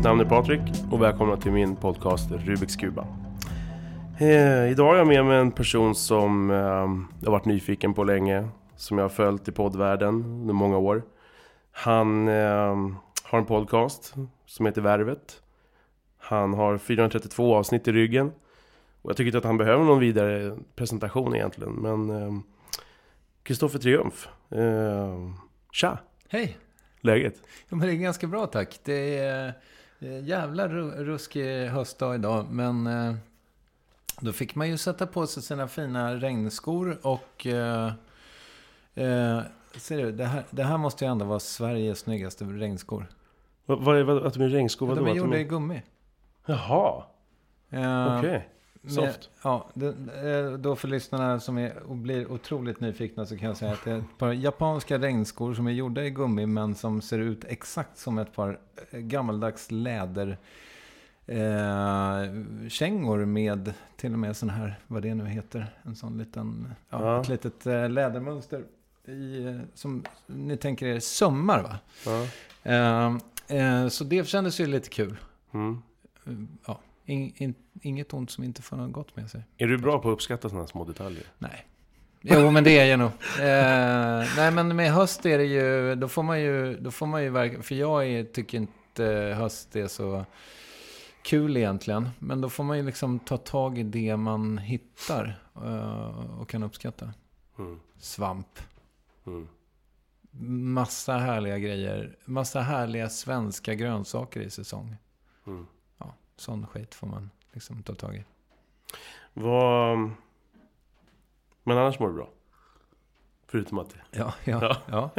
Mitt namn är Patrik och välkomna till min podcast Rubiks Kuba. Eh, idag har jag med mig en person som eh, jag har varit nyfiken på länge. Som jag har följt i poddvärlden under många år. Han eh, har en podcast som heter Värvet. Han har 432 avsnitt i ryggen. Och jag tycker inte att han behöver någon vidare presentation egentligen. Men Kristoffer eh, Triumf. Eh, tja! Hej! Läget? Ja, men det är ganska bra tack. Det är jävla ruskig höstdag idag. Men eh, då fick man ju sätta på sig sina fina regnskor och... Eh, eh, ser du, det här, det här måste ju ändå vara Sveriges snyggaste regnskor. Vad, är vad, att de är regnskor? Vadå? De är gjorda i gummi. Jaha. Eh, Okej. Okay. Soft. ja, det, då för lyssnarna som är, och blir otroligt nyfikna så kan jag säga att det är ett par japanska regnskor som är gjorda i gummi men som ser ut exakt som ett par eh, gammaldags läder eh, kängor med till och med sån här, vad det nu heter, en sån liten, ja, ja. ett litet eh, lädermönster. I, eh, som ni tänker er sömmar va? Ja. Eh, eh, så det kändes ju lite kul. Mm. Ja. In, in, inget ont som inte får något gott med sig. Är du bra på att uppskatta sådana små detaljer? Nej. Jo, men det är jag nog. Eh, nej, men med höst är det ju, då får man ju, då får man ju för jag är, tycker inte höst är så kul egentligen. Men då får man ju liksom ta tag i det man hittar uh, och kan uppskatta. Mm. Svamp. Mm. Massa härliga grejer. Massa härliga svenska grönsaker i säsong. Mm sån skit får man liksom ta tag i. Vad... Men annars mår du bra? Förutom att... Ja, ja, ja. ja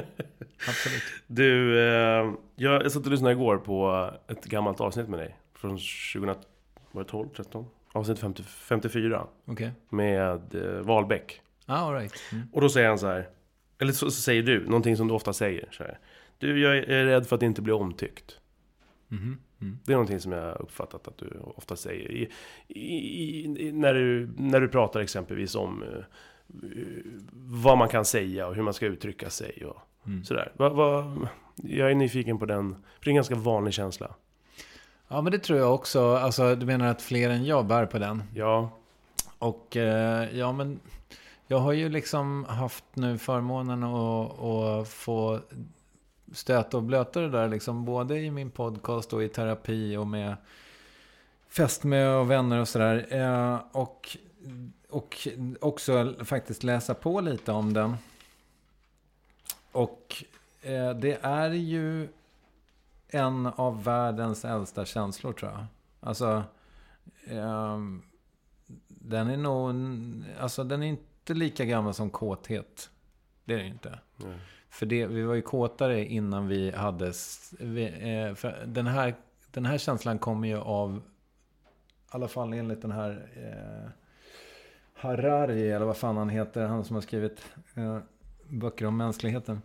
absolut. Du, eh, jag satt och lyssnade igår på ett gammalt avsnitt med dig. Från 2012, 13? Avsnitt 50, 54. Okay. Med eh, Wahlbeck. Ah, all right. Mm. Och då säger han så här. Eller så, så, säger du, någonting som du ofta säger. Så här, du, jag är rädd för att inte bli omtyckt. Mm -hmm. Mm. Det är någonting som jag har uppfattat att du ofta säger. I, i, i, när, du, när du pratar exempelvis om uh, vad man kan säga och hur man ska uttrycka sig och mm. sådär. Va, va, jag är nyfiken på den, för det är en ganska vanlig känsla. Ja, men det tror jag också. Alltså, du menar att fler än jag bär på den? Ja. Och uh, ja, men jag har ju liksom haft nu förmånen att, att få stöta och blöta det där liksom. Både i min podcast och i terapi och med fästmö och vänner och sådär. Eh, och, och också faktiskt läsa på lite om den. Och eh, det är ju en av världens äldsta känslor tror jag. Alltså, eh, den är nog, alltså den är inte lika gammal som kåthet. Det är det inte. Mm. För det, vi var ju kåtare innan vi hade... Vi, eh, den, här, den här känslan kommer ju av, i alla fall enligt den här eh, Harari, eller vad fan han heter, han som har skrivit eh, böcker om mänskligheten.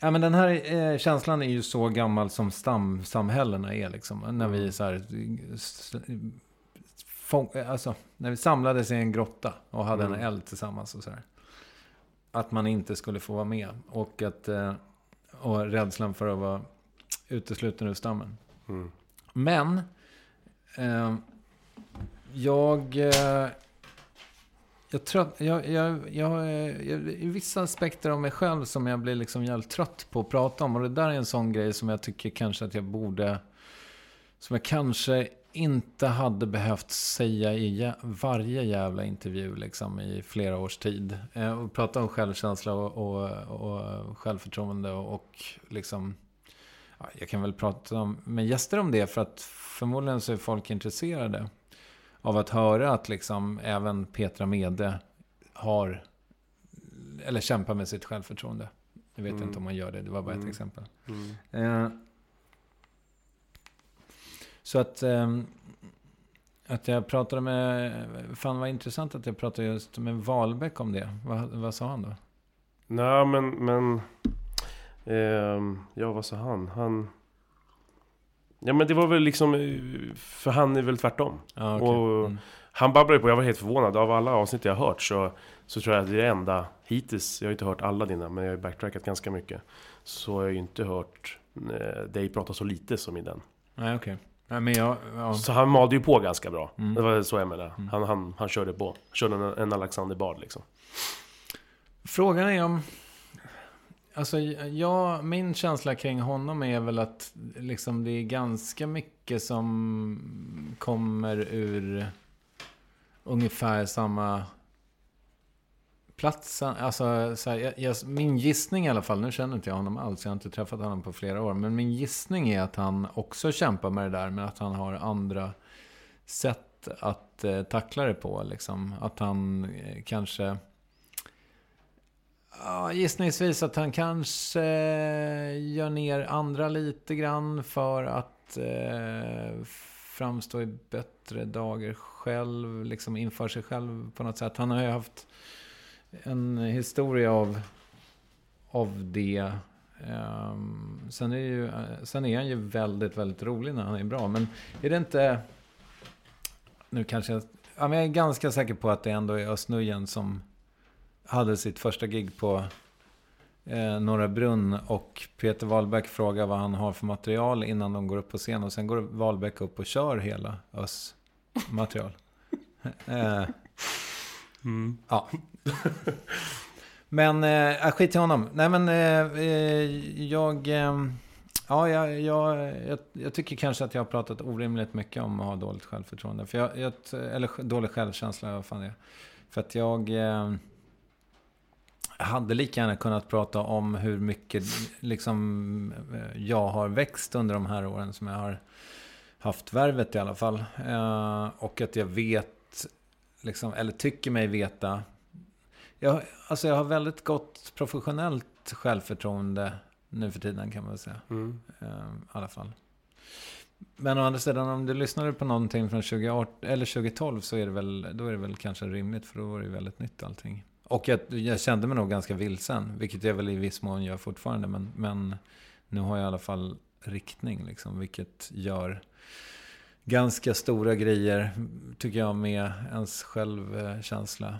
Ja, men den här eh, känslan är ju så gammal som stamsamhällena är. Liksom. När vi så här, fång, alltså, när vi samlades i en grotta och hade mm. en eld tillsammans. och så här att man inte skulle få vara med. Och, att, eh, och rädslan för att vara utesluten ur stammen. Mm. Men eh, jag... Eh, jag jag, jag, jag, jag, i vissa aspekter av mig själv som jag blir liksom jävligt trött på att prata om. Och det där är en sån grej som jag tycker kanske att jag borde... Som jag kanske inte hade behövt säga i varje jävla intervju liksom, i flera års tid. Eh, och prata om självkänsla och, och, och självförtroende och, och liksom... Ja, jag kan väl prata om, med gäster om det för att förmodligen så är folk intresserade av att höra att liksom även Petra Mede har eller kämpar med sitt självförtroende. Jag vet mm. inte om man gör det, det var bara ett mm. exempel. Mm. Eh, så att, eh, att jag pratade med... Fan vad intressant att jag pratade just med Wahlbeck om det. Vad, vad sa han då? Nej men... men eh, ja vad sa han? Han... Ja men det var väl liksom... För han är väl tvärtom. Ah, okay. och mm. Han babblade på, jag var helt förvånad. Av alla avsnitt jag har hört så, så tror jag att det är det enda hittills. Jag har inte hört alla dina men jag har backtrackat ganska mycket. så har jag ju inte hört eh, dig prata så lite som i den. Nej, okej. Nej, men jag... Ja. Så han malde ju på ganska bra. Mm. Det var så jag menade. Han, han, han körde på. Körde en, en Alexander Bard liksom. Frågan är om... Alltså, jag, min känsla kring honom är väl att liksom, det är ganska mycket som kommer ur ungefär samma Platsen, Alltså, så här, jag, jag, min gissning i alla fall, nu känner inte jag honom alls, jag har inte träffat honom på flera år. Men min gissning är att han också kämpar med det där, men att han har andra sätt att eh, tackla det på. Liksom. Att han eh, kanske... Ja, gissningsvis att han kanske gör ner andra lite grann för att eh, framstå i bättre dagar själv, liksom inför sig själv på något sätt. Han har ju haft en historia av, av det. Um, sen, är ju, sen är han ju väldigt, väldigt rolig när han är bra. Men är det inte... Nu kanske jag... Ja, men jag är ganska säker på att det ändå är Özz Nujen som hade sitt första gig på eh, Norra Brunn. Och Peter Wahlbeck frågar vad han har för material innan de går upp på scen. Och sen går Wahlbeck upp och kör hela Özz material. eh, Mm. Ja. men, äh, skit i honom. Nej men, äh, jag... Äh, ja, jag, jag, jag, jag, tycker kanske att jag har pratat orimligt mycket om att ha dåligt självförtroende. För jag, jag eller dålig självkänsla, vad fan det är. För att jag... Äh, hade lika gärna kunnat prata om hur mycket liksom, jag har växt under de här åren som jag har haft värvet i alla fall. och att jag vet liksom, eller tycker mig veta. Jag, alltså jag har väldigt gott professionellt självförtroende nu för tiden kan man väl säga. Mm. Uh, I alla fall. Men å andra sidan, om du lyssnade på någonting från 2018, eller 2012 så är det väl, då är det väl kanske rimligt för då var det ju väldigt nytt allting. Och jag, jag kände mig nog ganska vilsen, vilket jag väl i viss mån gör fortfarande. Men, men nu har jag i alla fall riktning, liksom, vilket gör ganska stora grejer, tycker jag, med ens självkänsla.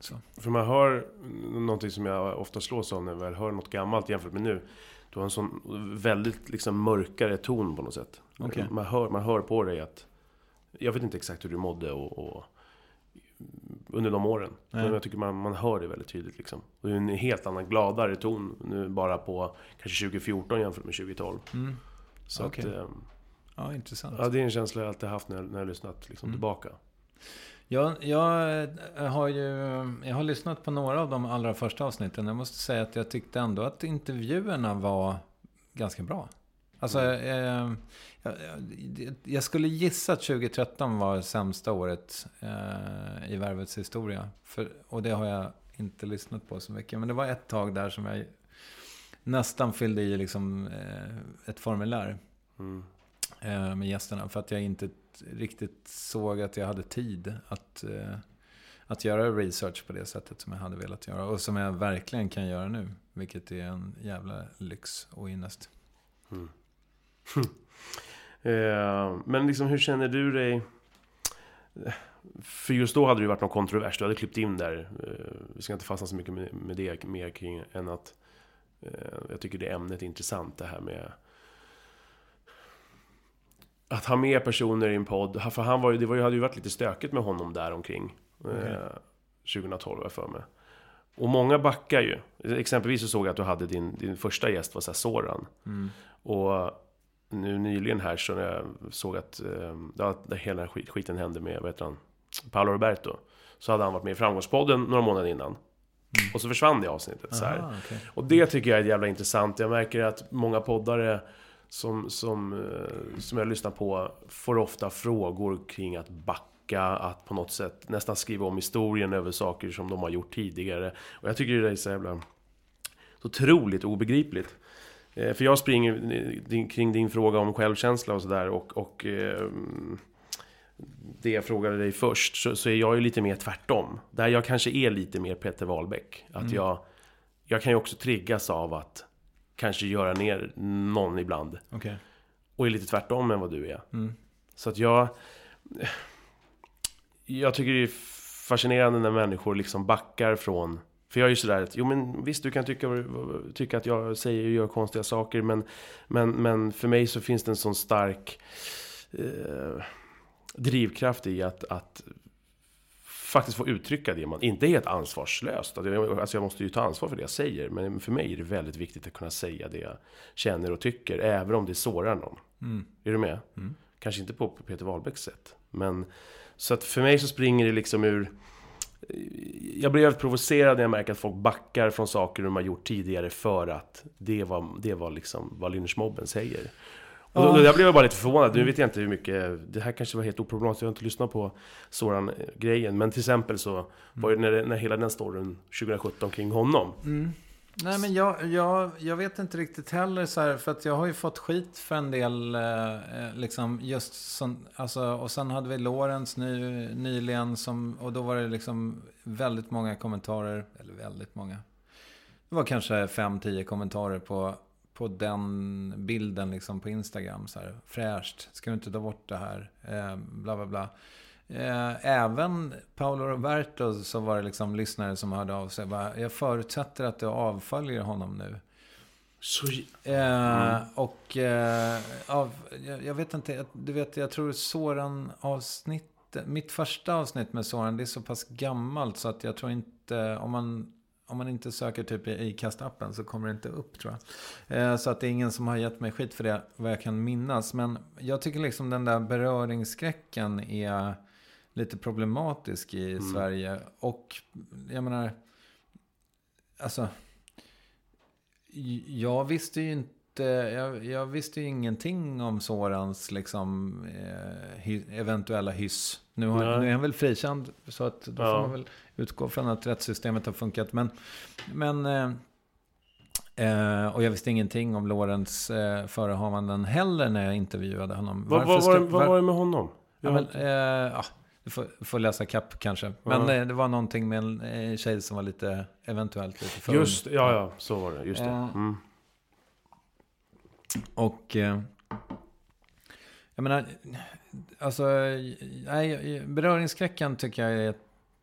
Så. För man hör någonting som jag ofta slås av när jag väl hör något gammalt jämfört med nu. Du har en sån väldigt liksom mörkare ton på något sätt. Okay. Man, hör, man hör på dig att... Jag vet inte exakt hur du mådde och, och under de åren. Nej. Men jag tycker man, man hör det väldigt tydligt. Liksom. Det är en helt annan, gladare ton nu bara på kanske 2014 jämfört med 2012. Mm. Så okay. att, ehm, Ja, intressant. Ja, det är en känsla jag alltid haft när jag, när jag lyssnat liksom, mm. tillbaka. Ja, jag har ju jag har lyssnat på några av de allra första avsnitten. Jag måste säga att jag tyckte ändå att intervjuerna var ganska bra. Alltså, mm. eh, jag, jag, skulle gissa att 2013 var sämsta året eh, i Värvets historia. För, och det har jag inte lyssnat på så mycket. Men det var ett tag där som jag nästan fyllde i liksom, eh, ett formulär. Mm. Eh, med gästerna. För att jag inte riktigt såg att jag hade tid att, eh, att göra research på det sättet som jag hade velat göra. Och som jag verkligen kan göra nu. Vilket är en jävla lyx och ynnest. Mm. eh, men liksom hur känner du dig? För just då hade det ju varit någon kontrovers. Du hade klippt in där. Eh, vi ska inte fastna så mycket med, med det mer kring än att eh, jag tycker det ämnet är intressant. Det här med att ha med personer i en podd. För han var ju, det var ju, hade ju varit lite stökigt med honom där omkring. Okay. Eh, 2012 jag för mig. Och många backar ju. Exempelvis så såg jag att du hade din, din första gäst var så här Soran. Mm. Och nu nyligen här så när jag såg att eh, ja, hela den skit, skiten hände med, vad heter han? Paolo Roberto. Så hade han varit med i Framgångspodden några månader innan. Mm. Och så försvann det avsnittet. Aha, så. Okay. Och det tycker jag är jävla intressant. Jag märker att många poddare som, som, eh, som jag lyssnar på får ofta frågor kring att backa, att på något sätt nästan skriva om historien över saker som de har gjort tidigare. Och jag tycker det är så jävla... Så otroligt obegripligt. Eh, för jag springer kring din fråga om självkänsla och sådär och, och eh, det jag frågade dig först så, så, är jag ju lite mer tvärtom. Där jag kanske är lite mer Peter Wahlbeck. Att mm. jag, jag kan ju också triggas av att kanske göra ner någon ibland. Okay. Och är lite tvärtom än vad du är. Mm. Så att jag... Jag tycker det är fascinerande när människor liksom backar från För jag är ju sådär att, jo men visst du kan tycka, tycka att jag säger och gör konstiga saker men, men, men för mig så finns det en sån stark eh, drivkraft i att, att faktiskt få uttrycka det man, inte helt ansvarslöst. Alltså jag måste ju ta ansvar för det jag säger, men för mig är det väldigt viktigt att kunna säga det jag känner och tycker, även om det sårar någon. Mm. Är du med? Mm. Kanske inte på Peter Wahlbecks sätt, men så att för mig så springer det liksom ur jag blir väldigt provocerad när jag märker att folk backar från saker de har gjort tidigare för att det var, det var liksom vad lynchmobben säger. Och då, jag blev bara lite förvånad. Nu vet jag inte hur mycket... Det här kanske var helt oproblematiskt. Jag har inte lyssnat på Soran-grejen. Men till exempel så var det när, när hela den storyn 2017 kring honom. Mm. Nej, men jag, jag, jag vet inte riktigt heller så här, för att jag har ju fått skit för en del, eh, eh liksom just som, alltså, och sen hade vi Lorentz ny, nyligen som, och då var det liksom väldigt många kommentarer, eller väldigt många. Det var kanske 5-10 kommentarer på på den bilden liksom på Instagram. Så här, fräscht, ska du inte ta bort det här? Eh, bla bla bla. Eh, även Paolo Roberto så var det liksom lyssnare som hörde av sig. Bara, jag förutsätter att du avföljer honom nu. Så... Eh, mm. och eh, av, jag, jag, vet inte, du vet, jag tror Soran avsnitt mitt första avsnitt med Soran, det är så pass gammalt så att jag tror inte, om man om man inte söker typ i Acast-appen så kommer det inte upp tror jag. Eh, så att det är ingen som har gett mig skit för det, vad jag kan minnas. Men jag tycker liksom den där beröringsskräcken är lite problematisk i mm. Sverige. Och jag menar, alltså, jag visste ju inte jag, jag, visste ju ingenting om Sorans liksom, eh, hy, eventuella hyss. Nu, har, nu är han väl frikänd, så att då ja. får man väl utgå från att rättssystemet har funkat. Men, men eh, eh, och jag visste ingenting om Lorentz eh, förehavanden heller när jag intervjuade honom. Vad, vad, var, vad var det med honom? Ja, men, eh, ja, du får, får läsa kapp kanske. Men ja. det var någonting med en tjej som var lite, eventuellt lite för Just ja, ja, så var det. Just det. Mm. Och... Eh, jag menar, alltså, nej, beröringsskräcken tycker jag är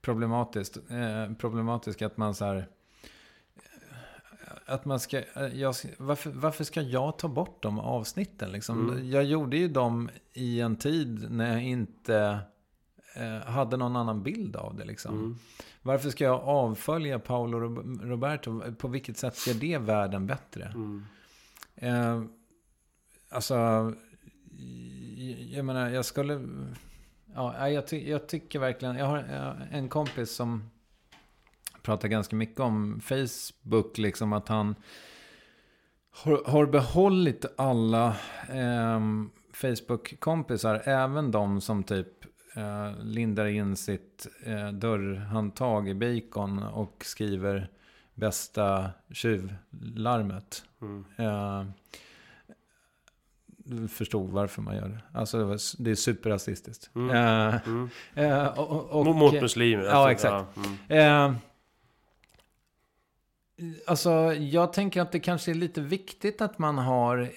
problematiskt. Eh, problematiskt att man så här... Att man ska, eh, jag, varför, varför ska jag ta bort de avsnitten? Liksom? Mm. Jag gjorde ju dem i en tid när jag inte eh, hade någon annan bild av det. Liksom. Mm. Varför ska jag avfölja Paolo Roberto? På vilket sätt gör det världen bättre? Mm. Eh, alltså, jag menar, jag skulle... Ja, jag, ty jag tycker verkligen... Jag har en kompis som pratar ganska mycket om Facebook, liksom att han har, har behållit alla eh, Facebook-kompisar, även de som typ eh, lindar in sitt eh, dörrhandtag i bacon och skriver bästa tjuvlarmet. Mm. Eh, förstod varför man gör det. Alltså det, var, det är superrasistiskt. Mm. Uh, mm. Uh, och, och, Mot muslimer. Ja, alltså, exakt. Ja, mm. uh, alltså, jag tänker att det kanske är lite viktigt att man har,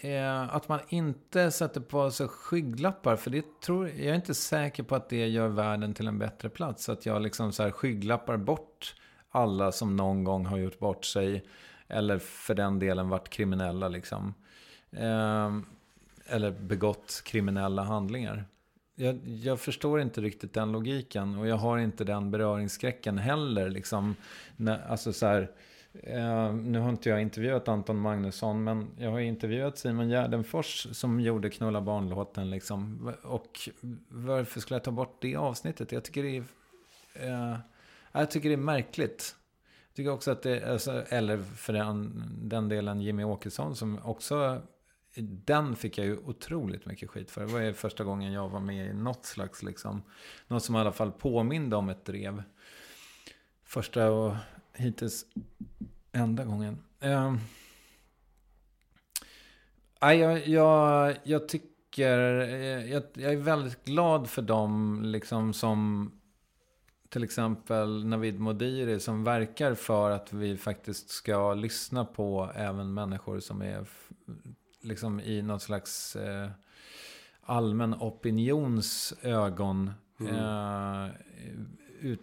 att man inte sätter på sig skygglappar. För det tror, jag är inte säker på att det gör världen till en bättre plats. Att jag liksom så här skygglappar bort alla som någon gång har gjort bort sig. Eller för den delen varit kriminella liksom. Uh, eller begått kriminella handlingar. Jag, jag, förstår inte riktigt den logiken och jag har inte den beröringsskräcken heller. Liksom, när, alltså så här, eh, nu har inte jag intervjuat Anton Magnusson, men jag har intervjuat Simon Gärdenfors som gjorde Knulla barnlåten. Liksom. Och varför skulle jag ta bort det avsnittet? Jag tycker det är, eh, jag tycker det är märkligt. Jag tycker också att det, alltså, eller för den, den delen Jimmy Åkesson som också den fick jag ju otroligt mycket skit för. Det var ju första gången jag var med i något slags, liksom, något som i alla fall påminde om ett drev. Första och hittills enda gången. Uh, jag, jag, jag tycker, eh, jag, jag, är väldigt glad för dem liksom som till exempel Navid Modiri som verkar för att vi faktiskt ska lyssna på även människor som är liksom i något slags eh, allmän opinions ögon mm. eh, ut,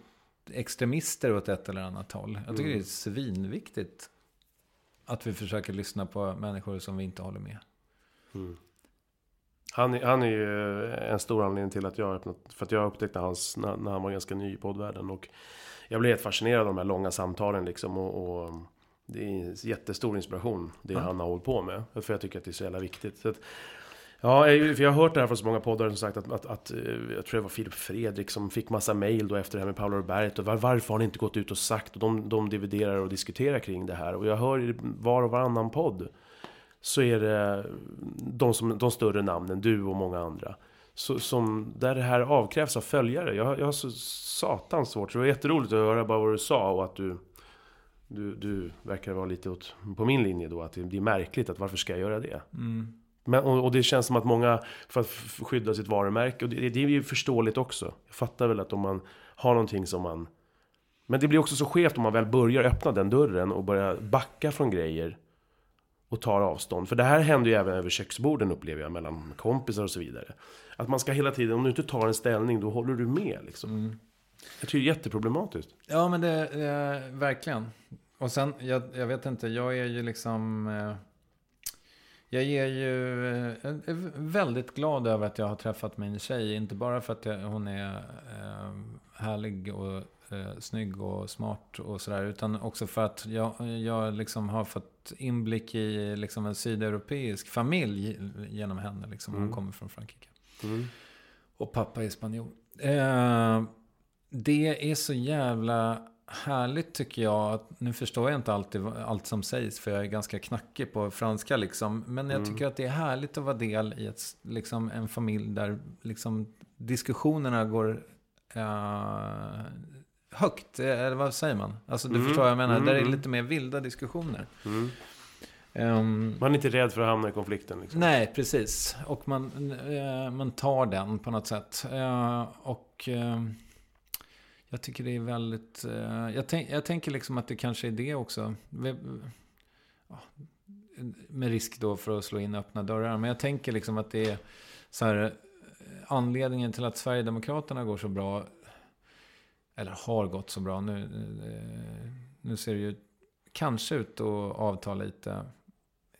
extremister åt ett eller annat håll. Jag tycker mm. det är svinviktigt att vi försöker lyssna på människor som vi inte håller med. Mm. Han, han är ju en stor anledning till att jag öppnat, för att jag upptäckte hans när, när han var ganska ny i poddvärlden. Och jag blev helt fascinerad av de här långa samtalen liksom. Och, och det är jättestor inspiration, det mm. han har hållit på med. För jag tycker att det är så jävla viktigt. Så att, Ja, för jag har hört det här från så många poddar som sagt att, att, att, eh, jag tror det var Filip Fredrik som fick massa mail då efter det här med Paolo Roberto. Var, varför har ni inte gått ut och sagt? Och de, de dividerar och diskuterar kring det här. Och jag hör i var och varannan podd så är det de, som, de större namnen, du och många andra. Så, som, där det här avkrävs av följare. Jag, jag har så satans svårt. Så det var jätteroligt att höra bara vad du sa och att du du, du verkar vara lite åt, på min linje då, att det blir märkligt att varför ska jag göra det? Mm. Men, och, och, det känns som att många, för att skydda sitt varumärke, och det, det är ju förståeligt också. Jag fattar väl att om man har någonting som man... Men det blir också så skevt om man väl börjar öppna den dörren och börjar backa från grejer och tar avstånd. För det här händer ju även över köksborden upplever jag, mellan kompisar och så vidare. Att man ska hela tiden, om du inte tar en ställning, då håller du med liksom. Mm. Jag tycker det är jätteproblematiskt. Ja, men det, är verkligen. Och sen, jag, jag, vet inte, jag är ju liksom... Eh, jag är ju eh, väldigt glad över att jag har träffat min tjej. Inte bara för att jag, hon är eh, härlig och eh, snygg och smart och sådär. Utan också för att jag, jag liksom har fått inblick i liksom en sydeuropeisk familj genom henne. Liksom. Hon mm. kommer från Frankrike. Mm. Och pappa är spanjor. Eh, det är så jävla härligt tycker jag. Att, nu förstår jag inte alltid allt som sägs för jag är ganska knackig på franska liksom. Men jag mm. tycker att det är härligt att vara del i ett, liksom, en familj där liksom, diskussionerna går uh, högt. Eh, eller vad säger man? Alltså du mm. förstår vad jag menar. Mm. Där är lite mer vilda diskussioner. Um, man är inte rädd för att hamna i konflikten. Liksom. Nej, precis. Och man, uh, man tar den på något sätt. Uh, och... Uh, jag tycker det är väldigt... Eh, jag, tänk, jag, tänker liksom att det kanske är det också. Med risk då för att slå in öppna dörrar. Men jag tänker liksom att det är så här... Eh, anledningen till att Sverigedemokraterna går så bra, eller har gått så bra, nu, eh, nu ser det ju kanske ut att avta lite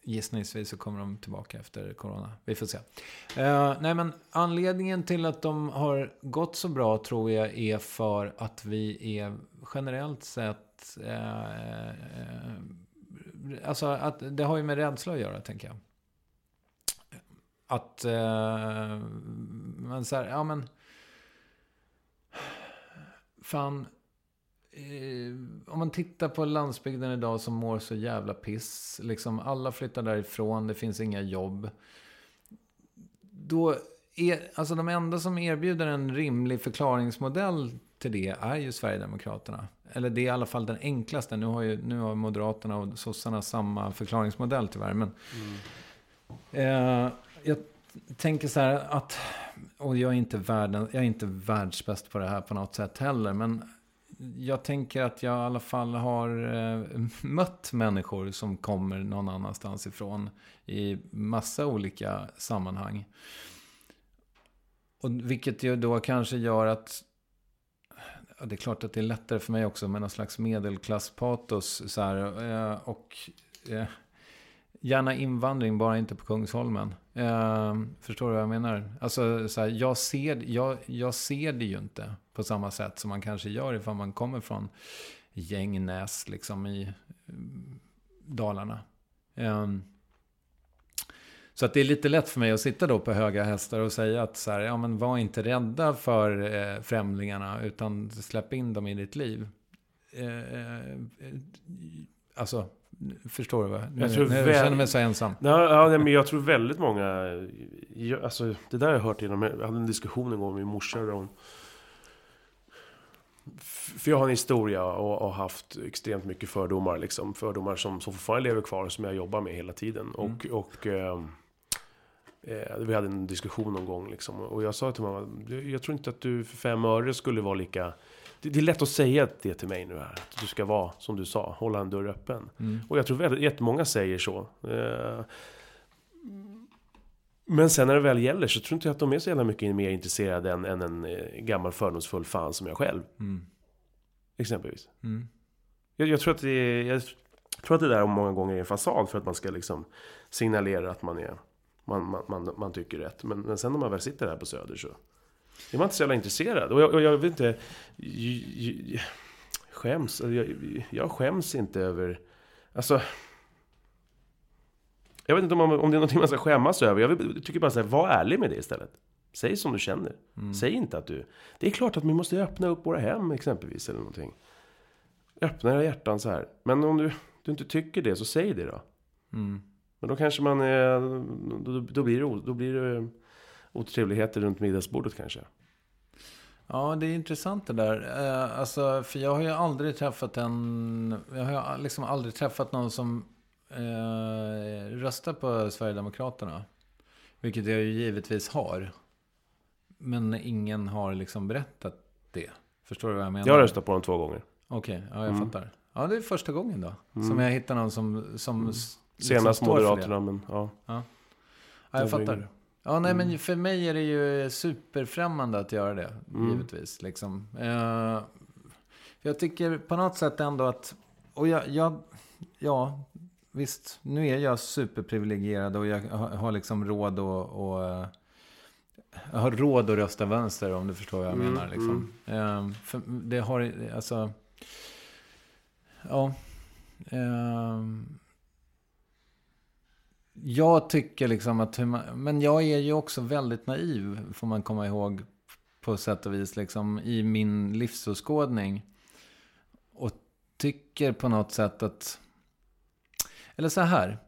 gissningsvis så kommer de tillbaka efter corona. Vi får se. Eh, nej, men anledningen till att de har gått så bra tror jag är för att vi är generellt sett... Eh, eh, alltså att det har ju med rädsla att göra, tänker jag. Att... Eh, men så här, ja men... Fan, Eh, om man tittar på landsbygden idag som mår så jävla piss. Liksom alla flyttar därifrån, det finns inga jobb. Då är, alltså de enda som erbjuder en rimlig förklaringsmodell till det är ju Sverigedemokraterna. Eller det är i alla fall den enklaste. Nu har ju nu har Moderaterna och sossarna samma förklaringsmodell tyvärr. Men, mm. eh, jag tänker så här att, och jag är, inte världen, jag är inte världsbäst på det här på något sätt heller. Men jag tänker att jag i alla fall har eh, mött människor som kommer någon annanstans ifrån i massa olika sammanhang. Och vilket ju då kanske gör att ja, det är klart att det är lättare för mig också med någon slags medelklasspatos. Så här, eh, och eh, Gärna invandring, bara inte på Kungsholmen. Eh, förstår du vad jag menar? Alltså, så här, jag, ser, jag, jag ser det ju inte på samma sätt som man kanske gör ifall man kommer från Gängnäs, liksom i mm, Dalarna. Eh, så att det är lite lätt för mig att sitta då på höga hästar och säga att så här, ja men var inte rädda för eh, främlingarna, utan släpp in dem i ditt liv. Eh, eh alltså, Förstår du? Va? Nu, jag, tror nu väl... känner mig så ensam. Ja, ja, men jag tror väldigt många... Jag, alltså, det där har jag hört genom... Jag hade en diskussion en gång med min morsa. Där hon, för jag har en historia och har haft extremt mycket fördomar. Liksom. Fördomar som, som fortfarande lever kvar, som jag jobbar med hela tiden. Och, mm. och eh, eh, vi hade en diskussion någon gång. Liksom. Och jag sa till mamma, jag tror inte att du för fem öre skulle vara lika det, det, är lätt att säga det till mig nu här. Att du ska vara, som du sa, hålla en dörr öppen. Mm. Och jag tror väldigt, jättemånga säger så. Eh, men sen när det väl gäller så tror inte jag att de är så jävla mycket mer intresserade än, än en eh, gammal fördomsfull fan som jag själv. Mm. Exempelvis. Mm. Jag, jag, tror att det jag tror att det där många gånger är en fasad för att man ska liksom signalera att man är man, man, man, man tycker rätt. Men, men sen när man väl sitter här på Söder så är man inte så jävla intresserad. Och jag, och jag vet inte... Jag, skäms. Jag, jag skäms inte över... Alltså... Jag vet inte om, om det är någonting man ska skämmas över. Jag tycker bara så här, var ärlig med det istället. Säg som du känner. Mm. Säg inte att du... Det är klart att vi måste öppna upp våra hem exempelvis eller någonting. Öppna era hjärtan så här. Men om du, du inte tycker det, så säg det då. Mm. Men då kanske man... Då, då, blir det, då blir det otrevligheter runt middagsbordet kanske. Ja, det är intressant det där. Eh, alltså, för jag har ju aldrig träffat en... Jag har liksom aldrig träffat någon som eh, röstar på Sverigedemokraterna. Vilket jag ju givetvis har. Men ingen har liksom berättat det. Förstår du vad jag menar? Jag röstat på dem två gånger. Okej, okay, ja jag mm. fattar. Ja, det är första gången då. Mm. Som jag hittar någon som... som mm. liksom Senast Moderaterna, men ja. ja. ja jag fattar. Ja, nej, men mm. för mig är det ju superfrämmande att göra det, mm. givetvis. Liksom. Uh, jag tycker på något sätt ändå att... Och jag, jag, ja, visst, nu är jag superprivilegierad och jag har liksom råd. Och, eh, jag har råd att rösta vänster om du förstår vad jag mm, menar. Liksom. Mm. Uh, för det har, alltså... Ja. Uh, jag tycker liksom att... Men jag är ju också väldigt naiv, får man komma ihåg. På sätt och vis, liksom i min livsåskådning. Och tycker på något sätt att... Eller så här.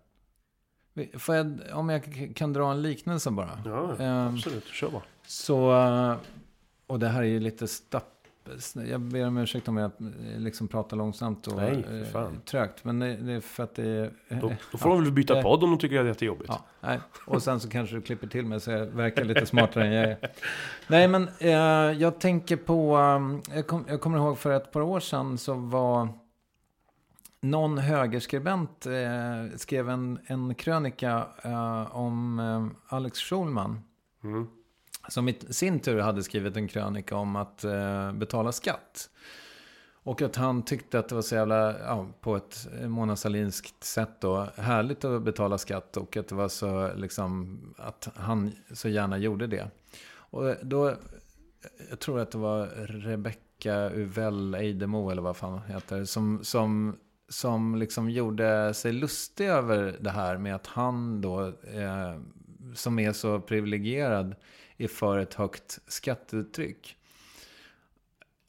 Får jag, om jag kan dra en liknelse bara. Ja, ehm, absolut. Kör bara. Så... Och det här är ju lite stapp jag ber om ursäkt om jag eh, liksom pratar långsamt och nej, för eh, fan. trögt. Men det, är för att det är... Då, då får ja, de väl byta podd om de tycker att det är jättejobbigt. Ja, nej. Och sen så kanske du klipper till mig så jag verkar lite smartare än jag är. Nej, men eh, jag tänker på... Um, jag, kom, jag, kommer ihåg för ett par år sedan så var... Någon högerskribent eh, skrev en, en krönika eh, om eh, Alex Schulman. Mm som i sin tur hade skrivit en krönika om att eh, betala skatt. Och att han tyckte att det var så jävla, ja, på ett Mona Salinskt sätt då, härligt att betala skatt. Och att det var så, liksom, att han så gärna gjorde det. Och då, jag tror att det var Rebecca Uvell Eidemo, eller vad fan heter, som, som, som liksom gjorde sig lustig över det här med att han då, eh, som är så privilegierad, är för ett högt skattetryck.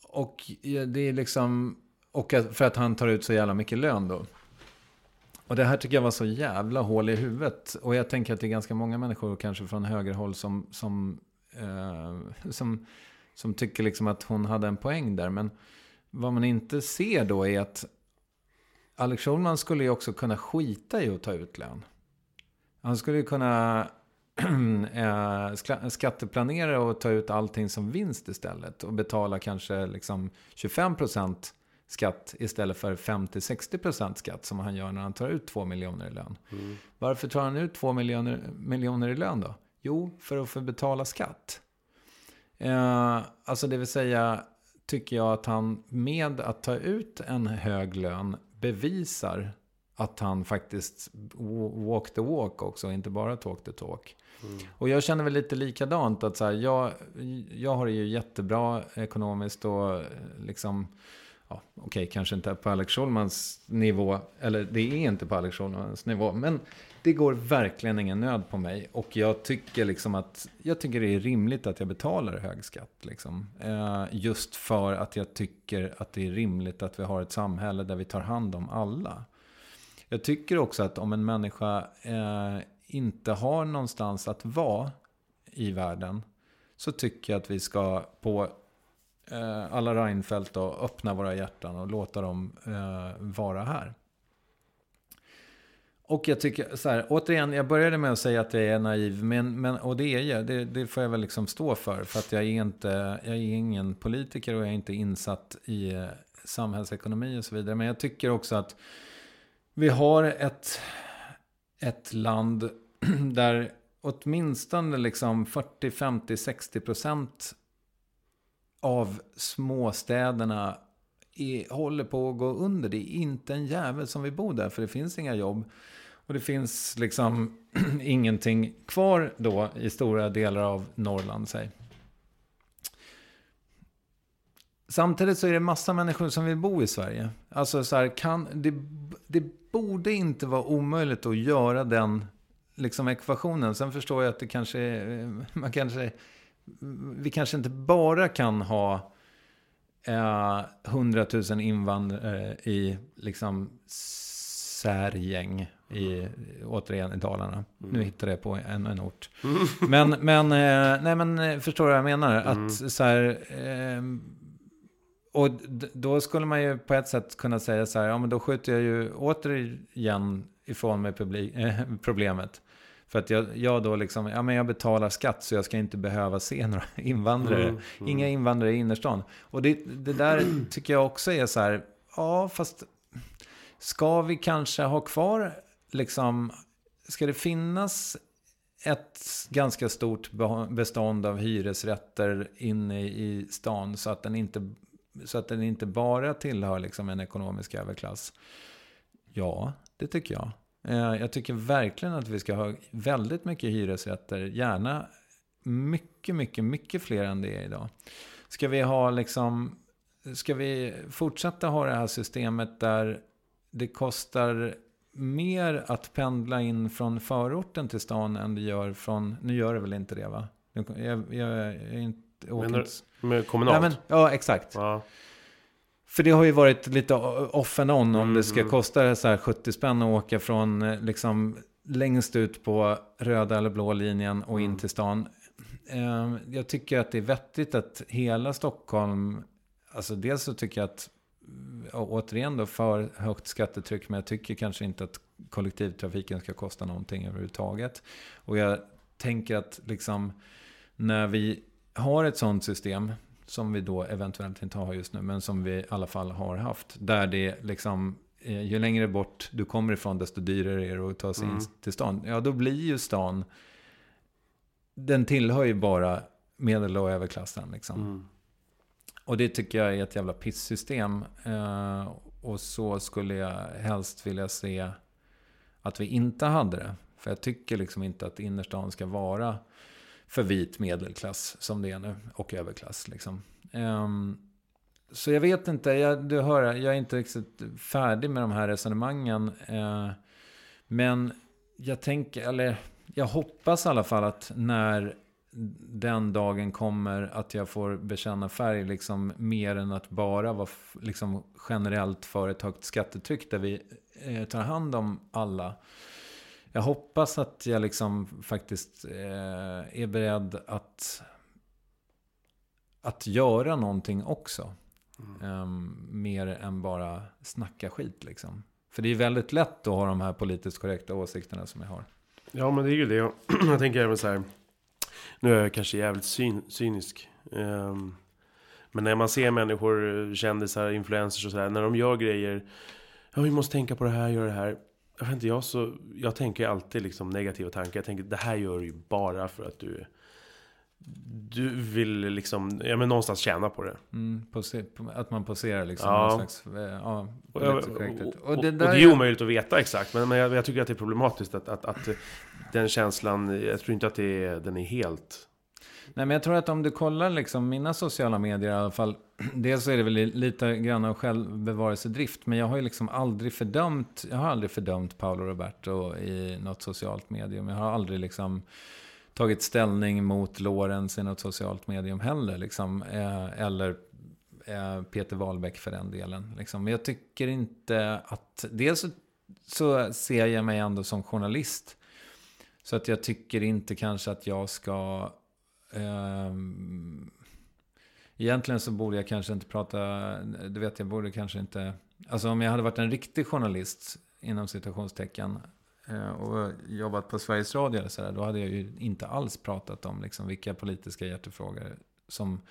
Och det är liksom... Och för att han tar ut så jävla mycket lön då. Och det här tycker jag var så jävla hål i huvudet. Och jag tänker att det är ganska många människor, kanske från högerhåll, som, som, eh, som, som tycker liksom att hon hade en poäng där. Men vad man inte ser då är att Alex Schulman skulle ju också kunna skita i att ta ut lön. Han skulle ju kunna skatteplanera och ta ut allting som vinst istället. Och betala kanske liksom 25% skatt istället för 50-60% skatt som han gör när han tar ut 2 miljoner i lön. Mm. Varför tar han ut 2 miljoner, miljoner i lön då? Jo, för att få betala skatt. Eh, alltså det vill säga, tycker jag att han med att ta ut en hög lön bevisar att han faktiskt walk the walk också, inte bara talk the talk. Mm. Och jag känner väl lite likadant. att så här, jag, jag har det ju jättebra ekonomiskt och eh, liksom... Ja, Okej, okay, kanske inte på Alex Schulmans nivå. Eller det är inte på Alex Schulmans nivå. Men det går verkligen ingen nöd på mig. Och jag tycker liksom att... Jag tycker det är rimligt att jag betalar hög skatt. Liksom. Eh, just för att jag tycker att det är rimligt att vi har ett samhälle där vi tar hand om alla. Jag tycker också att om en människa eh, inte har någonstans att vara i världen så tycker jag att vi ska på eh, alla Reinfeldt då, öppna våra hjärtan och låta dem eh, vara här. Och jag tycker så här, återigen, jag började med att säga att jag är naiv, men, men, och det är jag, det, det får jag väl liksom stå för. För att jag är, inte, jag är ingen politiker och jag är inte insatt i eh, samhällsekonomi och så vidare. Men jag tycker också att vi har ett, ett land där åtminstone liksom 40, 50, 60 procent av småstäderna är, håller på att gå under. Det är inte en jävel som vill bo där, för det finns inga jobb. Och det finns liksom ingenting kvar då i stora delar av Norrland, säg. Samtidigt så är det massa människor som vill bo i Sverige. Alltså så här, kan, det, det borde inte vara omöjligt att göra den liksom ekvationen. Sen förstår jag att det kanske, är, man kanske, vi kanske inte bara kan ha eh, 100 000 invandrare i liksom särgäng i, återigen i Dalarna. Mm. Nu hittar jag på en, en ort. Men, men, eh, nej, men eh, förstår du vad jag menar? Mm. Att så här, eh, och då skulle man ju på ett sätt kunna säga så här, ja men då skjuter jag ju återigen ifrån mig publik, äh, problemet. För att jag, jag då liksom, ja men jag betalar skatt så jag ska inte behöva se några invandrare. Mm, mm. Inga invandrare i innerstan. Och det, det där tycker jag också är så här, ja fast ska vi kanske ha kvar, liksom, ska det finnas ett ganska stort bestånd av hyresrätter inne i stan så att den inte så att den inte bara tillhör liksom en ekonomisk överklass. Ja, det tycker jag. Eh, jag tycker verkligen att vi ska ha väldigt mycket hyresrätter. Gärna mycket, mycket, mycket fler än det är idag. Ska vi ha liksom... Ska vi fortsätta ha det här systemet där det kostar mer att pendla in från förorten till stan än det gör från... Nu gör det väl inte det va? Jag, jag, jag är inte Menar du med kommunalt? Ja, men, ja exakt. Ja. För det har ju varit lite off and on om mm, det ska mm. kosta så här 70 spänn att åka från eh, liksom längst ut på röda eller blå linjen och in mm. till stan. Ehm, jag tycker att det är vettigt att hela Stockholm, alltså dels så tycker jag att, återigen då, för högt skattetryck, men jag tycker kanske inte att kollektivtrafiken ska kosta någonting överhuvudtaget. Och jag tänker att liksom, när vi har ett sånt system, som vi då eventuellt inte har just nu, men som vi i alla fall har haft. Där det liksom, eh, ju längre bort du kommer ifrån, desto dyrare är det att ta sig mm. in till stan. Ja, då blir ju stan, den tillhör ju bara medel och överklassen. Liksom. Mm. Och det tycker jag är ett jävla pisssystem. Eh, och så skulle jag helst vilja se att vi inte hade det. För jag tycker liksom inte att innerstan ska vara för vit medelklass som det är nu. Och överklass liksom. Um, så jag vet inte, jag, du hör, jag är inte riktigt färdig med de här resonemangen. Uh, men jag tänker, eller jag hoppas i alla fall att när den dagen kommer att jag får bekänna färg liksom mer än att bara vara liksom generellt för ett högt skattetryck där vi eh, tar hand om alla jag hoppas att jag liksom faktiskt eh, är beredd att, att göra någonting också. Mm. Um, mer än bara snacka skit liksom. För det är väldigt lätt att ha de här politiskt korrekta åsikterna som jag har. Ja, men det är ju det. Jag tänker även så här. Nu är jag kanske jävligt syn, cynisk. Um, men när man ser människor, kändisar, influencers och så här. När de gör grejer. Ja, vi måste tänka på det här, göra det här jag vet inte, jag, så, jag tänker alltid liksom negativa tankar. Jag tänker det här gör du ju bara för att du du vill liksom, ja men någonstans tjäna på det. Mm, att man poserar liksom. Ja. Slags, eh, ja, och, och, och, och, det, det är omöjligt att veta exakt. Men, men jag, jag, tycker att det är problematiskt att, att, att den känslan, jag tror inte att det är, den är helt Nej, men jag tror att om du kollar liksom mina sociala medier i alla fall. Dels så är det väl lite grann av självbevarelsedrift. Men jag har ju liksom aldrig fördömt, jag har aldrig fördömt Paolo Roberto i något socialt medium. Jag har aldrig liksom tagit ställning mot Lorenz i något socialt medium heller. Liksom. Eh, eller eh, Peter Wahlbeck för den delen. Liksom. Men jag tycker inte att... Dels så, så ser jag mig ändå som journalist. Så att jag tycker inte kanske att jag ska Um, egentligen så borde jag kanske inte prata, du vet jag borde kanske inte, alltså om jag hade varit en riktig journalist inom citationstecken eh, och jobbat på Sveriges Radio eller sådär, då hade jag ju inte alls pratat om liksom vilka politiska hjärtefrågor som,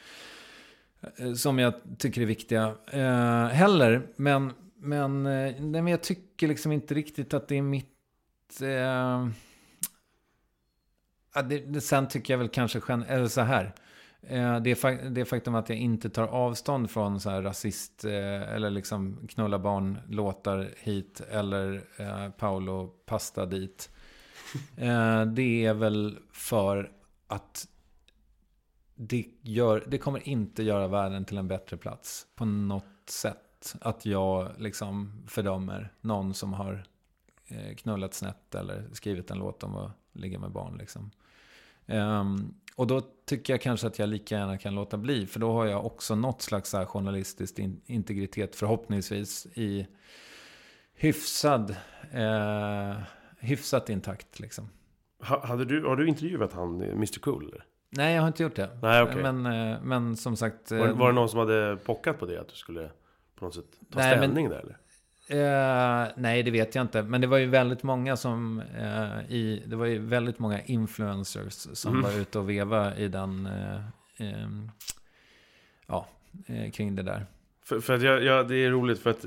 eh, som jag tycker är viktiga eh, heller. Men, men, eh, nej, men jag tycker liksom inte riktigt att det är mitt... Eh, det, sen tycker jag väl kanske, eller så här. Eh, det, fa- det faktum att jag inte tar avstånd från så här rasist eh, eller liksom knulla barn-låtar hit eller eh, Paolo Pasta dit. Eh, det är väl för att det, gör, det kommer inte göra världen till en bättre plats på något sätt. Att jag liksom fördömer någon som har knullat snett eller skrivit en låt om att ligga med barn. Liksom. Ehm, och då tycker jag kanske att jag lika gärna kan låta bli. För då har jag också något slags så här journalistiskt in, integritet förhoppningsvis i hyfsad, eh, hyfsat intakt. Liksom. Ha, hade du, har du intervjuat han, eh, Mr Cool? Nej, jag har inte gjort det. Nej, okej. Men, eh, men som sagt... Var, eh, var det någon som hade pockat på det? Att du skulle på något sätt ta Nej, men- ställning där eller? Eh, nej, det vet jag inte. Men det var ju väldigt många som... eh, i, det var ju väldigt många influencers som Mm. var ute och veva i den... eh, ja, eh, kring det där. För, för att jag, jag, det är roligt för att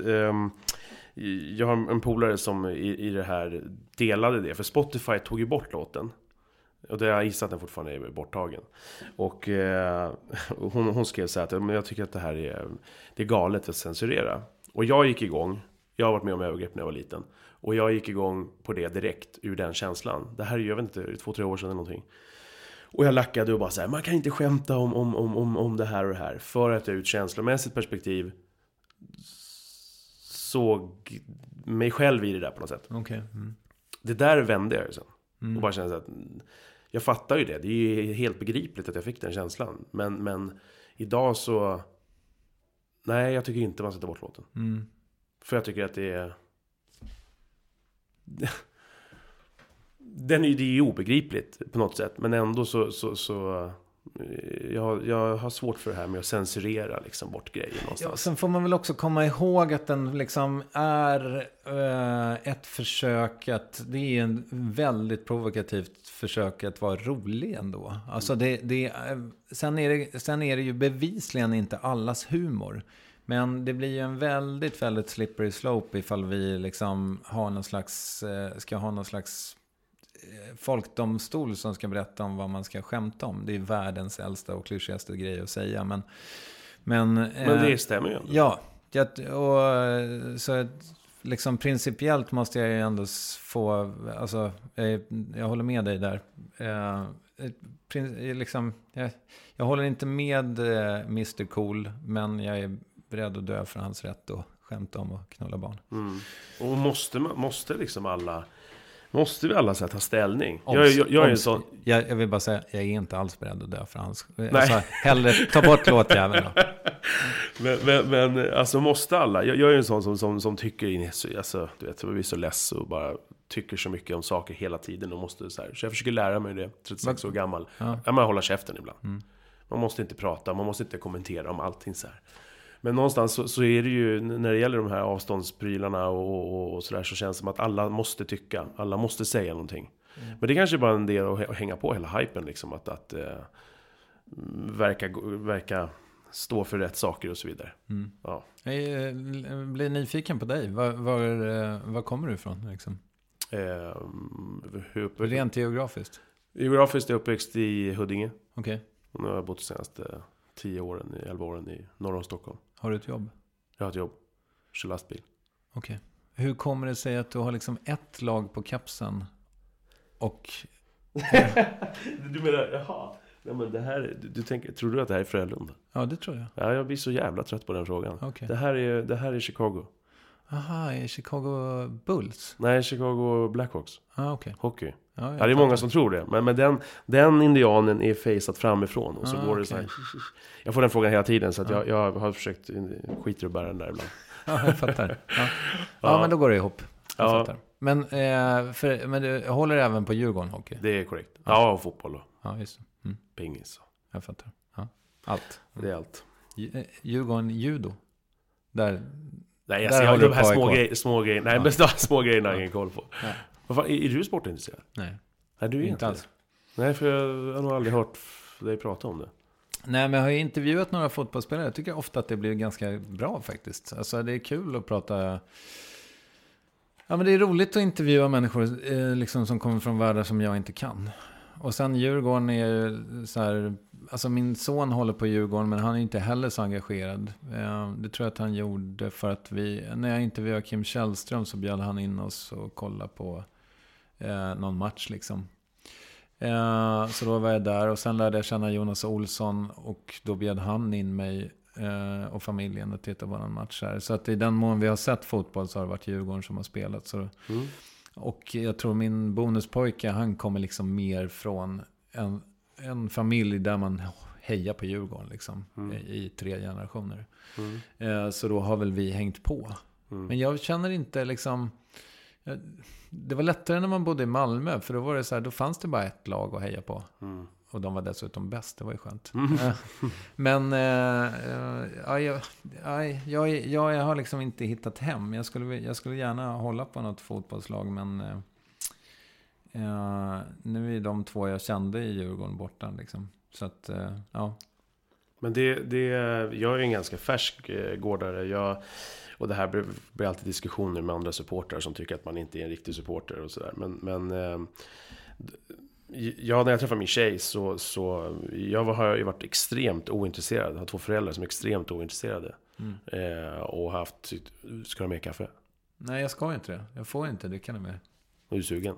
jag har en polare som i, i det här delade det. För Spotify tog ju bort låten. Och det har jag gissat att den fortfarande är borttagen. Och eh, hon, hon skrev så här att "Men jag tycker att det här är, det är galet att censurera. Och jag gick igång. Jag har varit med om övergrepp när jag var liten. Och jag gick igång på det direkt ur den känslan. Det här är ju, jag vet inte, två, tre år sedan eller någonting. Och jag lackade och bara så här, man kan inte skämta om, om, om, om, om det här och det här. För att jag ur ett känslomässigt perspektiv såg mig själv i det där på något sätt. Okej. Mm. Det där vände jag ju sen. Mm. Och bara kände att jag fattar ju det. Det är ju helt begripligt att jag fick den känslan. Men, men idag så... Nej, jag tycker inte man ska ta bort låten. Mm. För jag tycker att det är... Den är, det är ju obegripligt på något sätt. Men ändå så... så, så eh, jag, jag har svårt för det här med att censurera liksom bort grejer Ja, någonstans. sen får man väl också komma ihåg att den liksom är eh, ett försök att... Det är en väldigt provokativt försök att vara rolig ändå. Alltså det, det, sen, är det, sen är det ju bevisligen inte allas humor. Men det blir ju en väldigt, väldigt slippery slope ifall vi liksom har någon slags, eh, ska ha någon slags eh, folkdomstol som ska berätta om vad man ska skämta om. Det är världens äldsta och klyschigaste grej att säga. Men, men, Men eh, det stämmer ju ändå. Ja, och, så liksom principiellt måste jag ju ändå få, alltså, jag, jag håller med dig där. Eh, prin- liksom, jag, jag håller inte med Mr Cool, men jag är beredd att dö för hans rätt att skämta om att knulla barn. Mm. Och måste, måste liksom alla... Måste vi alla så ta ställning? Om- Jag, jag, jag är om- sån... Jag, jag vill bara säga, jag är inte alls beredd att dö för hans... Alltså, hellre ta bort låtjäveln då. Men, men, men alltså måste alla? Jag, jag är en sån som, som, som tycker alltså, du vet, jag blir så less och bara tycker så mycket om saker hela tiden och måste så här. Så jag försöker lära mig det, 36 år gammal. Ja. Ja, man hålla käften ibland. Mm. Man måste inte prata, man måste inte kommentera om allting så här. Men någonstans så, så är det ju, när det gäller de här avståndsprylarna och, och, och sådär, så känns det som att alla måste tycka, alla måste säga någonting. Mm. Men det kanske är bara en del att hä- att hänga på hela hypen liksom, att, att eh, verka, verka stå för rätt saker och så vidare. Mm. Ja. Jag eh, blir nyfiken på dig. Var, var, eh, var kommer du ifrån? Liksom? Eh, hur uppe, Rent geografiskt? Geografiskt är jag uppväxt i Huddinge. Okej. Och nu har jag bott de senaste 10 åren, 11 åren i norr om Stockholm. Har du ett jobb? Jag har ett jobb, kör lastbil. Okej. Hur kommer det sig att du har liksom ett lag på kapsen och... du menar, jaha. Nej, men det här, du, du tänker, tror du att det här är Frölunda? Ja, det tror jag. Ja, jag blir så jävla trött på den frågan. Okej. Det, här är, det här är Chicago. Aha, i Chicago Bulls? Nej, Chicago Blackhawks. Ah, okej. Hockey. Ja, Ja, det är många som tror det. Men, men den, den indianen är faceat framifrån. Och så Ah, går det okej. så här. Jag får den frågan hela tiden. Så att Ja. jag, jag har försökt skiter och bära den där ibland. Ja, jag fattar. Ja. ja, Ja. men då går det ihop. Jag Ja. fattar. Men, eh, för, men du håller även på Djurgården Hockey? Det är korrekt. Ja, och fotboll och Ja, just det. Mm, pingis. jag fattar. Ja. Allt. Det är allt. Eh, Djurgården Judo? Där... Nej, Där alltså, jag har de här små, grej, små grejerna. Nej, Ja. men de små grejerna har jag ingen koll på. Nej. Fan, är, är du sportintresserad? Nej, Nej, du är inte inte alls. Nej, för jag har nog aldrig hört dig prata om det. Nej, men jag har ju intervjuat några fotbollsspelare. Jag tycker ofta att det blir ganska bra faktiskt. Alltså det är kul att prata... Ja, men det är roligt att intervjua människor eh, liksom, som kommer från världar som jag inte kan. Och sen Djurgården är ju så här... alltså min son håller på Djurgården men han är inte heller så engagerad. Eh, det tror jag att han gjorde för att vi, när jag intervjuade Kim Källström så bjöd han in oss och kolla på eh, någon match liksom. Eh, så då var jag där och sen lärde jag känna Jonas Olsson och då bjöd han in mig eh, och familjen att titta på en match här. Så att i den mån vi har sett fotboll så har det varit Djurgården som har spelat. Så, mm. Och jag tror min bonuspojke, han kommer liksom mer från en, en familj där man hejar på Djurgården liksom, mm. i, tre generationer. Mm. Eh, så då har väl vi hängt på. Mm. Men jag känner inte liksom... Det var lättare när man bodde i Malmö, för då var det så här, då fanns det bara ett lag att heja på. Mm. Och de var dessutom bäst, det var ju skönt. Mm. Eh, men äh, ja, jag, jag, jag, jag har liksom inte hittat hem. Jag skulle, jag skulle gärna hålla på något fotbollslag, men äh, nu är de två jag kände i Djurgården borta. Liksom. Så att, äh, ja. Men det, det, jag är en ganska färsk gårdare. Jag, och det här blir alltid diskussioner med andra supportrar som tycker att man inte är en riktig supporter och sådär. Men, men Ja, när jag träffade min tjej så, så jag har ju varit extremt ointresserad. Jag har två föräldrar som är extremt ointresserade. Mm. Eh, och haft, ska du ha mer kaffe? Nej, jag ska inte det. Jag får inte dricka det mer. Är du sugen?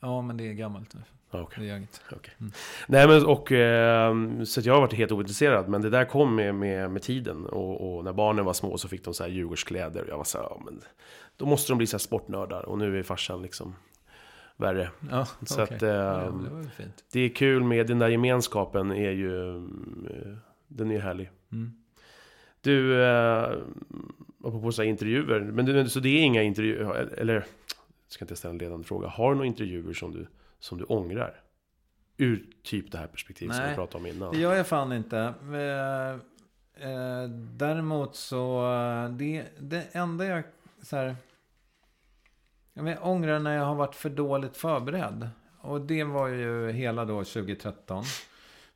Ja, men det är gammalt nu. Okay. Det är inget. Okay. Mm. Nej, men och eh, så jag har varit helt ointresserad. Men det där kom med, med, med tiden. Och, och, när barnen var små så fick de så här Djurgårdskläder. Och jag var så här, ja, men då måste de bli så här sportnördar. Och nu är farsan liksom värre. Ja, så okay. att, eh, ja, det, det, är kul med den där gemenskapen är ju, eh, den är härlig. Mm. Du, eh, apropå så intervjuer, men så det är inga intervjuer, eller, jag ska inte ställa en ledande fråga. Har du några intervjuer som du, som du ångrar? Ur typ det här perspektivet som vi pratade om innan. det gör jag fan inte. Eh, eh, däremot så, eh, det, det enda jag, så här, jag ångrar när jag har varit för dåligt förberedd. Och det var ju hela då 2013.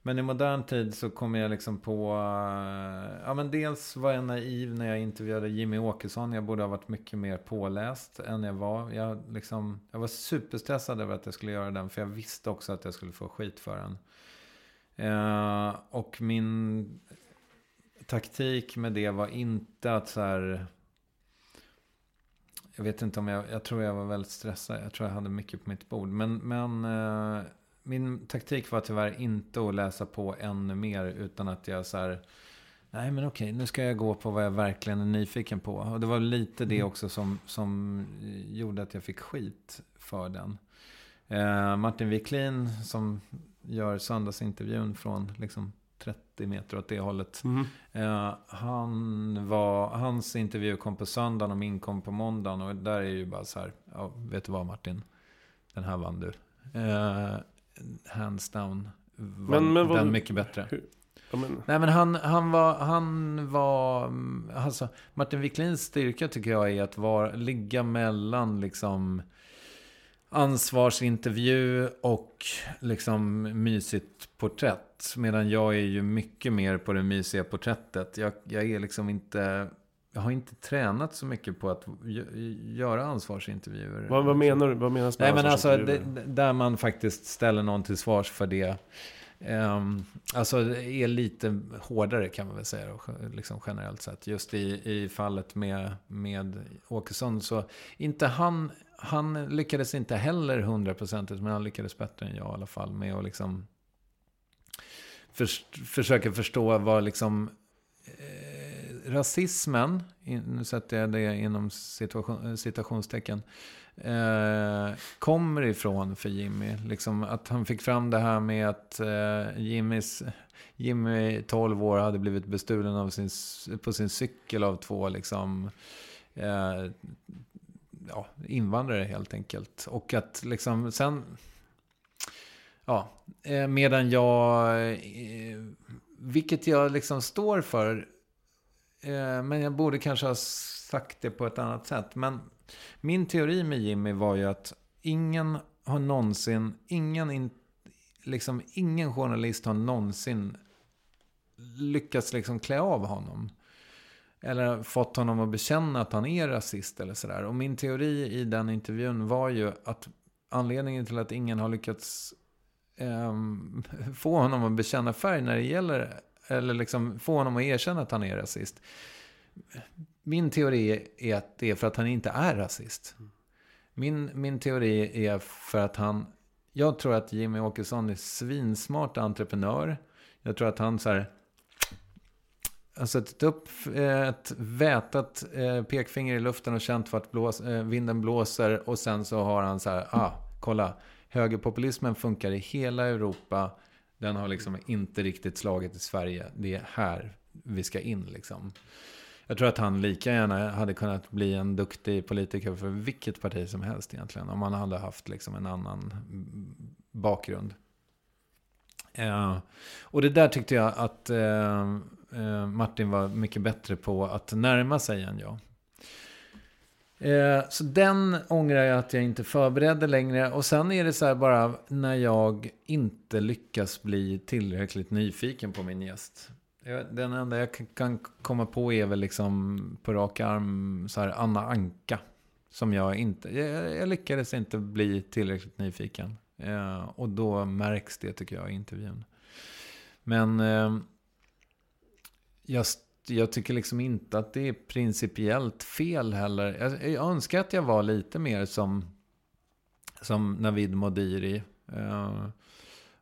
Men i modern tid så kom jag liksom på... Eh, ja men dels var jag naiv när jag intervjuade Jimmy Åkesson. Jag borde ha varit mycket mer påläst än jag var. Jag, liksom, jag var superstressad över att jag skulle göra den. För jag visste också att jag skulle få skit för den. Eh, och min taktik med det var inte att så här jag vet inte om jag, jag tror jag var väldigt stressad. Jag tror jag hade mycket på mitt bord. Men, men eh, min taktik var tyvärr inte att läsa på ännu mer. Utan att jag så här, nej men okej, nu ska jag gå på vad jag verkligen är nyfiken på. Och det var lite det mm. också som, som gjorde att jag fick skit för den. Eh, Martin Wiklin som gör söndagsintervjun från liksom 30 meter åt det hållet. Mm. Uh, han var, hans intervju kom på söndagen och min kom på måndagen. Och där är ju bara så här, ja, vet du vad Martin? Den här vann du. Uh, hands down var men, men, den vad, mycket bättre. Hur? Men... Nej men han, han var, han var, alltså Martin Wiklins styrka tycker jag är att vara, ligga mellan liksom ansvarsintervju och liksom mysigt porträtt. Medan jag är ju mycket mer på det mysiga porträttet. Jag, jag är liksom inte... Jag har inte tränat så mycket på att göra ansvarsintervjuer. Vad, vad menar du? Vad menas med Nej, men alltså, det, där man faktiskt ställer någon till svars för det. Um, alltså det är lite hårdare kan man väl säga då, liksom generellt sett. Just i, i fallet med, med Åkesson så inte han han lyckades inte heller hundraprocentigt, men han lyckades bättre än jag i alla fall med att liksom för, försöka förstå vad liksom rasismen, nu sätter jag det inom situation, eh, citationstecken, eh, kommer ifrån för Jimmy. Liksom att han fick fram det här med att eh, Jimmys, Jimmy, 12 år, hade blivit bestulen av sin, på sin cykel av två liksom, eh, ja, invandrare helt enkelt. Och att liksom sen... Ja, eh, medan jag... Eh, vilket jag liksom står för. Eh, men jag borde kanske ha sagt det på ett annat sätt. Men min teori med Jimmy var ju att ingen har någonsin, ingen, liksom, ingen journalist har någonsin lyckats liksom klä av honom. Eller fått honom att bekänna att han är rasist eller sådär. Och min teori i den intervjun var ju att anledningen till att ingen har lyckats eh, få honom att bekänna färg när det gäller, eller liksom få honom att erkänna att han är rasist. Min teori är att det är för att han inte är rasist. Min, min teori är för att han... Jag tror att Jimmy Åkesson är svinsmart entreprenör. Jag tror att han så här... Alltså har suttit upp eh, ett vätat eh, pekfinger i luften och känt vart blås, eh, vinden blåser. Och sen så har han så här, ah, kolla. Högerpopulismen funkar i hela Europa. Den har liksom inte riktigt slagit i Sverige. Det är här vi ska in liksom. Jag tror att han lika gärna hade kunnat bli en duktig politiker för vilket parti som helst egentligen. Om han hade haft liksom en annan bakgrund. Eh, och det där tyckte jag att eh, eh, Martin var mycket bättre på att närma sig än jag. Eh, så den ångrar jag att jag inte förberedde längre. Och sen är det så här bara när jag inte lyckas bli tillräckligt nyfiken på min gäst. Den enda jag kan komma på är väl liksom på rak arm så här Anna Anka. Som jag inte, jag, jag lyckades inte bli tillräckligt nyfiken. Eh, och då märks det tycker jag i intervjun. Men eh, jag, jag, tycker liksom inte att det är principiellt fel heller. Jag, jag önskar att jag var lite mer som, som Navid Modiri. Eh,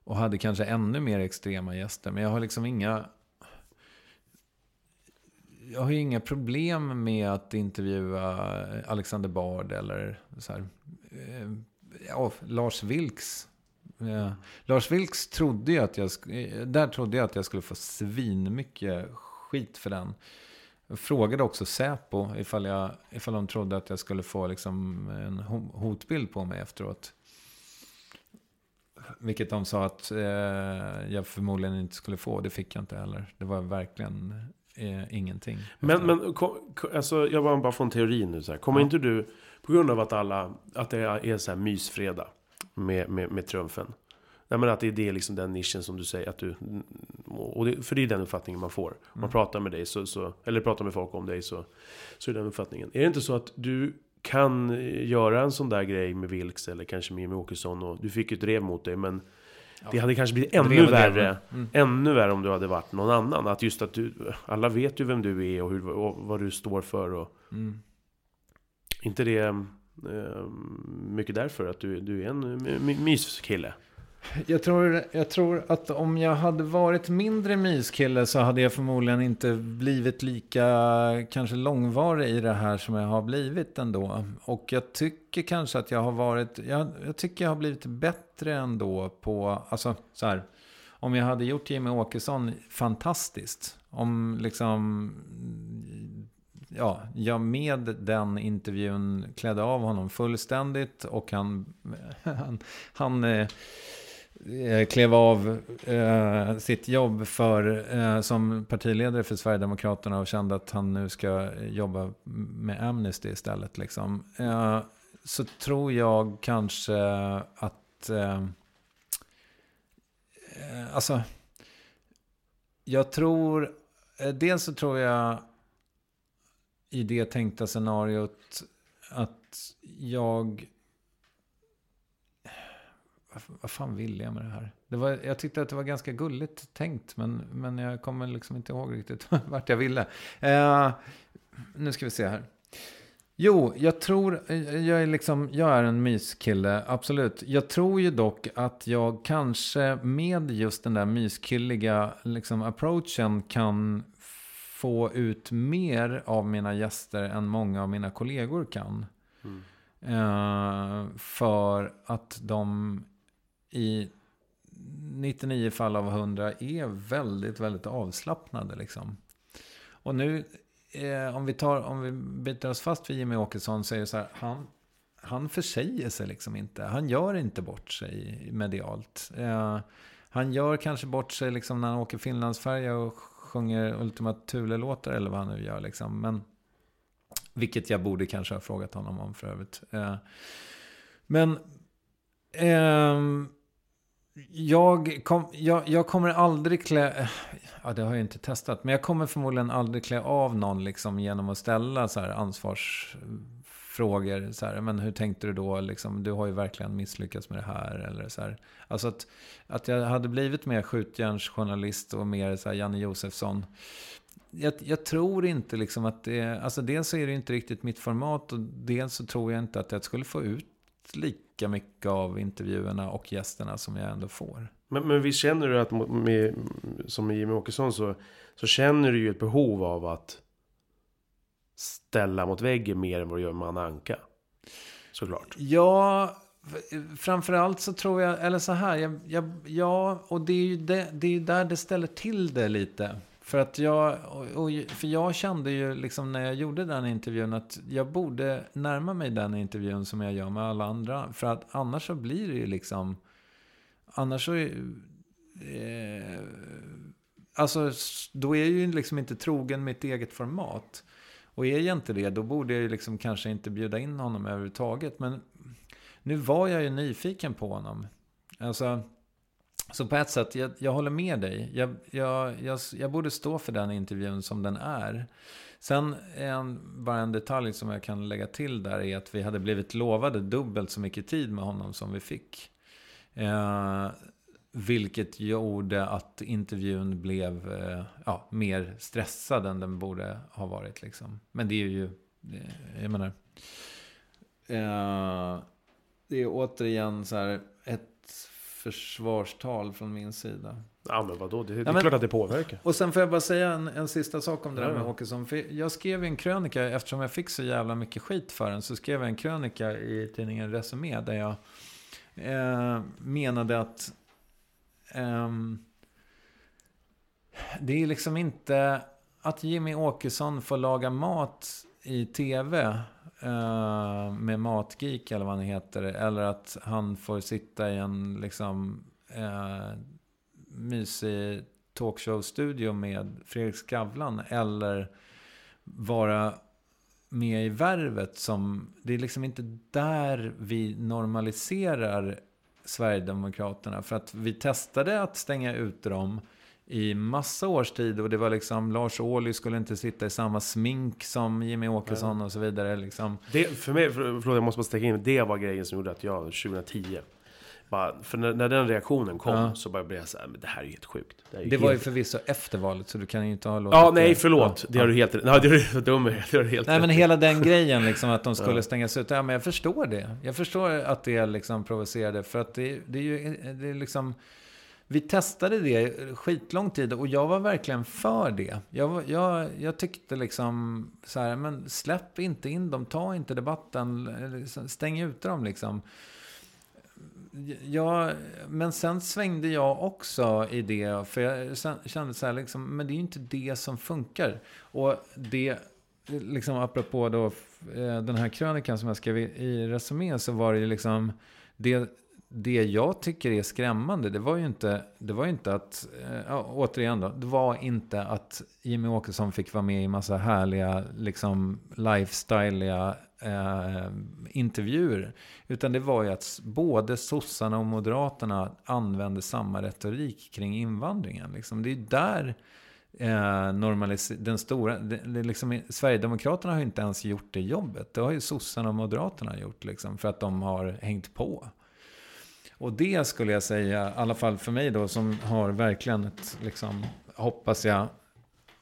och hade kanske ännu mer extrema gäster. Men jag har liksom inga jag har ju inga problem med att intervjua Alexander Bard eller så här, eh, ja, Lars Vilks. Ja. Lars Vilks trodde ju att jag, eh, där trodde jag att jag skulle få svinmycket skit för den. Jag frågade också Säpo ifall, jag, ifall de trodde att jag skulle få liksom en hotbild på mig efteråt. Vilket de sa att eh, jag förmodligen inte skulle få. Det fick jag inte heller. Det var verkligen eh, ingenting. Men, men alltså, jag var bara få en teori nu. Så här. Kommer ja. inte du, på grund av att alla, att det är så här mysfredag med, med, med trumfen. Nej, men att det är det, liksom den nischen som du säger att du... Och det, för det är den uppfattningen man får. Om man mm. pratar med dig så, så, eller pratar med folk om dig så, så är den uppfattningen. Är det inte så att du kan göra en sån där grej med Vilks eller kanske med Jimmie Åkesson och du fick ju ett drev mot dig men det hade kanske blivit ännu värre. Mm. Ännu värre om du hade varit någon annan. Att just att du, alla vet ju vem du är och, hur, och vad du står för. Och, mm. Inte det eh, mycket därför att du, du är en myskille? Jag tror, jag tror att om jag hade varit mindre myskille så hade jag förmodligen inte blivit lika kanske långvarig i det här som jag har blivit ändå. Och jag tycker kanske att jag har varit, jag, jag tycker jag har blivit bättre ändå på, alltså så här, om jag hade gjort Jimmy Åkesson fantastiskt. Om liksom, ja, jag med den intervjun klädde av honom fullständigt och han, han, han eh, Eh, klev av eh, sitt jobb för, eh, som partiledare för Sverigedemokraterna och kände att han nu ska jobba med Amnesty istället. Liksom. Eh, så tror jag kanske att... Eh, alltså, jag tror... Eh, dels så tror jag i det tänkta scenariot att jag vad fan ville jag med det här? Det var, jag tyckte att det var ganska gulligt tänkt, men, men jag kommer liksom inte ihåg riktigt vart jag ville. Eh, nu ska vi se här. Jo, jag tror, jag är liksom, jag är en myskille, absolut. Jag tror ju dock att jag kanske med just den där myskilliga liksom, approachen kan få ut mer av mina gäster än många av mina kollegor kan. Mm. Uh, för att de i 99 fall av 100 är väldigt, väldigt avslappnade. Liksom. Och nu, eh, om, vi tar, om vi biter oss fast vid Jimmy Åkesson så är det så här, han, han försäger sig liksom inte. Han gör inte bort sig medialt. Eh, han gör kanske bort sig liksom när han åker Finlandsfärja och sjunger Ultima Thule-låtar eller vad han nu gör. Liksom. Men, vilket jag borde kanske ha frågat honom om för övrigt. Eh, men... Eh, jag, kom, jag, jag, kommer aldrig klä... Ja, det har jag inte testat. Men jag kommer förmodligen aldrig klä av någon liksom genom att ställa så här ansvarsfrågor. Så här, men hur tänkte du då? Liksom, du har ju verkligen misslyckats med det här. Eller så här. Alltså att, att jag hade blivit mer skjutjärnsjournalist och mer så här Janne Josefsson. Jag, jag, tror inte liksom att det... Alltså dels så är det inte riktigt mitt format och dels så tror jag inte att jag skulle få ut lika mycket av intervjuerna och gästerna som jag ändå får. Men, men visst känner du att med, som med Jimmy Åkesson så, så känner du ju ett behov av att ställa mot väggen mer än vad du gör med Anna Anka. Såklart. Ja, framförallt så tror jag, eller så här, jag, jag, ja, och det är ju det, det är där det ställer till det lite. För att jag, och, för jag kände ju liksom när jag gjorde den intervjun att jag borde närma mig den intervjun som jag gör med alla andra. För att annars så blir det ju liksom, annars så, eh, alltså då är jag ju liksom inte trogen mitt eget format. Och är jag inte det, då borde jag ju liksom kanske inte bjuda in honom överhuvudtaget. Men nu var jag ju nyfiken på honom. Alltså, så på ett sätt, jag, jag håller med dig. Jag, jag, jag, jag, borde stå för den intervjun som den är. Sen en, bara en detalj som jag kan lägga till där är att vi hade blivit lovade dubbelt så mycket tid med honom som vi fick. Eh, vilket gjorde att intervjun blev eh, ja, mer stressad än den borde ha varit. Liksom. Men det är ju, jag menar, eh, det är återigen så här försvarstal från min sida. Ja men vadå, det, det är ja, men, klart att det påverkar. Och sen får jag bara säga en, en sista sak om det där med Åkesson. För jag skrev en krönika, eftersom jag fick så jävla mycket skit för den, så skrev jag en krönika i tidningen Resumé där jag eh, menade att eh, det är liksom inte att Jimmy Åkesson får laga mat i tv Uh, med Matgeek eller vad han heter. Eller att han får sitta i en liksom uh, mysig talkshow-studio med Fredrik Skavlan. Eller vara med i Värvet som... Det är liksom inte där vi normaliserar Sverigedemokraterna. För att vi testade att stänga ut dem i massa års tid. Och det var liksom, Lars Ohly skulle inte sitta i samma smink som Jimmy Åkesson Nej. och så vidare. Liksom. Det, för mig, förlåt jag måste bara sticka in, det var grejen som gjorde att jag 2010 bara, för när, när, den reaktionen kom ja. så bara blev jag så här, men det här är helt sjukt. Det, det helt... var ju förvisso efter valet så du kan ju inte ha låtit Ja, nej förlåt. Ja. Det har du helt Ja, det är dum, det har du helt Nej, men hela den grejen liksom att de skulle ja. stängas ut. Ja, men jag förstår det. Jag förstår att det liksom provocerade. För att det, det är ju det är liksom vi testade det skitlång tid och jag var verkligen för det. Jag, jag, jag tyckte liksom så här, men släpp inte in dem, ta inte debatten, stäng ut dem liksom. Ja, men sen svängde jag också i det, för jag kände så här, liksom, men det är ju inte det som funkar. Och det, liksom apropå då eh, den här krönikan som jag skrev i Resumé, så var det ju liksom, det, det jag tycker är skrämmande, det var ju inte, det var inte att, eh, ja, återigen då, det var inte att Jimmy Åkesson fick vara med i massa härliga, liksom lifestyleiga eh, intervjuer. Utan det var ju att både sossarna och moderaterna använde samma retorik kring invandringen. Liksom. Det är där eh, normalis- den stora, det, det liksom, Sverigedemokraterna har ju inte ens gjort det jobbet. Det har ju sossarna och moderaterna gjort, liksom, för att de har hängt på. Och det skulle jag säga, i alla fall för mig då, som har verkligen ett, liksom, hoppas jag,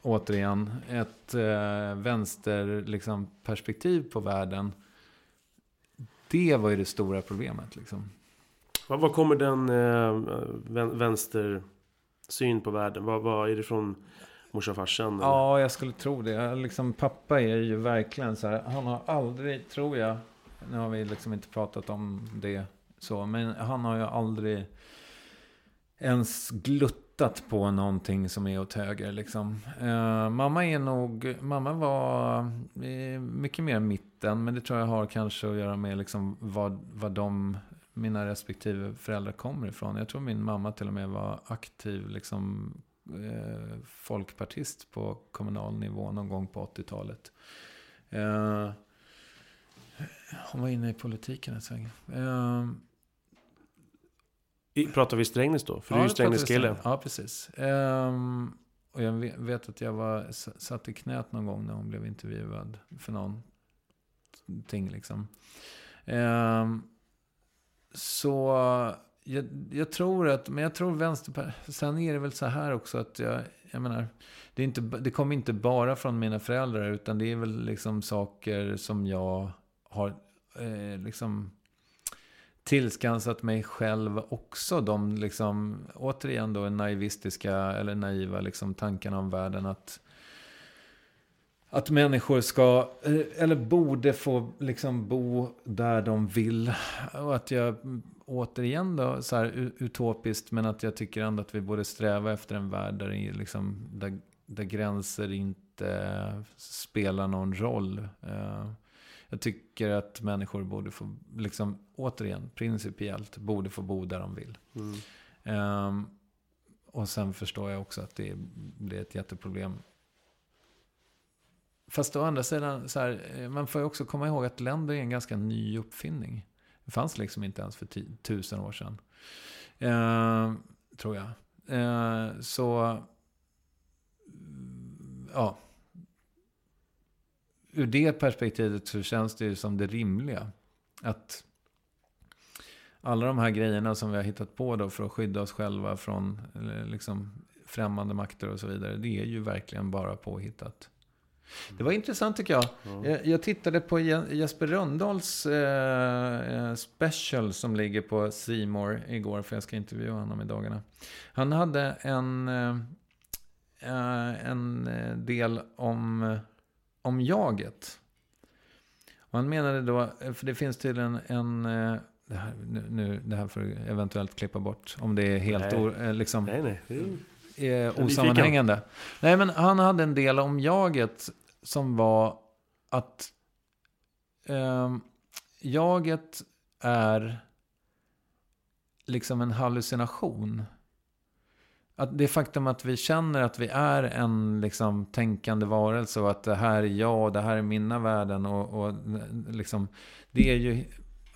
återigen, ett eh, vänsterperspektiv liksom, på världen. Det var ju det stora problemet. Liksom. Var kommer den eh, vänstersyn på världen? Vad, vad är det från morsan farsan? Ja, jag skulle tro det. Liksom, pappa är ju verkligen så här, han har aldrig, tror jag, nu har vi liksom inte pratat om det så, men han har ju aldrig ens gluttat på någonting som är åt höger. Liksom. Eh, mamma är nog, mamma var eh, mycket mer mitten, men det tror jag har kanske att göra med liksom vad, vad de, mina respektive föräldrar kommer ifrån. Jag tror min mamma till och med var aktiv liksom, eh, folkpartist på kommunal nivå någon gång på 80-talet. Eh, hon var inne i politiken ett sväng. Eh, Pratar vi Strängnäs då? För ja, du är ju Strängnäskille. Ja, precis. Um, och jag vet att jag var satt i knät någon gång när hon blev intervjuad för någon ting liksom. Eh, så jag, jag, tror att, men jag tror vänsterpartiet, sen är det väl så här också att jag, jag menar, det, är inte, det kommer inte bara från mina föräldrar utan det är väl liksom saker som jag har eh, liksom tillskansat mig själv också. De liksom, återigen då naivistiska eller naiva liksom tankarna om världen. Att, att människor ska, eh, eller borde få liksom bo där de vill. Och att jag, återigen då, så här utopiskt, men att jag tycker ändå att vi borde sträva efter en värld där, liksom, där, där gränser inte spelar någon roll. Uh, jag tycker att människor borde få, liksom, återigen, principiellt, borde få bo där de vill. Mm. Um, och sen förstår jag också att det blir ett jätteproblem. Fast å andra sidan, så här, eh, man får ju också komma ihåg att länder är en ganska ny uppfinning. Det fanns liksom inte ens för tusen år sedan. Uh, tror jag. Uh, så, ja ur det perspektivet så känns det ju som det rimliga. Att alla de här grejerna som vi har hittat på då för att skydda oss själva från liksom främmande makter och så vidare. Det är ju verkligen bara påhittat. Det var intressant tycker jag. Mm. Jag tittade på Jesper Röndahls eh, special som ligger på Seymour igår. För jag ska intervjua honom i dagarna. Han hade en, eh, en del om om jaget. Och han menade då, för det finns tydligen en... Eh, det här, nu, det här får du eventuellt klippa bort. Om det är helt nej. O, eh, liksom, nej, nej. Är osammanhängande. Nej, men han hade en del om jaget som var att eh, jaget är liksom en hallucination. Att det faktum att vi känner att vi är en liksom, tänkande varelse och att det här är jag och det här är mina värden. Och, och liksom, det är ju...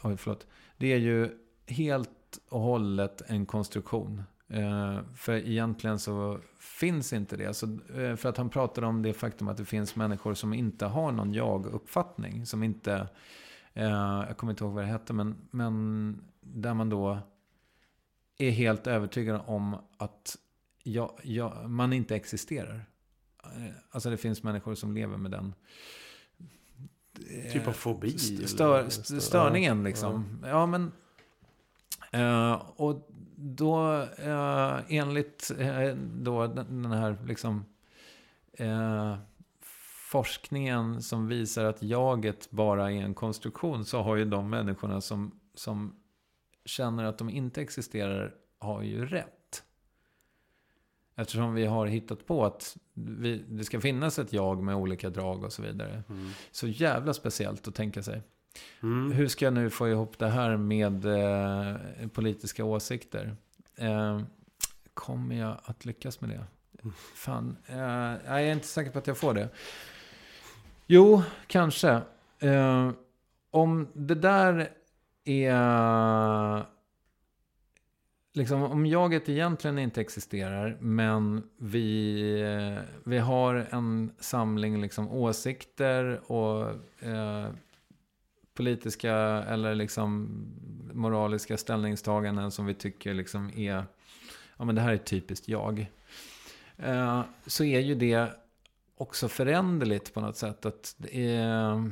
Oj, förlåt. Det är ju helt och hållet en konstruktion. Eh, för egentligen så finns inte det. Så, eh, för att han pratar om det faktum att det finns människor som inte har någon jag-uppfattning. Som inte... Eh, jag kommer inte ihåg vad det hette, men, men där man då är helt övertygad om att ja, ja, man inte existerar. Eh, alltså det finns människor som lever med den. Typ av fobi? Stör, störningen liksom. Ja, ja men... Uh, och då, uh, enligt uh, då den här liksom... forskningen som visar att jaget bara är en konstruktion. Så har ju de människorna som, som känner att de inte existerar, har ju rätt. Eftersom vi har hittat på att vi, det ska finnas ett jag med olika drag och så vidare. Mm. Så jävla speciellt att tänka sig. Mm. Hur ska jag nu få ihop det här med eh, politiska åsikter? Eh, kommer jag att lyckas med det? Fan, eh, jag är inte säker på att jag får det. Jo, kanske. Eh, om det där är liksom, om jaget egentligen inte existerar, men vi, vi har en samling liksom, åsikter och eh, politiska eller liksom moraliska ställningstaganden som vi tycker liksom är, ja men det här är typiskt jag. Eh, så är ju det också föränderligt på något sätt. Att det är,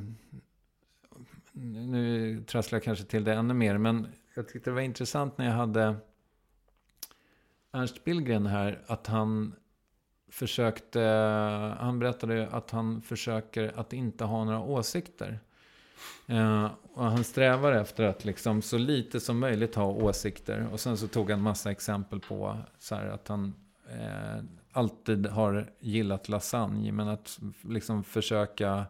nu trasslar jag kanske till det ännu mer, men jag tyckte det var intressant när jag hade Ernst Billgren här att han försökte, han berättade att han försöker att inte ha några åsikter. Eh, och han strävar efter att liksom så lite som möjligt ha åsikter. Och sen så tog han massa exempel på så att han eh, alltid har gillat lasagne. Men att liksom försöka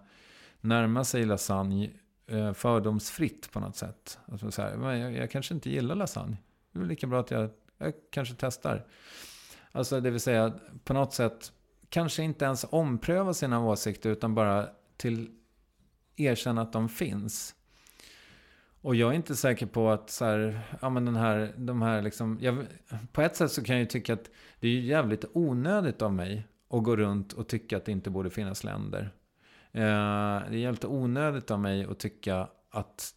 närma sig lasagne eh, fördomsfritt på något sätt. Alltså så här, jag, jag kanske inte gillar lasagne. Det är lika bra att jag jag kanske testar. Alltså det vill säga på något sätt kanske inte ens ompröva sina åsikter utan bara till erkänna att de finns. Och jag är inte säker på att så här, ja men den här, de här liksom, jag, på ett sätt så kan jag ju tycka att det är jävligt onödigt av mig att gå runt och tycka att det inte borde finnas länder. Eh, det är jävligt onödigt av mig att tycka att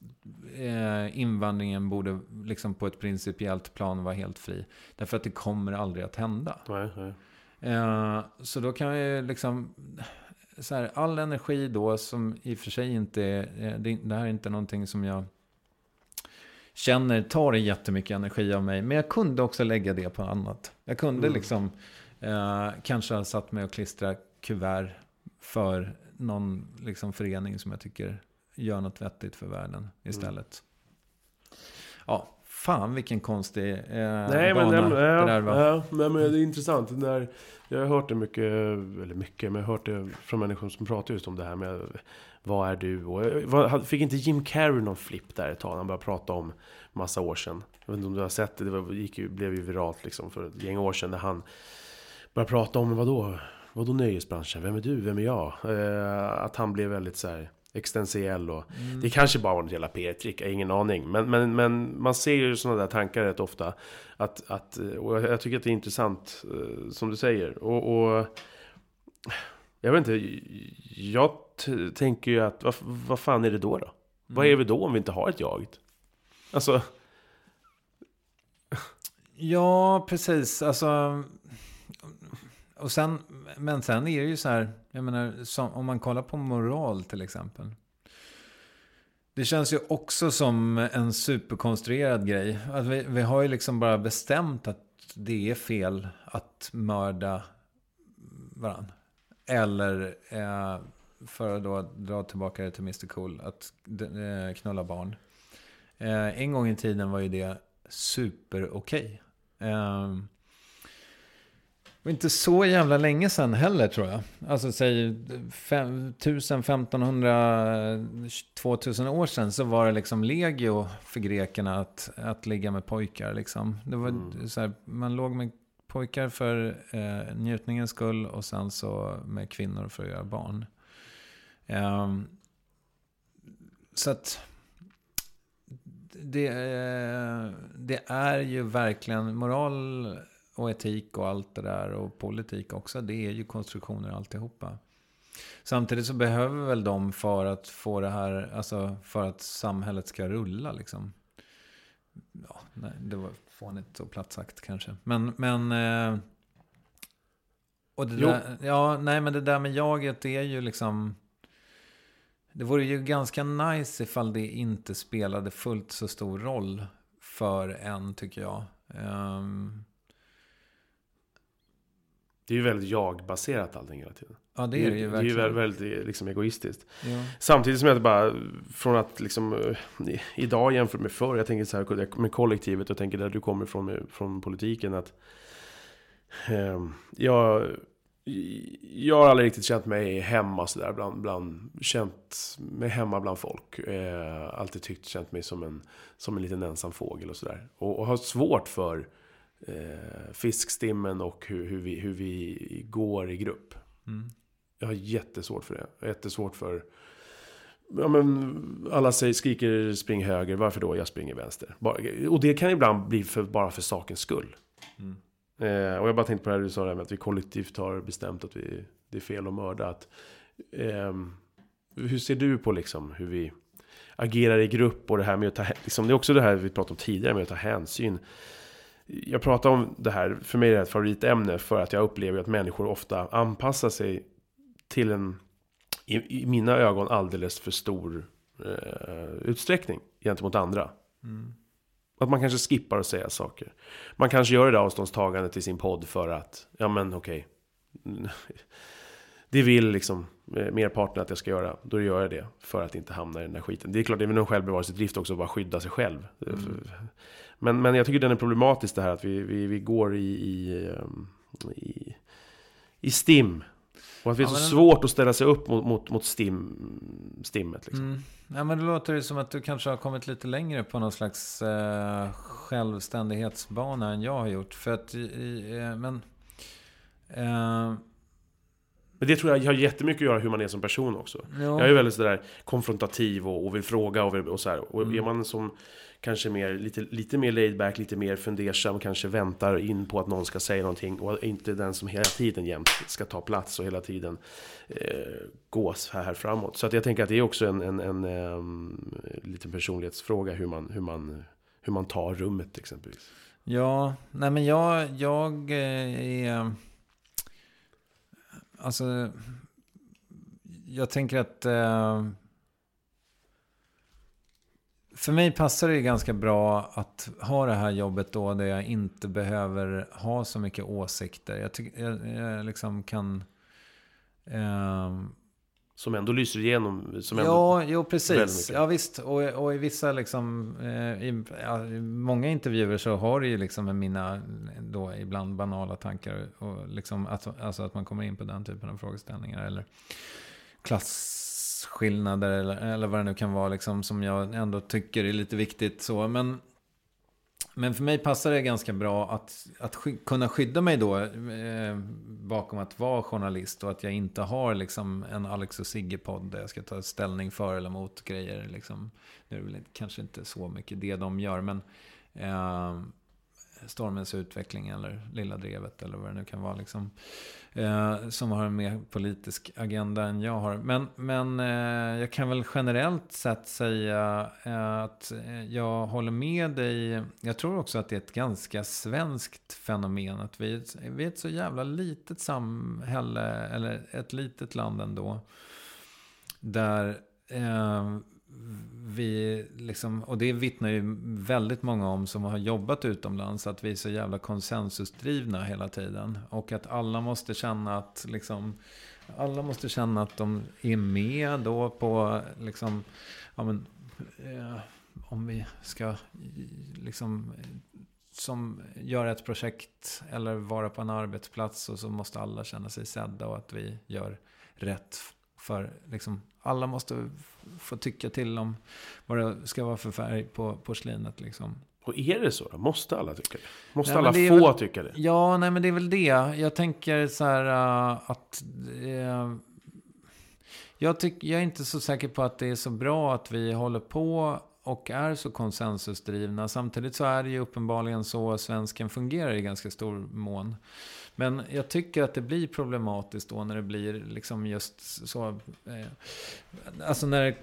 eh, invandringen borde liksom på ett principiellt plan vara helt fri. Därför att det kommer aldrig att hända. Nej, nej. Eh, så då kan jag liksom... Så här, all energi då som i och för sig inte är... eh, Det, det här är inte någonting som jag känner tar jättemycket energi av mig. Men jag kunde också lägga det på annat. Jag kunde Mm. liksom eh, kanske ha satt mig och klistra kuvert för någon liksom, förening som jag tycker gör något vettigt för världen istället. Ja, fan vilken konstig eh, Nej, men, bana nej, men, ja, det där var. ja, nej, men det är intressant. Där, jag har hört det mycket, eller mycket, men jag har hört det från människor som pratar just om det här med vad är du? Och, jag- vad, fick inte Jim Carrey någon flipp där ett tag? Han började prata om massa år sedan. Jag vet inte om du har sett det, det var, gick blev ju viralt liksom för ett gäng år sedan. Där han började prata om, vadå? Vadå nöjesbranschen? Vem är du? Vem är jag? Eh, att han blev väldigt så här existentiell och Mm. det kanske bara var ett jävla PR-trick, jag har ingen aning. Men, men, men man ser ju sådana där tankar rätt ofta. Att, att, och jag tycker att det är intressant, eh, som du säger. Och, och jag vet inte, jag tänker ju att vad, vad fan är det då då? Vad är vi då om vi inte har ett jag? Alltså, Ja, precis. Alltså, och sen, men sen är det ju så här, jag menar, som, om man kollar på moral till exempel. Det känns ju också som en superkonstruerad grej. Att vi, vi har ju liksom bara bestämt att det är fel att mörda varandra. Eller, eh, för att då dra tillbaka det till Mr Cool, att eh, knulla barn. Eh, en gång i tiden var ju det super okej. -okay. Ehm, var inte så jävla länge sedan heller tror jag. Alltså säg fem- 1000, 1500, 2000 år sedan så var det liksom legio för grekerna att, att ligga med pojkar. Liksom. Det var Mm. så här, man låg med pojkar för eh, njutningens skull och sen så med kvinnor för att göra barn. Ehm, så att det, eh, det är ju verkligen moral och etik och allt det där och politik också. Det är ju konstruktioner alltihopa. Samtidigt så behöver väl de för att få det här, alltså för att samhället ska rulla liksom. Ja, nej, det var fånigt och platt sagt kanske. Men, men... eh, Och det Jo. där, ja, nej men det där med jaget det är ju liksom... Det vore ju ganska nice ifall det inte spelade fullt så stor roll för en, tycker jag. Ehm, det är ju väldigt jag-baserat allting hela tiden. ja, det är det ju Det är ju verkligen. väldigt, väldigt liksom, egoistiskt. Ja. Samtidigt som jag bara, från att liksom, eh, idag jämfört med förr, jag tänker så här med kollektivet och tänker där du kommer ifrån från politiken att eh, jag, jag har aldrig riktigt känt mig hemma sådär bland, bland, känt mig hemma bland folk. Eh, alltid tyckt, känt mig som en, som en liten ensam fågel och sådär. Och, och har svårt för eh, fiskstimmen och hur, hur, vi, hur vi går i grupp. Mm. Jag har jättesvårt för det. Jag har jättesvårt för... Ja, men alla säger, skriker spring höger, varför då? Jag springer vänster. Bara, och det kan ibland bli för, bara för sakens skull. Mm. Eh, och jag bara tänkte på det här du sa, där med att vi kollektivt har bestämt att vi, det är fel att mörda. Att, ehm, hur ser du på liksom hur vi agerar i grupp och det här med att ta liksom, Det är också det här vi pratade om tidigare med att ta hänsyn. Jag pratar om det här, för mig är det ett favoritämne för att jag upplever att människor ofta anpassar sig till en, i, i mina ögon, alldeles för stor eh, utsträckning gentemot andra. Mm. Att man kanske skippar att säga saker. Man kanske gör det där avståndstagandet till sin podd för att, ja men okej. Det vill liksom eh, merparten att jag ska göra. Då gör jag det. För att inte hamna i den här skiten. Det är klart, det är väl en självbevarelsedrift också att bara skydda sig själv. Mm. Men, men jag tycker den är problematisk det här att vi, vi, vi går i, i, ehm, i, i stim. Och att det är Ja, så men svårt att ställa sig upp mot, mot, mot stim, stimmet. Liksom. Mm. Ja, men det låter ju som att du kanske har kommit lite längre på någon slags eh, självständighetsbana än jag har gjort. För att, eh, men... Eh, Men det tror jag har jättemycket att göra hur man är som person också. Ja. Jag är väldigt sådär konfrontativ och, och vill fråga och, vill, och så här. Och Mm. är man som kanske mer, lite, lite mer laid back, lite mer fundersam, kanske väntar in på att någon ska säga någonting och inte den som hela tiden jämt ska ta plats och hela tiden eh, gås här, här framåt. Så att jag tänker att det är också en, en, en, em, liten personlighetsfråga hur man, hur, man, hur man tar rummet exempelvis. Ja, nej men jag, jag eh, är... Alltså, jag tänker att... Eh, för mig passar det ganska bra att ha det här jobbet då där jag inte behöver ha så mycket åsikter. Jag, tyck, jag, jag liksom kan... Eh, som ändå lyser igenom. Som ändå, Ja, jo precis. Ja visst. Och, och i vissa liksom, eh, i, ja, i många intervjuer så har det ju liksom med mina då ibland banala tankar. Och liksom att, alltså att man kommer in på den typen av frågeställningar. Eller klasskillnader eller, eller vad det nu kan vara liksom som jag ändå tycker är lite viktigt så. Men, men för mig passar det ganska bra att, att sky, kunna skydda mig då eh, bakom att vara journalist och att jag inte har liksom en Alex och Sigge-podd där jag ska ta ställning för eller mot grejer. Liksom. Nu är det väl inte- kanske inte så mycket det de gör, men eh, Stormens utveckling eller Lilla Drevet eller vad det nu kan vara. Liksom. Eh, som har en mer politisk agenda än jag har. Men, men eh, jag kan väl generellt sett säga eh, att eh, jag håller med dig. Jag tror också att det är ett ganska svenskt fenomen. Att vi, är ett- vi är ett så jävla litet samhälle, eller ett litet land ändå. Där eh, vi liksom, och det vittnar ju väldigt många om som har jobbat utomlands, att vi är så jävla konsensusdrivna hela tiden. Och att alla måste känna att liksom, alla måste känna att de är med då på liksom, ja men, eh, om vi ska liksom som göra ett projekt eller vara på en arbetsplats och så måste alla känna sig sedda och att vi gör rätt för liksom alla måste få tycka till om vad det ska vara för färg på porslinet liksom. Och är det så då? Måste alla tycka det? Måste Nej, alla det få väl- tycka det? Ja, nej men det är väl det. Jag tänker så här äh, att... eh, jag, tyck, jag är inte så säker på att det är så bra att vi håller på och är så konsensusdrivna. Samtidigt så är det ju uppenbarligen så svensken fungerar i ganska stor mån. Men jag tycker att det blir problematiskt då när det blir liksom just så... Eh, alltså när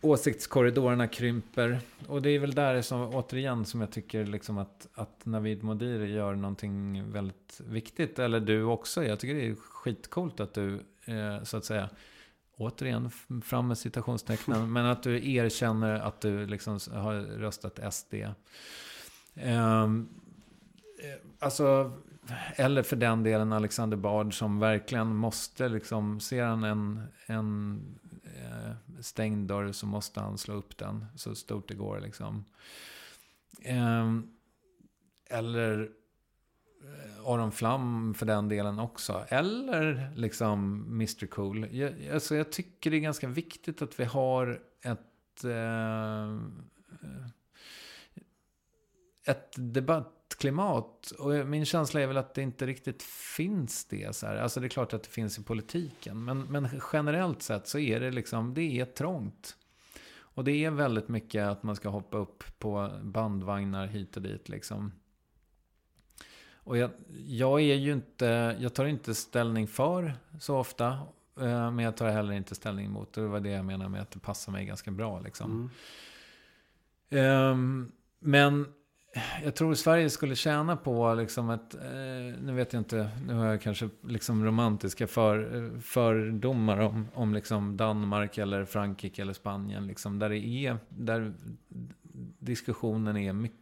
åsiktskorridorerna krymper. Och det är väl där som, återigen som jag tycker liksom att, att Navid Modiri gör någonting väldigt viktigt. Eller du också. Jag tycker det är skitcoolt att du, eh, så att säga, återigen fram med citationstecknen, men att du erkänner att du liksom har röstat SD. Ehm, eh, alltså, eller för den delen Alexander Bard som verkligen måste liksom, ser han en, en eh, stängd dörr så måste han slå upp den så stort det går liksom. Ehm, eller Eh, Aron Flam för den delen också. Eller liksom Mr Cool. Jag, alltså jag tycker det är ganska viktigt att vi har ett... Eh, ett debattklimat. Och min känsla är väl att det inte riktigt finns det. Så här. Alltså det är klart att det finns i politiken. Men, men generellt sett så är det liksom, det är trångt. Och det är väldigt mycket att man ska hoppa upp på bandvagnar hit och dit liksom. Och jag, jag är ju inte, jag tar inte ställning för så ofta. eh, Men jag tar heller inte ställning emot. Det var det jag menar med att det passar mig ganska bra liksom. Mm. Ehm, men jag tror Sverige skulle tjäna på liksom ett, eh, nu vet jag inte, nu har jag kanske liksom romantiska för, fördomar om, om liksom Danmark eller Frankrike eller Spanien. Liksom, där det är, där diskussionen är mycket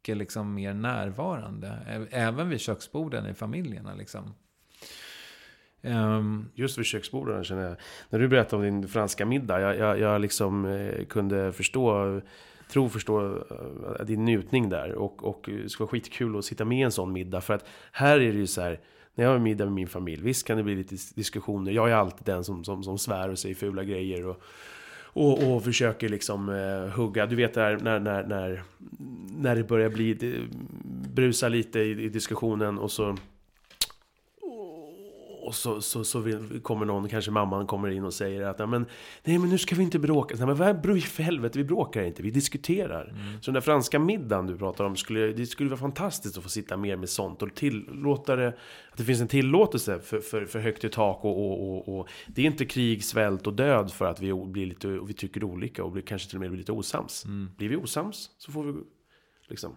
mycket liksom mer närvarande. Även vid köksborden i familjerna liksom. Um, Just vid köksborden känner jag. När du berättade om din franska middag. Jag, jag, jag liksom eh, kunde förstå, tro förstå eh, din njutning där. Och, och det skulle vara skitkul att sitta med i en sån middag. För att här är det ju så här. När jag har middag med min familj. Visst kan det bli lite diskussioner. Jag är alltid den som, som, som svär och säger fula grejer. Och, och, och försöker liksom eh, hugga. Du vet där när, när, när, när det börjar bli det, brusa lite i, i diskussionen. Och så och så, så, så vill, kommer någon, kanske mamman kommer in och säger att men, nej men nu ska vi inte bråka. Nej, men vad för helvete, vi bråkar inte, vi diskuterar. Mm. Så den där franska middagen du pratar om, skulle, det skulle vara fantastiskt att få sitta mer med sånt. Och tillåta det, att det finns en tillåtelse för, för, för högt i tak. Och, och, och, och, det är inte krig, svält och död för att vi, blir lite, vi tycker olika och blir, kanske till och med blir lite osams. Mm. Blir vi osams så får vi liksom...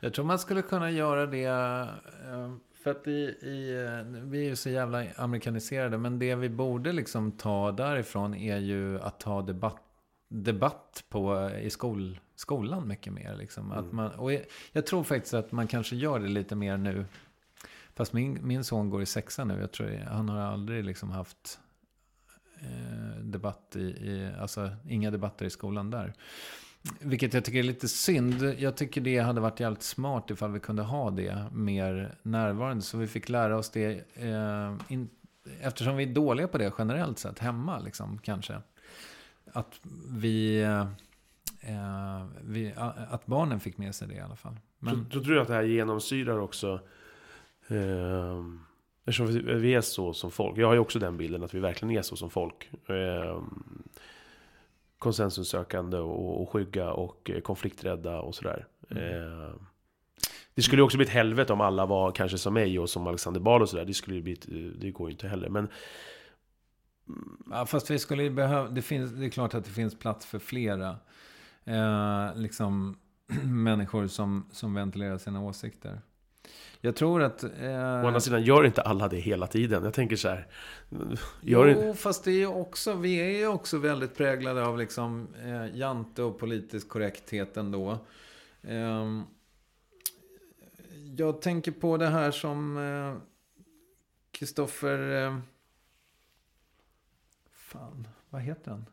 Jag tror man skulle kunna göra det eh, för att i, i, eh, vi är ju så jävla amerikaniserade. Men det vi borde liksom ta därifrån är ju att ta debatt, debatt på, i skol, skolan mycket mer. Liksom. Mm. Att man, och jag, jag, tror faktiskt att man kanske gör det lite mer nu. Fast min, min son går i sexan nu. Jag tror han har aldrig liksom haft eh, debatt i, i, alltså inga debatter i skolan där. Vilket jag tycker är lite synd. Jag tycker det hade varit jävligt smart ifall vi kunde ha det mer närvarande. Så vi fick lära oss det. Eh, in, eftersom vi är dåliga på det generellt sett hemma, liksom, kanske. Att vi, eh, vi, Att barnen fick med sig det i alla fall. Men... Då, tror jag att det här genomsyrar också. Eh, eftersom vi är så som folk. Jag har ju också den bilden att vi verkligen är så som folk. Eh, konsensussökande och, och skygga och eh, konflikträdda och sådär. Mm. Eh, det skulle också bli ett helvete om alla var kanske som mig och som Alexander Bard och sådär. Det, skulle bli, det går ju inte heller. Men... Ja, fast vi skulle behöva, det, finns, det är klart att det finns plats för flera eh, liksom, människor som, som ventilerar sina åsikter. Jag tror att... Eh... Å andra sidan, gör inte alla det hela tiden? Jag tänker så här... Gör jo, fast det är ju också... Vi är ju också väldigt präglade av liksom eh, jante och politisk korrekthet ändå. Eh, jag tänker på det här som Kristoffer... Eh, eh, fan, vad heter han?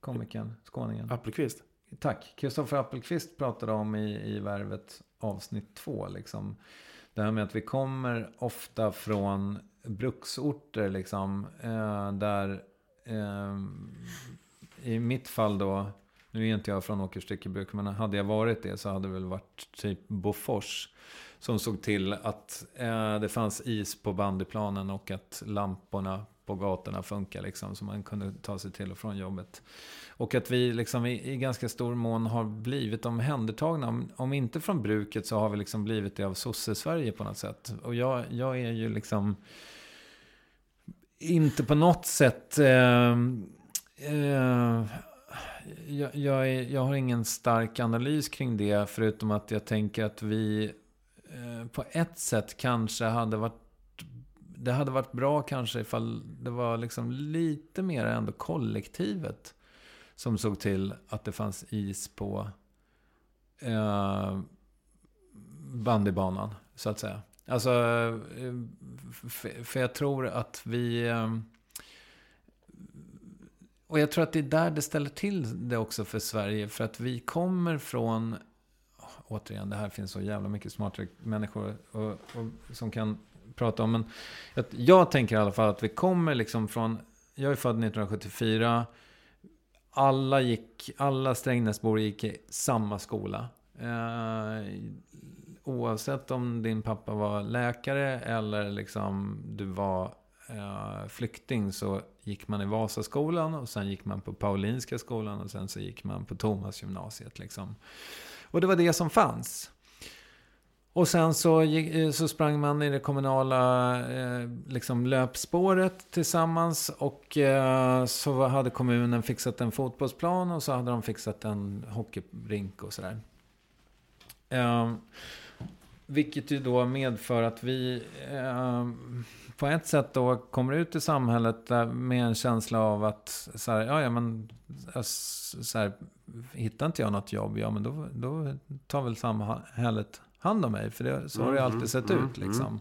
Komikern, skåningen. Appelqvist. Tack. Kristoffer Appelqvist pratade om i, i Värvet avsnitt två. Liksom. Det här med att vi kommer ofta från bruksorter liksom. Eh, där eh, i mitt fall då. Nu är inte jag från Åkerstyckebruk. Men hade jag varit det så hade det väl varit typ Bofors. Som såg till att eh, det fanns is på bandyplanen och att lamporna på gatorna funkar liksom. Så man kunde ta sig till och från jobbet. Och att vi liksom i, i ganska stor mån har blivit omhändertagna. Om, om inte från bruket så har vi liksom blivit det av sosse-Sverige på något sätt. Och jag, jag är ju liksom inte på något sätt... Eh, eh, jag, jag, är, jag, har ingen stark analys kring det. Förutom att jag tänker att vi eh, på ett sätt kanske hade varit det hade varit bra kanske ifall det var liksom lite mer ändå kollektivet som såg till att det fanns is på eh, bandybanan, så att säga. Alltså, eh, för jag tror att vi... Eh, och jag tror att det är där det ställer till det också för Sverige. För att vi kommer från... Återigen, det här finns så jävla mycket smartare människor och, och, som kan prata om. Men jag tänker i alla fall att vi kommer liksom från... Jag är född 1974 alla, gick, alla Strängnäsbor gick i samma skola. Eh, oavsett om din pappa var läkare eller liksom du var eh, flykting så gick man i Vasaskolan och sen gick man på Paulinska skolan och sen så gick man på Thomasgymnasiet. Liksom. Och det var det som fanns. Och sen så, eh, så sprang man i det kommunala eh, liksom löpspåret tillsammans. Och eh, så hade kommunen fixat en fotbollsplan och så hade de fixat en hockeyrink och sådär. Eh, vilket ju då medför att vi eh, på ett sätt då kommer ut i samhället med en känsla av att så här, ja, ja men alltså, så här, hittar inte jag något jobb, ja men då, då tar väl samhället hand om mig. För det, så har det alltid mm, sett mm, ut. Liksom.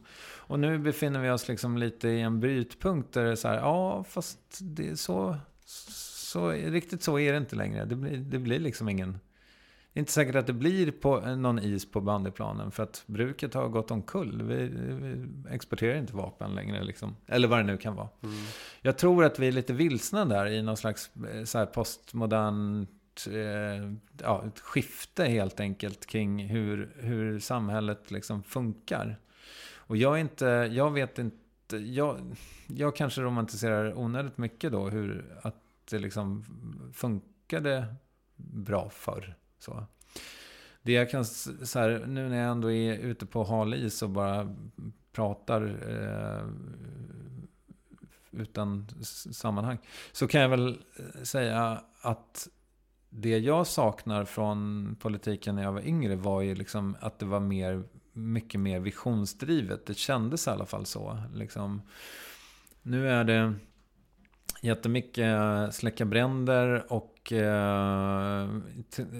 Och nu befinner vi oss liksom lite i en brytpunkt där det är så här, ja fast det är så, så, riktigt så är det inte längre. Det blir, det blir liksom ingen, det är inte säkert att det blir på, någon is på bandyplanen. För att bruket har gått omkull. Vi, vi exporterar inte vapen längre. Liksom. Eller vad det nu kan vara. Mm. Jag tror att vi är lite vilsna där i någon slags eh, så här postmodern Eh, ja, ett skifte helt enkelt kring hur, hur samhället liksom funkar. Och jag, är inte, jag vet inte jag, jag kanske romantiserar onödigt mycket då hur att det liksom funkade bra förr. Så. Det jag kan, så här, nu när jag ändå är ute på hal is och bara pratar eh, utan sammanhang. Så kan jag väl eh, säga att det jag saknar från politiken när jag var yngre var ju liksom att det var mer, mycket mer visionsdrivet. Det kändes i alla fall så. Liksom, nu är det jättemycket släcka bränder och eh,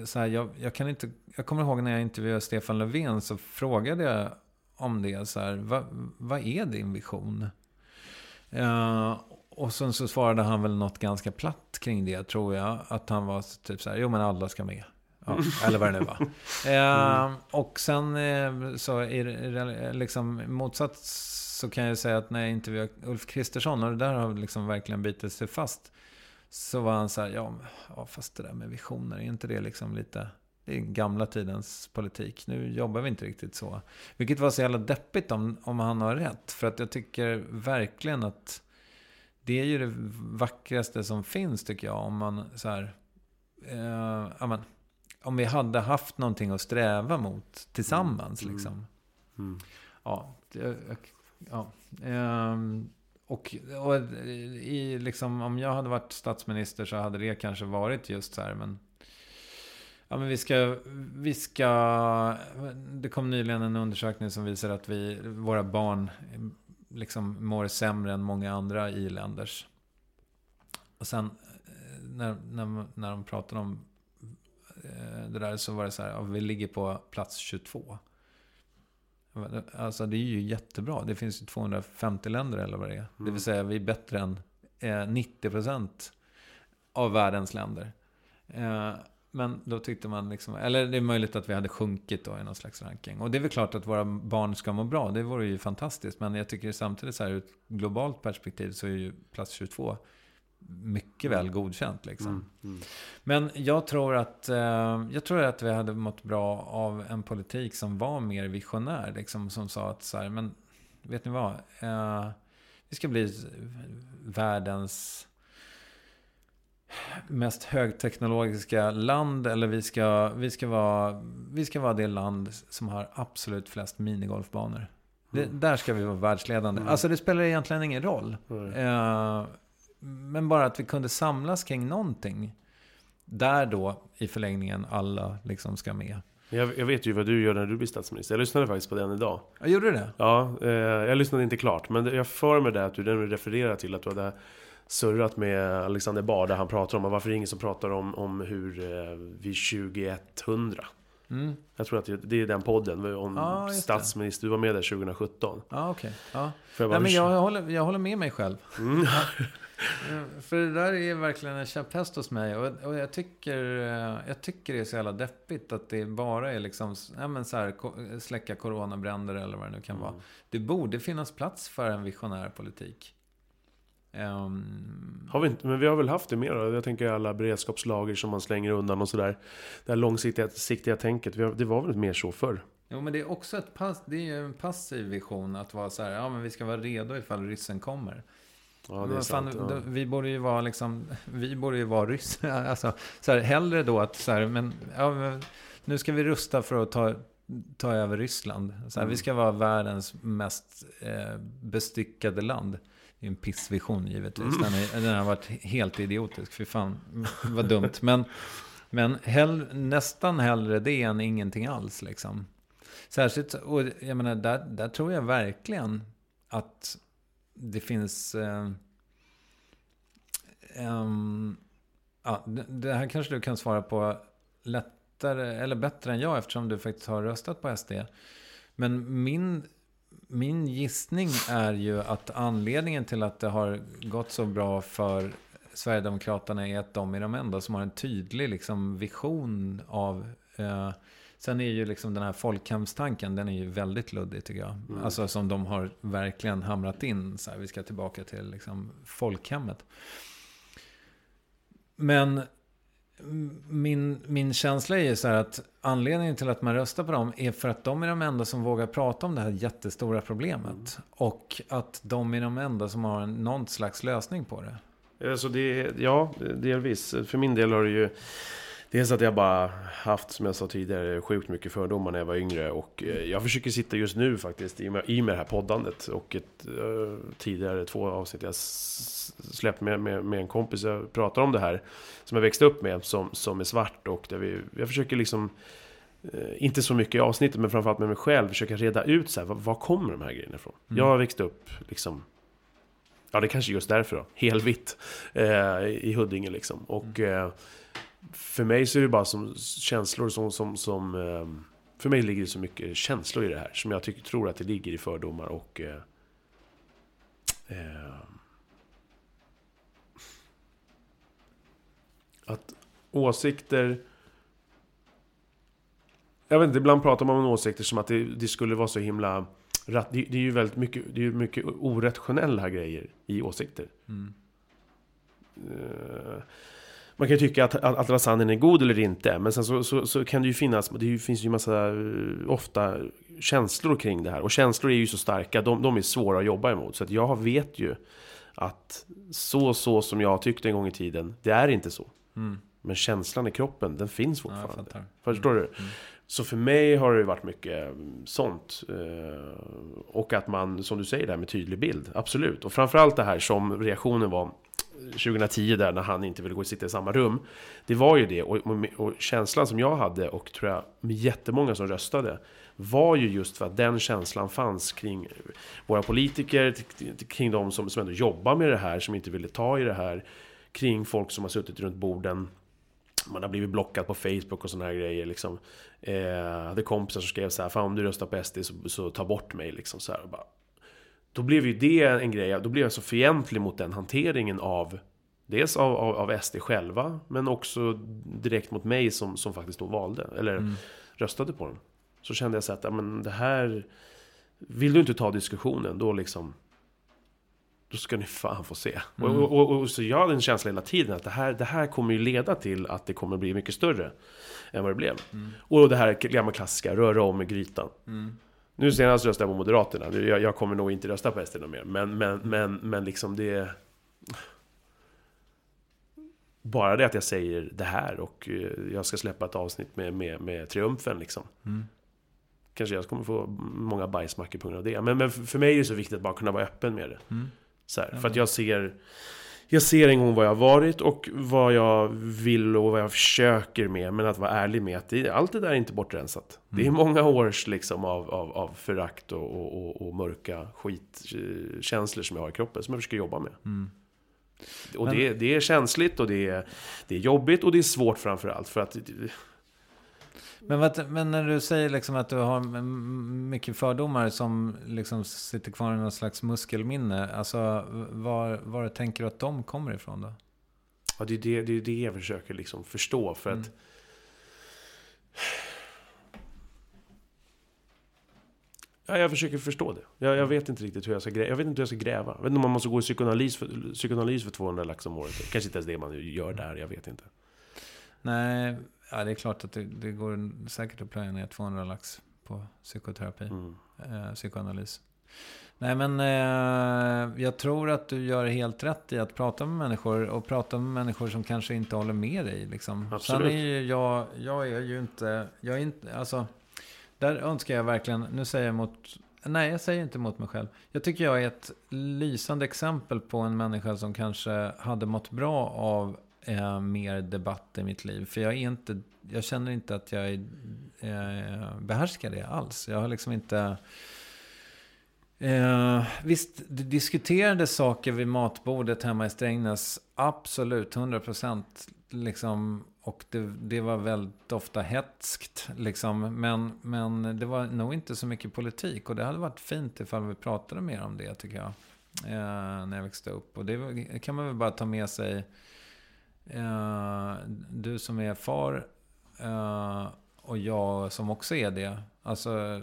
så här, jag, jag, kan inte, jag kommer ihåg när jag intervjuade Stefan Löfven så frågade jag om det. Så här, vad, vad är din vision? Uh, och sen så svarade han väl något ganska platt kring det, tror jag. Att han var typ så här, jo men alla ska med. Ja, eller vad det nu var. Uh, och sen uh, så är det liksom motsatt så kan jag säga att när jag intervjuade Ulf Kristersson, och det där har liksom verkligen bitit sig fast. Så var han så här, ja, ja fast det där med visioner, är inte det liksom lite det är gamla tidens politik. Nu jobbar vi inte riktigt så. Vilket var så jävla deppigt om, om han har rätt. För att jag tycker verkligen att det är ju det vackraste som finns tycker jag. Om man så här, eh, amen, om vi hade haft någonting att sträva mot tillsammans mm. liksom. Mm. Ja, det, ja. Eh, och, och i, liksom, om jag hade varit statsminister så hade det kanske varit just så här, men Ja, men vi ska, vi ska... Det kom nyligen en undersökning som visar att vi, våra barn liksom mår sämre än många andra i-länders. Och sen eh, när, när, när de pratade om eh, det där så var det så här, ja, vi ligger på plats 22. Alltså det är ju jättebra. Det finns ju 250 länder eller vad det är. Mm. Det vill mm. säga vi är bättre än eh, 90% av världens länder. Eh, men då tyckte man liksom, eller det är möjligt att vi hade sjunkit då i någon slags ranking. Och det är väl klart att våra barn ska må bra, det vore ju fantastiskt. Men jag tycker samtidigt så här ur ett globalt perspektiv så är ju plats 22 mycket väl godkänt liksom. Mm, mm. Men jag tror att, eh, jag tror att vi hade mått bra av en politik som var mer visionär. Liksom, som sa att så här, men vet ni vad? Eh, vi ska bli världens mest högteknologiska land eller vi ska, vi, ska vara, vi ska vara det land som har absolut flest minigolfbanor. Det, mm. där ska vi vara världsledande. Mm. Alltså det spelar egentligen ingen roll. Mm. Eh, men bara att vi kunde samlas kring någonting. Där då i förlängningen alla liksom ska med. Jag, jag, vet ju vad du gör när du blir statsminister. Jag lyssnade faktiskt på den idag. Jag gjorde det? Ja, eh, jag lyssnade inte klart. Men jag för mig det att du refererar till att du hade surrat med Alexander Bard där han pratar om varför det är ingen som pratar om, om hur eh, vi 2100 Mm. Jag tror att det är den podden om ah, statsminister. Du var med där 2017. Ah, okay. Ah. Jag, Nej, men jag, håller, jag håller med mig själv. Mm. För det där är verkligen en käpphäst hos mig. Och, och, jag, tycker, eh, jag tycker det är så jävla deppigt att det bara är liksom, ja, men så här, släcka coronabränder eller vad det nu kan mm. vara. Det borde finnas plats för en visionär politik. Um... Har vi inte, men vi har väl haft det mer då? Jag tänker alla beredskapslager som man slänger undan och sådär. Det här långsiktiga tänket, det var väl mer så förr? Jo, men det är också ett pass, det är en passiv vision att vara så här, ja men vi ska vara redo ifall ryssen kommer. Ja, det är sant, fan, ja. vi borde ju vara liksom, vi borde ju vara ryssar. Alltså, så här, hellre då att så här, men, ja, nu ska vi rusta för att ta, ta över Ryssland. Så här, mm. Vi ska vara världens mest eh, bestyckade land. Det är en pissvision givetvis. Mm. Den, är, den har varit helt idiotisk. Fy fan, vad dumt. Men, men hell, nästan hellre det än ingenting alls. Liksom. Särskilt, och jag menar, där, där tror jag verkligen att det finns... Eh, um, ja, det här kanske du kan svara på lättare, eller bättre än jag eftersom du faktiskt har röstat på SD. Men min min gissning är ju att anledningen till att det har gått så bra för Sverigedemokraterna är att de är de enda som har en tydlig liksom, vision av... Eh, sen är ju liksom den här folkhemstanken, den är ju väldigt luddig tycker jag. Mm. Alltså som de har verkligen hamrat in. Så här, vi ska tillbaka till liksom, folkhemmet. Men min, min känsla är ju så här att anledningen till att man röstar på dem är för att de är de enda som vågar prata om det här jättestora problemet. Mm. Och att de är de enda som har någon slags lösning på det. Alltså det, ja, delvis. För min del har det ju Dels att jag bara haft, som jag sa tidigare, sjukt mycket fördomar när jag var yngre. Och eh, jag försöker sitta just nu faktiskt, i och med, i med det här poddandet. Och ett, uh, tidigare två avsnitt jag släppt med, med, med, en kompis. Jag pratar om det här, som jag växte upp med, som, som är svart. Och där vi, jag försöker liksom, uh, inte så mycket i avsnittet, men framförallt med mig själv, försöka reda ut så här, var, var kommer de här grejerna ifrån? Mm. Jag har växt upp liksom Ja, det är kanske just därför då. Helvitt. Eh, I Huddinge liksom. Och mm. eh, för mig så är det bara som känslor som... som, som eh, för mig ligger det så mycket känslor i det här. Som jag tycker, tror att det ligger i fördomar och... Eh, eh, att åsikter... Jag vet inte, ibland pratar man om åsikter som att det, det skulle vara så himla... Det, det är ju väldigt mycket, det är mycket orationella grejer i åsikter. Mm. Uh, man kan ju tycka att, att, att lasagnen är god eller inte. Men sen så, så, så kan det ju finnas, det finns ju massa, eh, ofta känslor kring det här. Och känslor är ju så starka, de, de är svåra att jobba emot. Så att jag vet ju att så, så som jag tyckte en gång i tiden, det är inte så. Mm. Men känslan i kroppen, den finns fortfarande. Ja, Förstår mm. du? Mm. Så för mig har det varit mycket mm, sånt. Eh, och att man, som du säger där med tydlig bild, absolut. Och framförallt det här som reaktionen var 2010 där när han inte ville gå och sitta i samma rum. Det var ju det, och, och, och, känslan som jag hade och tror jag med jättemånga som röstade var ju just för att den känslan fanns kring våra politiker, kring de som, som ändå jobbar med det här, som inte ville ta i det här, kring folk som har suttit runt borden man har blivit blockad på Facebook och såna här grejer liksom. Eh, jag hade kompisar som skrev så här, Fan om du röstar på SD så, så ta bort mig liksom så här, bara, då blev ju det en grej, då blev jag så fientlig mot den hanteringen av Dels av, av, av SD själva, men också direkt mot mig som, som faktiskt då valde, eller mm. röstade på dem. Så kände jag så att, men det här... Vill du inte ta diskussionen, då liksom... Då ska ni fan få se. Mm. Och, och, och, så jag hade en känsla hela tiden att det här, det här kommer ju leda till att det kommer bli mycket större än vad det blev. Mm. Och det här gamla klassiska, röra om i grytan. Nu senast röstade jag på Moderaterna. Jag, jag kommer nog inte rösta på SD mer. Men, men, men, men liksom det... Bara det att jag säger det här och eh, jag ska släppa ett avsnitt med, med, med triumfen liksom. Mm. Kanske jag kommer få många bajsmackor på grund av det. Men, men för mig är det så viktigt att bara kunna vara öppen med det. Mm. Så här, för att jag ser jag ser en gång vad jag varit och vad jag vill och vad jag försöker med. Men att vara ärlig med att det, allt det där är inte bortrensat. Mm. Det är mm. många års liksom av, av, av förakt och, och, och, mörka skitkänslor som jag har i kroppen. Som jag försöker jobba med. Mm. Och men... det, det är känsligt och det är, det är jobbigt och det är svårt framförallt. För att men, vad, men när du säger liksom att du har mycket fördomar som liksom sitter kvar i någon slags muskelminne. Alltså, var, var tänker du att de kommer ifrån då? Ja, det är det, det, är det jag försöker liksom förstå. För mm. att... Ja, jag försöker förstå det. Jag, jag, vet inte riktigt hur jag ska gräva. Jag vet inte hur jag ska gräva. Jag vet inte om man måste gå i psykoanalys för, psykoanalys för 200 lax om året. Kanske inte ens det man gör där, jag vet inte. Nej, Ja, det är klart att det, det går säkert att plöja ner 200 lax på psykoterapi, mm. eh, psykoanalys. Nej, men eh, jag tror att du gör helt rätt i att prata med människor och prata med människor som kanske inte håller med dig. Liksom. Absolut. Sen är ju jag, jag är ju inte, jag är inte, alltså, där önskar jag verkligen, nu säger jag mot, nej jag säger inte mot mig själv. Jag tycker jag är ett lysande exempel på en människa som kanske hade mått bra av eh, mer debatt i mitt liv. För jag, är inte, jag känner inte att jag är, eh, behärskar det alls. Jag har liksom inte... Eh, visst, det diskuterades saker vid matbordet hemma i Strängnäs. Absolut, 100 procent. Liksom, och det, det, var väldigt ofta hetskt. Liksom. Men, men det var nog inte så mycket politik. Och det hade varit fint ifall vi pratade mer om det, tycker jag. Eh, när jag växte upp. Och det kan man väl bara ta med sig Eh, du som är far uh, och jag som också är det. Alltså,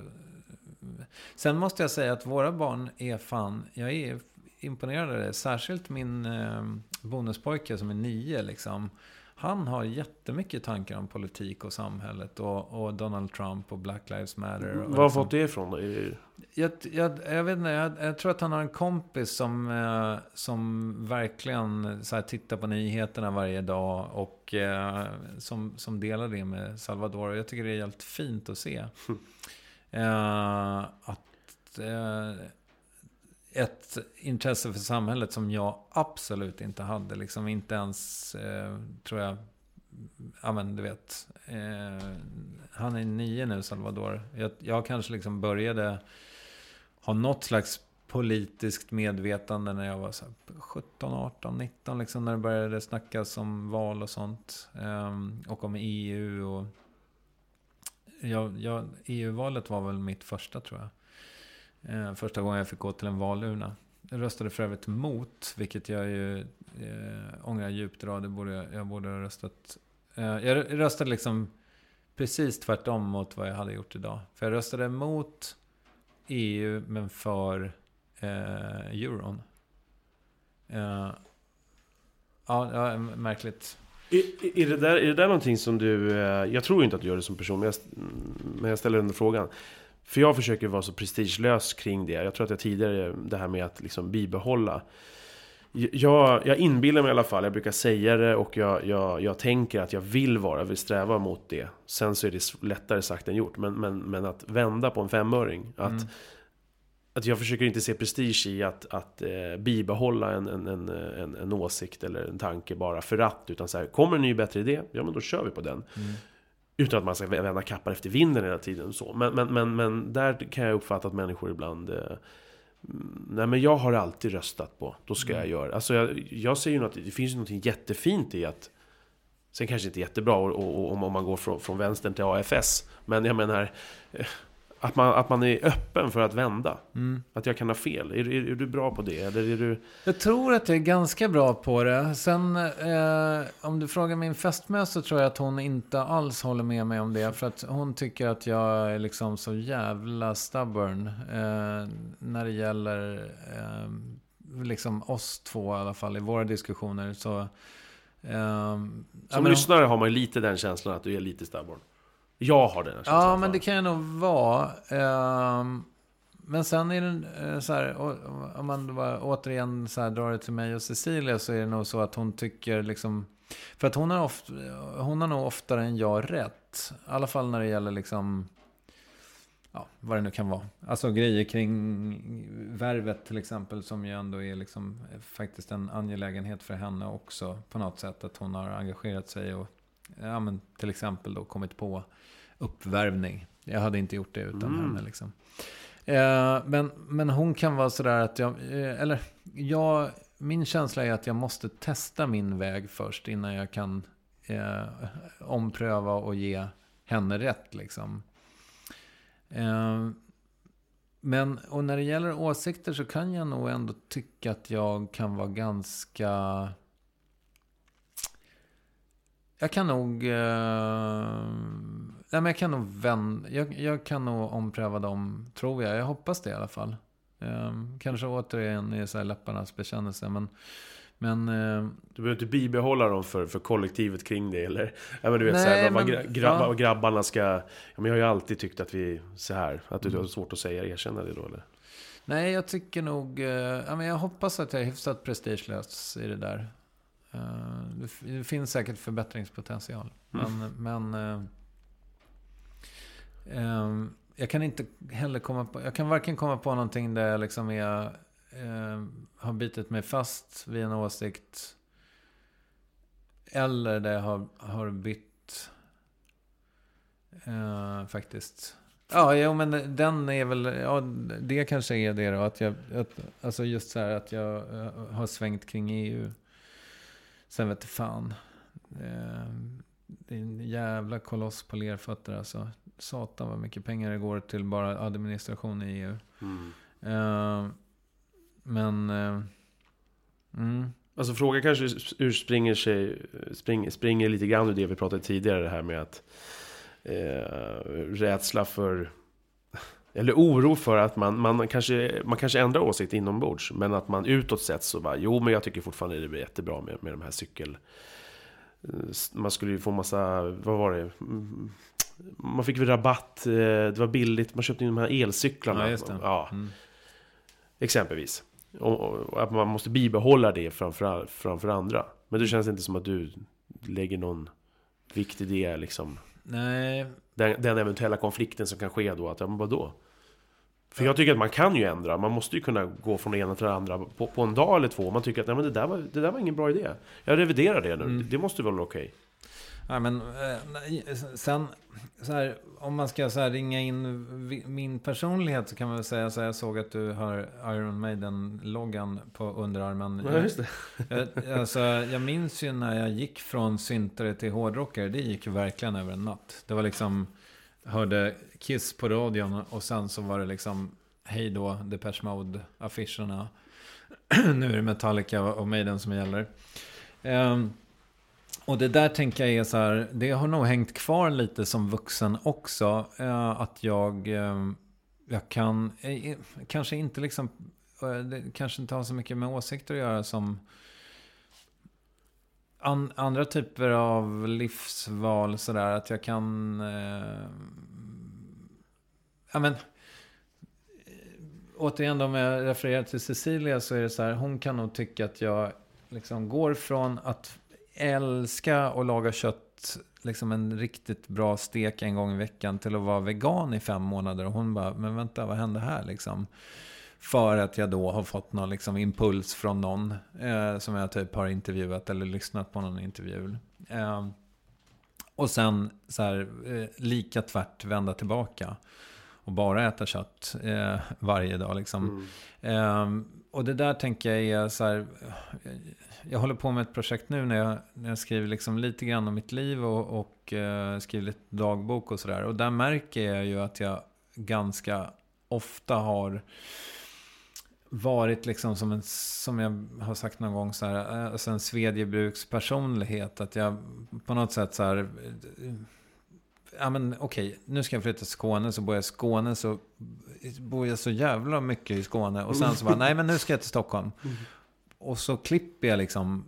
sen måste jag säga att våra barn är fan... Jag är imponerad av det. Särskilt min uh, bonuspojke som är nio. Liksom han har jättemycket tankar om politik och samhället och, och Donald Trump och Black Lives Matter. Var har liksom- fått det ifrån då? Jag, jag, jag vet inte, jag, jag tror att han har en kompis som, eh, som verkligen så här, tittar på nyheterna varje dag och eh, som, som delar det med Salvador. Och jag tycker det är helt fint att se. Eh, att eh, ett intresse för samhället som jag absolut inte hade. Liksom inte ens, eh, tror jag, ja men du vet. Eh, han är nio nu, Salvador. Jag, jag kanske liksom började ha något slags politiskt medvetande när jag var så här 17, 18, 19. Liksom när det började snackas om val och sånt. Ehm, och om EU. och jag, jag, EU-valet var väl mitt första tror jag. Eh, första gången jag fick gå till en valurna. Jag röstade för övrigt mot, vilket jag ju eh, ångrar djupt idag. Det borde, jag borde ha röstat... Eh, jag röstade liksom precis tvärtom mot vad jag hade gjort idag. För jag röstade emot EU, men för eh, euron. Eh, ja, ja, märkligt. Är, är, det där, är det där någonting som du... eh, Jag tror inte att du gör det som person, men jag, men jag ställer den frågan. För jag försöker vara så prestigelös kring det. Jag tror att jag tidigare, det här med att liksom bibehålla. Jag, jag inbillar mig i alla fall, jag brukar säga det och jag, jag, jag tänker att jag vill vara, jag vill sträva mot det. Sen så är det lättare sagt än gjort. Men, men, men att vända på en femöring. Att, Mm. att jag försöker inte se prestige i att, att eh, bibehålla en, en, en, en, en åsikt eller en tanke bara för att. Utan så här, kommer en ny bättre idé, ja men då kör vi på den. Mm. Utan att man ska vända kappan efter vinden hela tiden. Så. Men, men, men, men där kan jag uppfatta att människor ibland... Eh, mm, nej men jag har alltid röstat på, då ska jag Mm. göra. Alltså jag, jag ser ju något, det finns ju något jättefint i att... Sen kanske inte jättebra och, och, och, om man går från, från vänstern till AFS. Men jag menar... Att man, att man är öppen för att vända. Mm. Att jag kan ha fel. Är, är, är du bra på det? Eller är du... Jag tror att jag är ganska bra på det. Sen eh, om du frågar min fästmö så tror jag att hon inte alls håller med mig om det. För att hon tycker att jag är liksom så jävla stubborn. Eh, när det gäller eh, liksom oss två i alla fall i våra diskussioner. Så, eh, ja, Som lyssnare har man ju lite den känslan att du är lite stubborn. Jag har den känslan. Ja, men det kan jag nog vara. Ehm, men sen är det eh, så här, om man bara återigen så här drar det till mig och Cecilia så är det nog så att hon tycker liksom... För att hon har, ofta, hon har nog oftare än jag rätt. I alla fall när det gäller liksom... Ja, vad det nu kan vara. Alltså grejer kring värvet till exempel som ju ändå är liksom eh, faktiskt en angelägenhet för henne också på något sätt. Att hon har engagerat sig och ja, men till exempel då kommit på uppvärvning. Jag hade inte gjort det utan Mm. henne liksom. Eh, men, men hon kan vara sådär att jag, eh, eller jag, min känsla är att jag måste testa min väg först innan jag kan eh, ompröva och ge henne rätt liksom. Eh, men, och när det gäller åsikter så kan jag nog ändå tycka att jag kan vara ganska... Jag kan nog... Nej men jag kan nog vända... Jag, jag kan nog ompröva dem, tror jag. Jag hoppas det i alla fall. Eh, kanske återigen är så här läpparnas bekännelse, men... Men... Eh, Du behöver inte bibehålla dem för, för kollektivet kring det eller? Ja, men du vet Nej, så här, men- gra, grabba, ja. grabbarna ska... Ja, men jag har ju alltid tyckt att vi... Så här, att du Mm. har svårt att säga, erkänna det då eller? nej, jag tycker nog... Eh, ja, men jag hoppas att jag är hyfsat prestigelös i det där. Eh, det, det finns säkert förbättringspotential. Mm. Men... men eh, Ehm, jag kan inte heller komma på... Jag kan varken komma på någonting där jag liksom är... Ehm, har bitit mig fast vid en åsikt. Eller där jag har, har bytt... Eh, faktiskt. Ja, jo, men den är väl... Ja, det kanske är det då. Att jag, att, alltså just så här att jag eh, har svängt kring EU. Sen vet fan. Ehm, det är en jävla koloss på lerfötter alltså. Satan vad mycket pengar det går till bara administration i EU. Mm. Eh, men... Eh, mm, Alltså frågan kanske urspringer sig, spring, springer lite grann ur det vi pratade tidigare, det här med att eh, rädsla för eller oro för att man, man, kanske, man kanske ändrar åsikt inombords Men att man utåt sett så bara Jo men jag tycker fortfarande det blir jättebra med, med de här cykel man skulle ju få massa, vad var det? Man fick väl rabatt, eh, det var billigt, man köpte in de här elcyklarna. Ja. Ja, Mm. exempelvis. Och, och, att man måste bibehålla det framför, framför andra. Men det känns inte som att du lägger någon vikt i det liksom. Nej, Den, den eventuella konflikten som kan ske då, att ja, men vadå? För jag tycker att man kan ju ändra, man måste ju kunna gå från det ena till det andra på, på en dag eller två. Man tycker att nej, men det, där var, det där var ingen bra idé. Jag reviderar det nu, Mm. det, det måste vara okej? Ja, men eh, sen, så här, om man ska så ringa in min personlighet så kan man väl säga så här, jag såg att du har Iron Maiden-loggan på underarmen. Ja, just det. Jag, alltså, jag minns ju när jag gick från syntare till hårdrockare, det gick ju verkligen över en natt. Det var liksom, hörde Kiss på radion och sen så var det liksom, hej då, Depeche Mode-affischerna. nu är det Metallica och Maiden som gäller. Ehm, och det där tänker jag är så här, det har nog hängt kvar lite som vuxen också. Eh, att jag, eh, jag kan, eh, kanske inte liksom, det kanske inte har så mycket med åsikter att göra som an, andra typer av livsval sådär. Att jag kan, eh, ja men, återigen då om jag refererar till Cecilia så är det så här, hon kan nog tycka att jag liksom går från att älska att laga kött, liksom en riktigt bra stek en gång i veckan till att vara vegan i fem månader. Och hon bara, men vänta, vad hände här liksom? För att jag då har fått någon liksom impuls från någon eh, som jag typ har intervjuat eller lyssnat på någon intervju. Eh, och sen så här, eh, lika tvärt vända tillbaka. Och bara äta kött eh, varje dag liksom. Mm. Ehm, och det där tänker jag är så här. Jag håller på med ett projekt nu när jag, när jag skriver liksom lite grann om mitt liv och, och eh, skriver lite dagbok och sådär. Och där märker jag ju att jag ganska ofta har varit liksom som en, som jag har sagt någon gång så här, eh, alltså en svedjebrukspersonlighet. Att jag på något sätt så här, eh, ja men okej, nu ska jag flytta till Skåne, så bor jag i Skåne, så bor jag så jävla mycket i Skåne. Och sen så bara, nej men nu ska jag till Stockholm. Mm. Och så klipper jag liksom,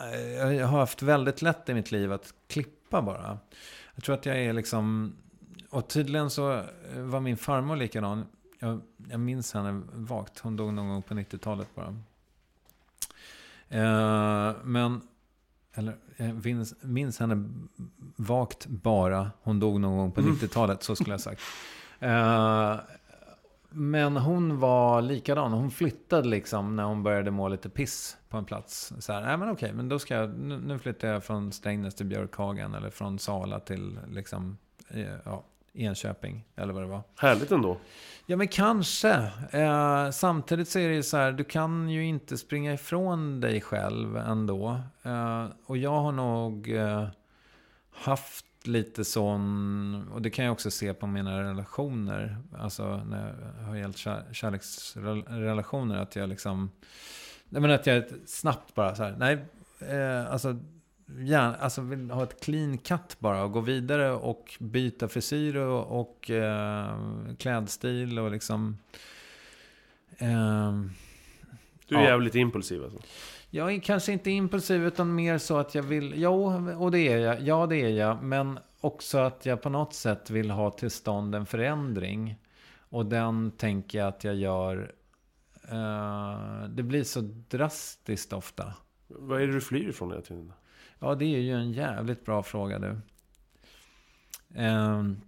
eh, jag har haft väldigt lätt i mitt liv att klippa bara. Jag tror att jag är liksom, och tydligen så eh, var min farmor likadan. Jag, jag minns henne vagt, hon dog någon gång på 90-talet bara. Eh, men, eller jag minns, minns henne vagt bara. Hon dog någon gång på 90-talet, så skulle jag sagt. Eh, men hon var likadan. Hon flyttade liksom när hon började må lite piss på en plats. Så här, nej men okej, men då ska jag, nu, nu flyttar jag från Strängnäs till Björkhagen. Eller från Sala till liksom, eh, ja, Enköping. Eller vad det var. Härligt ändå. Ja, men kanske. Eh, samtidigt så är det ju så här, du kan ju inte springa ifrån dig själv ändå. Eh, och jag har nog eh, haft lite sån, och det kan jag också se på mina relationer, alltså när jag har gällt kär, kärleksrelationer, att jag liksom, nej men att jag snabbt bara så här, nej, eh, alltså gärna, alltså vill ha ett clean cut bara och gå vidare och byta frisyr och, och eh, klädstil och liksom... ehm, Du är Ja. jävligt impulsiv alltså. Jag är kanske inte impulsiv utan mer så att jag vill, jo, och det är jag, ja det är jag, men också att jag på något sätt vill ha till stånd en förändring. Och den tänker jag att jag gör, eh, det blir så drastiskt ofta. Vad är det du flyr ifrån hela tiden? Ja, det är ju en jävligt bra fråga du. Ehm.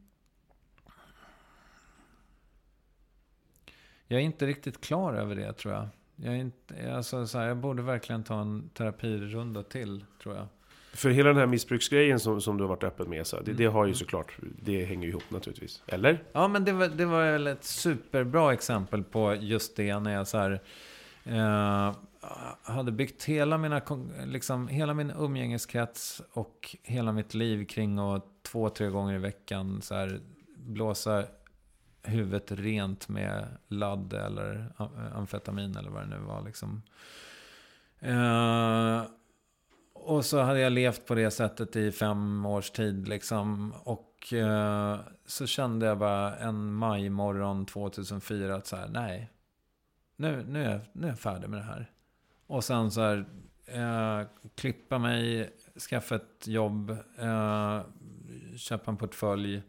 jag är inte riktigt klar över det tror jag. Jag, är inte, alltså, så här, jag borde verkligen ta en terapirunda till, tror jag. För hela den här missbruksgrejen som, som du har varit öppen med, så, det, det Mm. har ju såklart, det hänger ju ihop naturligtvis. Eller? Ja, men det var, det var väl ett superbra exempel på just det när jag så här, eh, hade byggt hela, mina, liksom, hela min umgängeskrets och hela mitt liv kring att två, tre gånger i veckan så här, blåsa huvudet rent med ladd eller amfetamin eller vad det nu var. Liksom. Eh, och så hade jag levt på det sättet i fem års tid. Liksom. Och eh, så kände jag bara en majmorgon 2004 att så här, nej. Nu, nu, är jag, nu är jag färdig med det här. Och sen så här, eh, klippa mig, skaffa ett jobb, eh, köpa en portfölj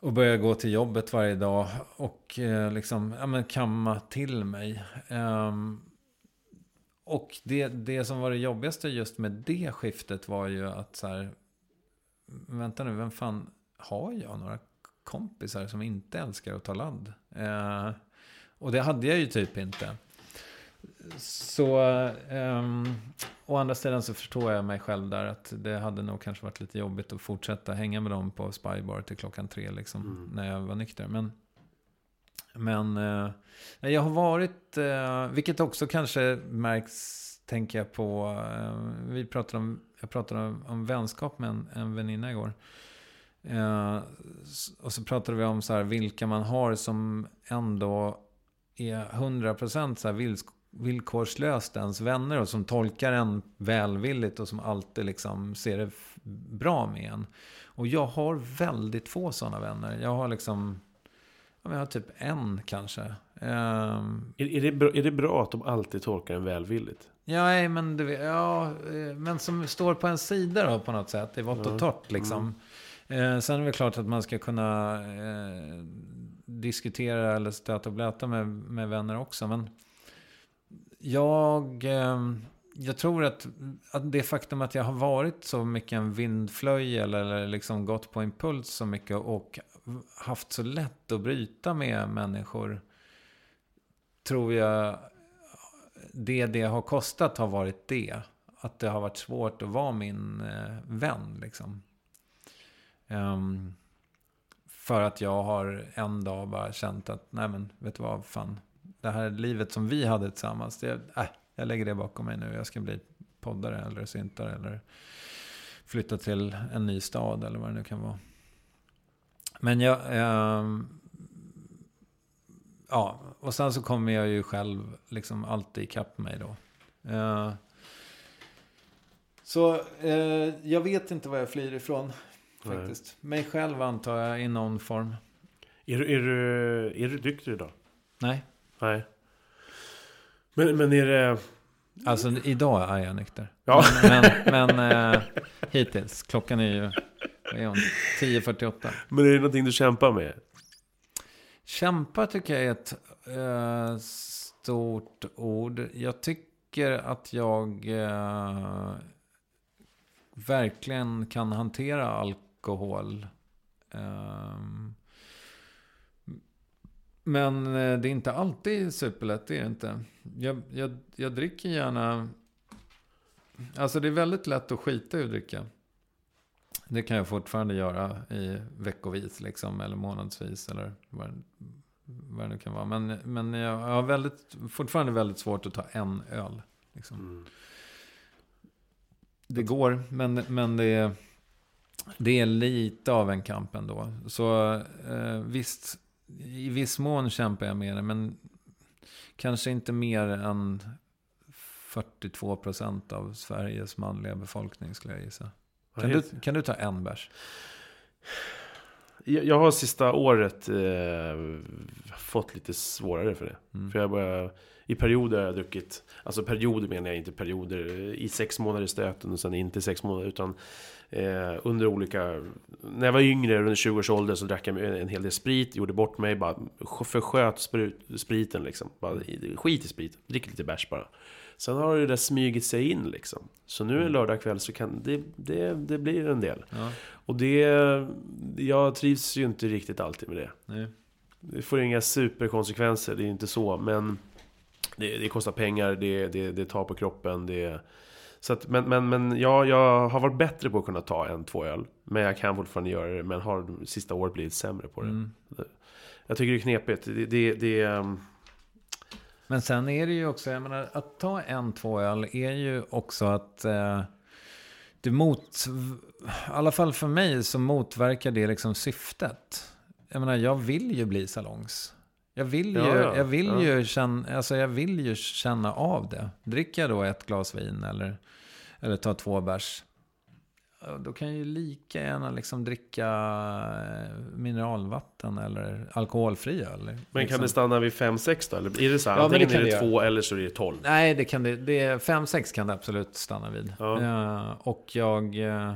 och börja gå till jobbet varje dag och eh, liksom, ja, men kamma till mig. Um, och det, det som var det jobbigaste just med det skiftet var ju att så här, vänta nu, vem fan har jag några kompisar som inte älskar att ta ladd? Uh, eh, och det hade jag ju typ inte. Så, um, å andra sidan så förstår jag mig själv där att det hade nog kanske varit lite jobbigt att fortsätta hänga med dem på Spybar till klockan tre liksom, mm. när jag var nykter. Men, men uh, jag har varit, uh, vilket också kanske märks, tänker jag på, uh, vi pratade om, jag pratade om, om vänskap med en, en väninna igår. och så pratade vi om så här, vilka man har som ändå är 100% så här villkorslöst ens vänner och som tolkar en välvilligt och som alltid liksom ser det bra med en. Och jag har väldigt få sådana vänner. Jag har liksom, jag har typ en kanske. Um, är, är, det bra, är det bra att de alltid tolkar en välvilligt? Ja, men, det, ja, eh, men som står på en sida då på något sätt, i vått och torrt liksom. Mm. Eh, sen är det klart att man ska kunna eh, diskutera eller stöta och blöta med, med vänner också. Men jag, ehm, jag tror att, att det faktum att jag har varit så mycket en vindflöjel eller liksom gått på impuls så mycket och haft så lätt att bryta med människor. Tror jag det det har kostat har varit det. Att det har varit svårt att vara min eh, vän liksom. Um, för att jag har en dag bara känt att, nej men vet du vad, fan det här livet som vi hade tillsammans. Det, äh, jag lägger det bakom mig nu. Jag ska bli poddare eller syntare eller flytta till en ny stad eller vad det nu kan vara. Men jag... Eh, ja, och sen så kommer jag ju själv liksom alltid ikapp mig då. Eh, så eh, jag vet inte vad jag flyr ifrån. Faktiskt. Nej. Mig själv antar jag i någon form. Är, är, du, är du nykter idag? Nej. Nej. Men, men är det... Alltså idag är jag nykter. Ja. Men, men, men eh, hittills. Klockan är ju 10.48. Men är det någonting du kämpar med? Kämpa tycker jag är ett eh, stort ord. Jag tycker att jag eh, verkligen kan hantera alkohol. Um, men eh, det är inte alltid superlätt, det är det inte. Jag, jag, jag dricker gärna... Alltså det är väldigt lätt att skita i att dricka. Det kan jag fortfarande göra i veckovis liksom, eller månadsvis eller vad, vad det nu kan vara. Men, men jag har väldigt, fortfarande väldigt svårt att ta en öl. Liksom. Mm. Det går, men, men det, är, det är lite av en kamp ändå. Så eh, visst, i viss mån kämpar jag med det, men kanske inte mer än 42 procent av Sveriges manliga befolkning skulle jag gissa. Kan, du, kan du ta en bärs? Jag, har sista året eh, fått lite svårare för det. Mm. För jag börjar, I perioder har jag druckit, alltså perioder menar jag inte perioder i sex månader i stöten och sen inte i sex månader. Utan eh, under olika... När jag var yngre, under 20 års ålder, så drack jag en hel del sprit, gjorde bort mig, bara försköt sprut, spriten liksom. Bara, skit i sprit, drick lite bärs bara. Sen har det där smugit sig in liksom. Så nu en mm. lördag kväll så kan det, det, det blir en del. Ja. Och det... Jag trivs ju inte riktigt alltid med det. Nej. Det får inga superkonsekvenser, det är inte så. Men det, det kostar pengar, det, det, det tar på kroppen, det... Så att, men men, men ja, jag har varit bättre på att kunna ta en, två öl. Men jag kan fortfarande göra det. Men har sista året blivit sämre på det. Mm. Jag tycker det är knepigt. Det, det, det, um... Men sen är det ju också, jag menar, att ta en, två öl är ju också att... Eh, det mot... I alla fall för mig så motverkar det liksom syftet. Jag menar, jag vill ju bli salongs. Jag vill ju, ja, ja. Jag vill ja. ju känna, alltså jag vill ju känna av det. Dricker jag då ett glas vin eller, eller tar två bärs. Då kan jag ju lika gärna liksom dricka eh, mineralvatten eller alkoholfri öl. Men liksom. kan det stanna vid 5-6 då? Eller är det så här, Ja, det antingen kan är det det göra. två eller så är det 12? Nej, det kan det. det är 5-6 kan det absolut stanna vid. Ja. Eh, och jag, eh,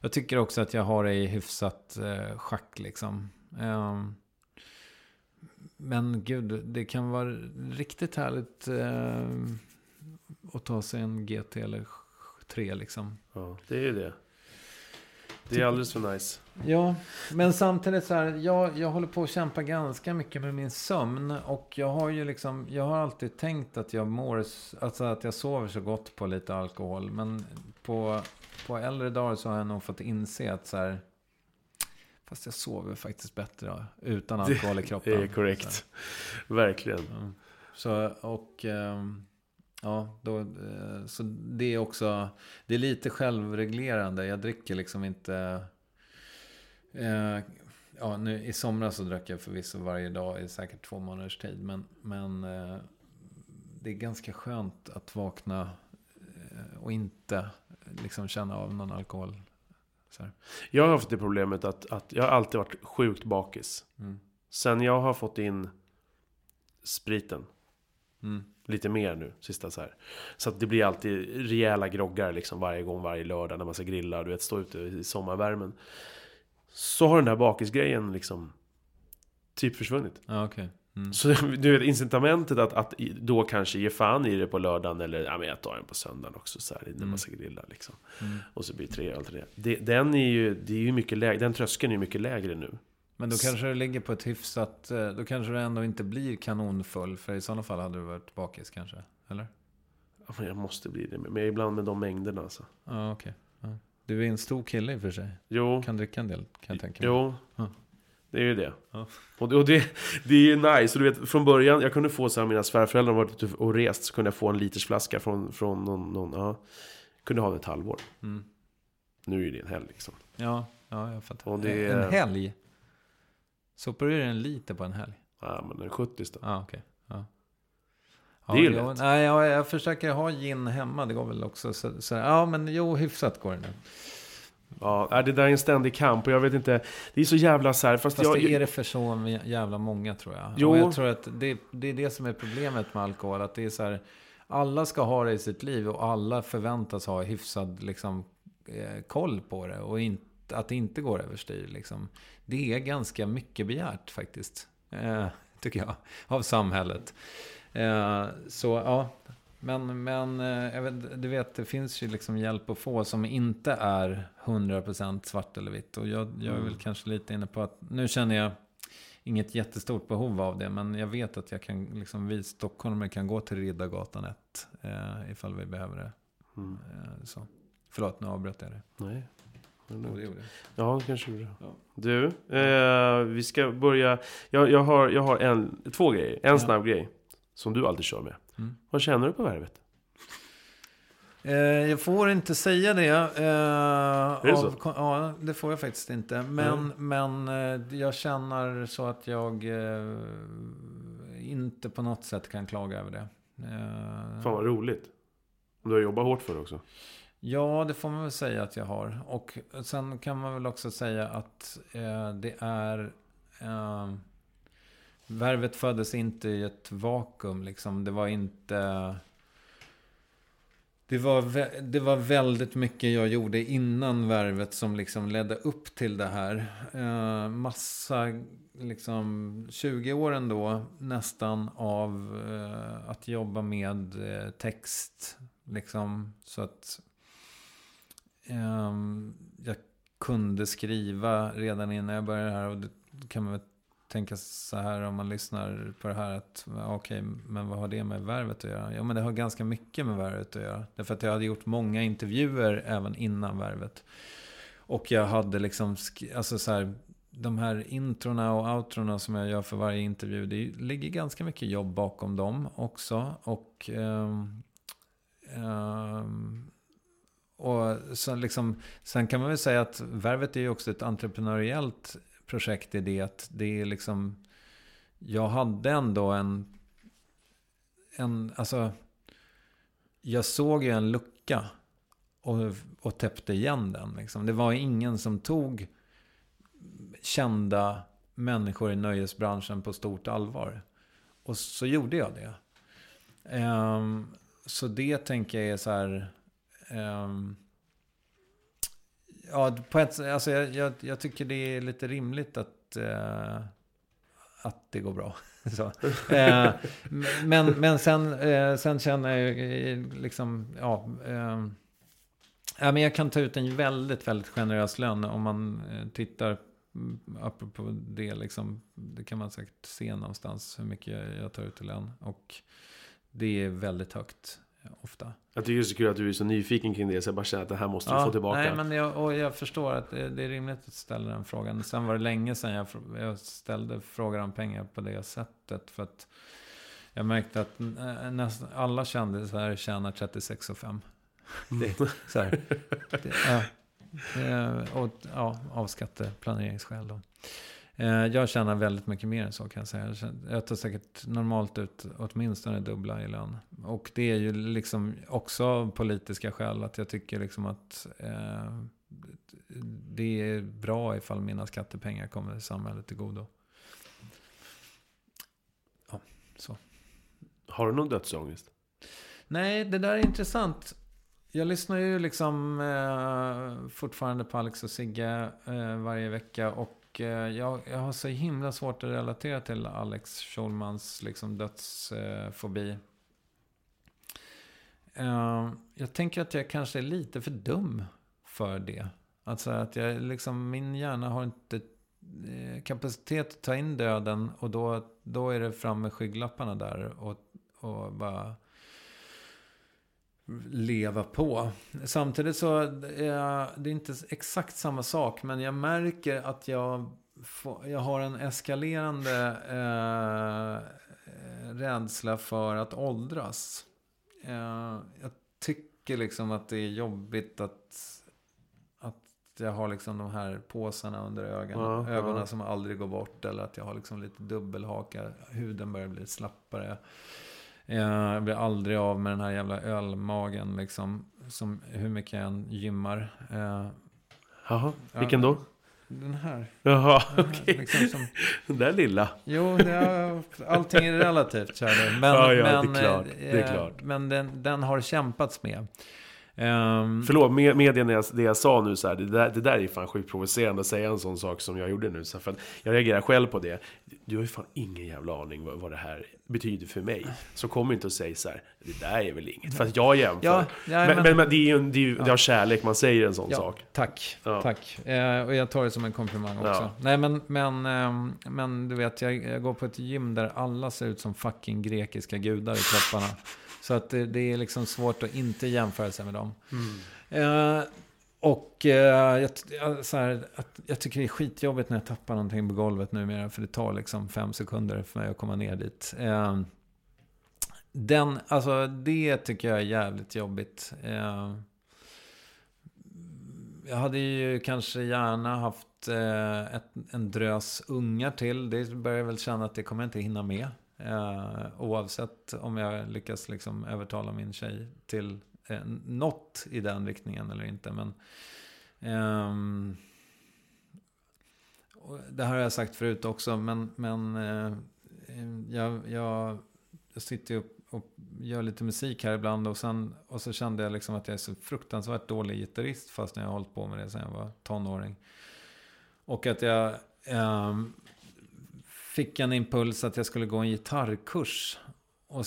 jag tycker också att jag har det i hyfsat uh, schack liksom. Eh, men gud, det kan vara riktigt härligt eh, att ta sig en GT eller 3 liksom. Ja, det är ju det. Det är alldeles för nice. Ja, men samtidigt så här, jag, jag håller på att kämpa ganska mycket med min sömn. Och jag har ju liksom, jag har alltid tänkt att jag mår, alltså att jag sover så gott på lite alkohol. Men på, på äldre dagar så har jag nog fått inse att så här, fast jag sover faktiskt bättre utan alkohol i kroppen. Det är korrekt. Verkligen. Så, så och, ehm, ja, då, eh, så det är också, det är lite självreglerande. Jag dricker liksom inte, eh, ja nu i somras så drack jag förvisso varje dag i säkert två månaders tid. Men, men eh, det är ganska skönt att vakna och inte liksom känna av någon alkohol. Här. Jag har haft det problemet att, att jag har alltid varit sjukt bakis. Mm. Sen jag har fått in spriten. Mm. Lite mer nu, sista så här. Så att det blir alltid rejäla groggar liksom varje gång, varje lördag när man ska grilla. Du vet, stå ute i sommarvärmen. Så har den där bakisgrejen liksom typ försvunnit. Ja, okej. Mm. Så du vet, incitamentet att, att då kanske ge fan i det på lördagen eller ja, men jag tar den på söndagen också så här, när Mm. man ska grilla liksom. Mm. Och så blir det tre öl till det. Den är ju, det är ju mycket lägre, den tröskeln är ju mycket lägre nu. Men då kanske det ligger på ett hyfsat... eh, Då kanske det ändå inte blir kanonfull. För i sådana fall hade du varit bakis kanske. Eller? Ja, men jag måste bli det, men ibland med de mängderna alltså. Ja, okej. Ja. Du är en stor kille i och för sig. Jo, Kan dricka en del, kan jag tänka mig. jo. Ja. Det är ju det. Ja. Och, det, och det, det är ju nice. Och du vet, från början, jag kunde få så här, mina svärföräldrar har varit ute och rest, så kunde jag få en liters flaska från, från någon, någon ja. Kunde ha den ett halvår. Mm. Nu är det en helg liksom. Ja, ja, jag fattar. Och det är- En helg? Sopar du en liter på en helg? Ja, men en 70 då. Ja, okej. Ja. Det är ju lätt. Nej, jag, jag försöker ha gin hemma. Det går väl också. Så, så, ja, men jo, hyfsat går det nu. Ja, nej, det där är en ständig kamp och jag vet inte. Det är så jävla så här, fast, Fast jag... det är det för så jävla många tror jag. Jo. Och jag tror att det, det är det som är problemet med alkohol. Att det är så här, alla ska ha det i sitt liv och alla förväntas ha hyfsad liksom, eh, koll på det. Och inte, att det inte går överstyr. Liksom. Det är ganska mycket begärt faktiskt. Eh, tycker jag. Av samhället. Eh, så ja. Men, men eh, jag vet, du vet, det finns ju liksom hjälp att få som inte är 100% svart eller vitt. Och jag, jag är väl Mm. kanske lite inne på att nu känner jag inget jättestort behov av det. Men jag vet att jag kan, liksom, vi stockholmare kan gå till Riddargatan 1 eh, ifall vi behöver det. Mm. Eh, så. Förlåt, nu avbröt jag det. Nej. Jo, det gjorde. Ja, kanske du. Ja. Du, eh, vi ska börja. Jag, jag, har, jag har en, två grejer. En Ja. snabb grej. Som du alltid kör med. Mm. Vad känner du på värvet? Eh, jag får inte säga det. Eh, det så? Ja, det får jag faktiskt inte. Men, men eh, jag känner så att jag eh, inte på något sätt kan klaga över det. Eh, Fan vad roligt. Du har jobbat hårt för det också. Ja, det får man väl säga att jag har. Och sen kan man väl också säga att eh, det är... Värvet föddes inte i ett vakuum. Liksom. Det var inte... Det var, vä- det var väldigt mycket jag gjorde innan värvet som liksom ledde upp till det här. Eh, massa, liksom 20 år ändå nästan av eh, att jobba med eh, text. Liksom, så att ehm, jag kunde skriva redan innan jag började här. Och det kan man väl tänka så här om man lyssnar på det här. att okej, Okej, men vad har det med värvet att göra? Ja, men det har ganska mycket med värvet att göra. Därför att jag hade gjort många intervjuer även innan värvet. Och jag hade liksom, alltså så här, de här introna och outrona som jag gör för varje intervju. Det ligger ganska mycket jobb bakom dem också. Och, ehm, ehm, och så liksom, sen kan man väl säga att värvet är ju också ett entreprenöriellt projekt i det att det är liksom, jag hade ändå en, en, alltså, jag såg ju en lucka. och, och täppte igen den. Liksom. Det var ingen som tog kända människor i nöjesbranschen på stort allvar. Och så gjorde jag det. Um, så det tänker jag är så här... Um, ja, på ett, alltså jag, jag, jag, tycker det är lite rimligt att, eh, att det går bra. så. Eh, men, men sen, eh, sen känner jag eh, liksom, ja... Eh, ja men jag kan ta ut en väldigt, väldigt generös lön om man tittar mm, apropå det, liksom, det kan man säkert se någonstans hur mycket jag tar ut i lön. Och det är väldigt högt ofta. Jag tycker det är så kul att du är så nyfiken kring det, så jag bara känner att det här måste ja, få tillbaka. Nej, men jag, och jag förstår att det, det, är rimligt att ställa den frågan. Sen var det länge sedan jag, jag ställde frågor om pengar på det sättet. För att jag märkte att nästan alla kändisar tjänar 36 och 5. Det, så här, det, ja. Eh, och, ja, av skatteplaneringsskäl då. Eh, jag tjänar väldigt mycket mer än så kan jag säga. Jag tar säkert normalt ut åtminstone dubbla i lön. Och det är ju liksom också av politiska skäl att jag tycker liksom att eh, det är bra ifall mina skattepengar kommer samhället till godo. Ja, så. Har du någon dödsångest? Nej, det där är intressant. Jag lyssnar ju liksom eh, fortfarande på Alex och Sigge eh, varje vecka. Och Eh, jag, jag, har så himla svårt att relatera till Alex Schulmans liksom, dödsfobi. Ehm, jag tänker att jag kanske är lite för dum för det. Alltså att jag liksom, min hjärna har inte eh, kapacitet att ta in döden. Och då, då är det fram med skygglapparna där. Och, och bara leva på. Samtidigt så är det inte exakt samma sak. Men jag märker att jag, får, jag har en eskalerande eh, rädsla för att åldras. Eh, jag tycker liksom att det är jobbigt att, att jag har liksom de här påsarna under ögonen, ja, ögonen ja. som aldrig går bort. Eller att jag har liksom lite dubbelhaka. Huden börjar bli slappare. Jag blir aldrig av med den här jävla ölmagen liksom. Som hur mycket jag än gymmar. Eh, Jaha, vilken då? Den här. Jaha, okej. Okay. Liksom som... Den där lilla. Jo, är, allting är relativt, kärlek. Men, ja, ja, men, det är klart. Det är eh, klart. men den, den har kämpats med. Um, Förlåt, med, med det, jag, det jag sa nu så här, det där, det där är fan sjukt provocerande att säga en sån sak som jag gjorde nu. Så för jag reagerar själv på det. Du har ju fan ingen jävla aning vad, vad det här betyder för mig. Så kom inte och säg så här, det där är väl inget. För att jag jämför. Ja, ja, men, men, men, det är ju det är, ja. det är kärlek man säger en sån ja, sak. Tack, tack. Eh, och jag tar det som en komplimang också. Nej men, men, eh, men du vet, jag, jag går på ett gym där alla ser ut som fucking grekiska gudar i kropparna. Så att det, det, är liksom svårt att inte jämföra sig med dem. Mm. Eh, och eh, jag, så här, att, jag tycker det är skitjobbigt när jag tappar någonting på golvet numera. För det tar liksom fem sekunder för mig att komma ner dit. Eh, den, alltså det tycker jag är jävligt jobbigt. Eh, jag hade ju kanske gärna haft eh, ett, en drös ungar till. Det börjar jag väl känna att det kommer jag inte hinna med. Eh, oavsett om jag lyckas liksom övertala min tjej till eh, något i den riktningen eller inte. Men eh, Det här har jag sagt förut också. Men, men eh, jag, jag, jag sitter ju och gör lite musik här ibland. Och, sen, och så kände jag liksom att jag är så fruktansvärt dålig gitarrist. Fast jag har hållit på med det sedan jag var tonåring. Och att jag... Um, fick en impuls att jag skulle gå en gitarrkurs. Och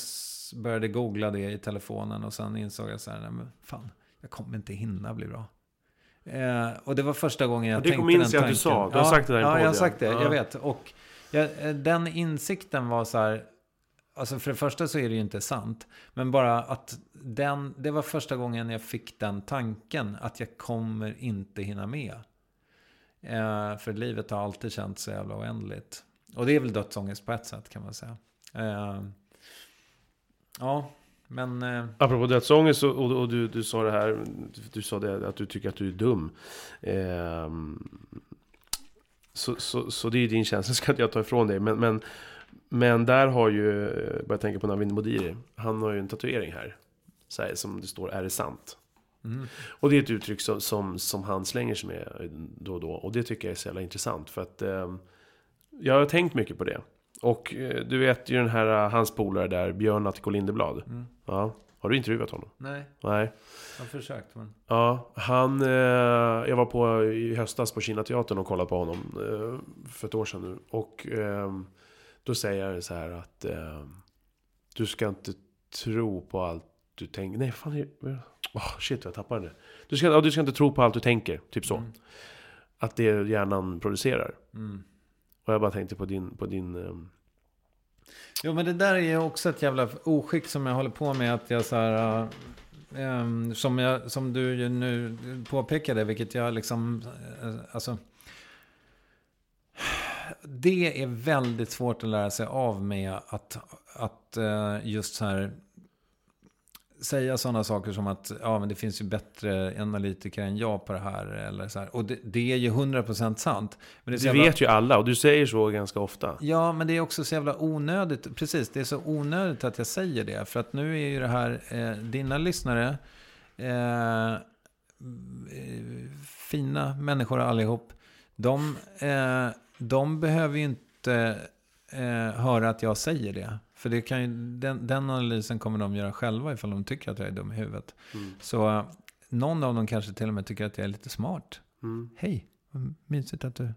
började googla det i telefonen och sen insåg jag så här, nej men fan, jag kommer inte hinna bli bra. Eh, och det var första gången jag tänkte den tanken. Det jag att du sa, du har ja, sagt det där i Ja, jag har sagt det, ja. jag vet. Och jag, eh, den insikten var så här, alltså för det första så är det ju inte sant. Men bara att den, det var första gången jag fick den tanken att jag kommer inte hinna med. Eh, för livet har alltid känts så jävla oändligt. Och det är väl dödsångest på ett sätt kan man säga. Uh, ja, men... Uh, Apropå dödsångest och, och, och du, du sa det här, du sa det att du tycker att du är dum. Uh, så, så, så det är din känsla, ska inte jag ta ifrån dig. Men, men, men där har ju, jag börjar tänka på Navin Modiri. Han har ju en tatuering här. Så här, som det står, är det sant? Mm. Och det är ett uttryck som, som, som han slänger sig med då och då. Och det tycker jag är så jävla intressant. För att eh, jag har tänkt mycket på det. Och eh, du vet ju den här, eh, hans polare där, Björn Attiko Lindeblad. Mm. Ja. Har du intervjuat honom? Nej, Nej. jag har försökt. Men... Ja, han... Eh, jag var på i höstas på Kinateatern och kollade på honom. Eh, för ett år sedan nu. Och eh, då säger jag så här att... Eh, du ska inte tro på allt du tänker. Nej, fan. Jag, oh, shit, jag tappade det. Du ska, ja, du ska inte tro på allt du tänker. Typ så. Mm. Att det hjärnan producerar. Mm. Och jag bara tänkte på din... På din um... Jo, men det där är ju också ett jävla oskick som jag håller på med. Att jag så här... Uh... Um, som, jag, som du ju nu påpekade, vilket jag liksom... Eh, alltså... Det är väldigt svårt att lära sig av med att, att just så här säga sådana saker som att ja, men det finns ju bättre analytiker än jag på det här. Eller så här. Och det, det är ju 100% sant. Men det, det jävla- vet ju alla och du säger så ganska ofta. Ja, men det är också så jävla onödigt. Precis, det är så onödigt att jag säger det. För att nu är ju det här, eh, dina lyssnare, eh, eh, fina människor allihop, de, eh, de behöver ju inte eh, höra att jag säger det. För det kan ju, den, den analysen kommer de göra själva ifall de tycker att jag är dum i huvudet. Mm. Så någon av dem kanske till och med tycker att jag är lite smart. Mm. Hej, vad mysigt att du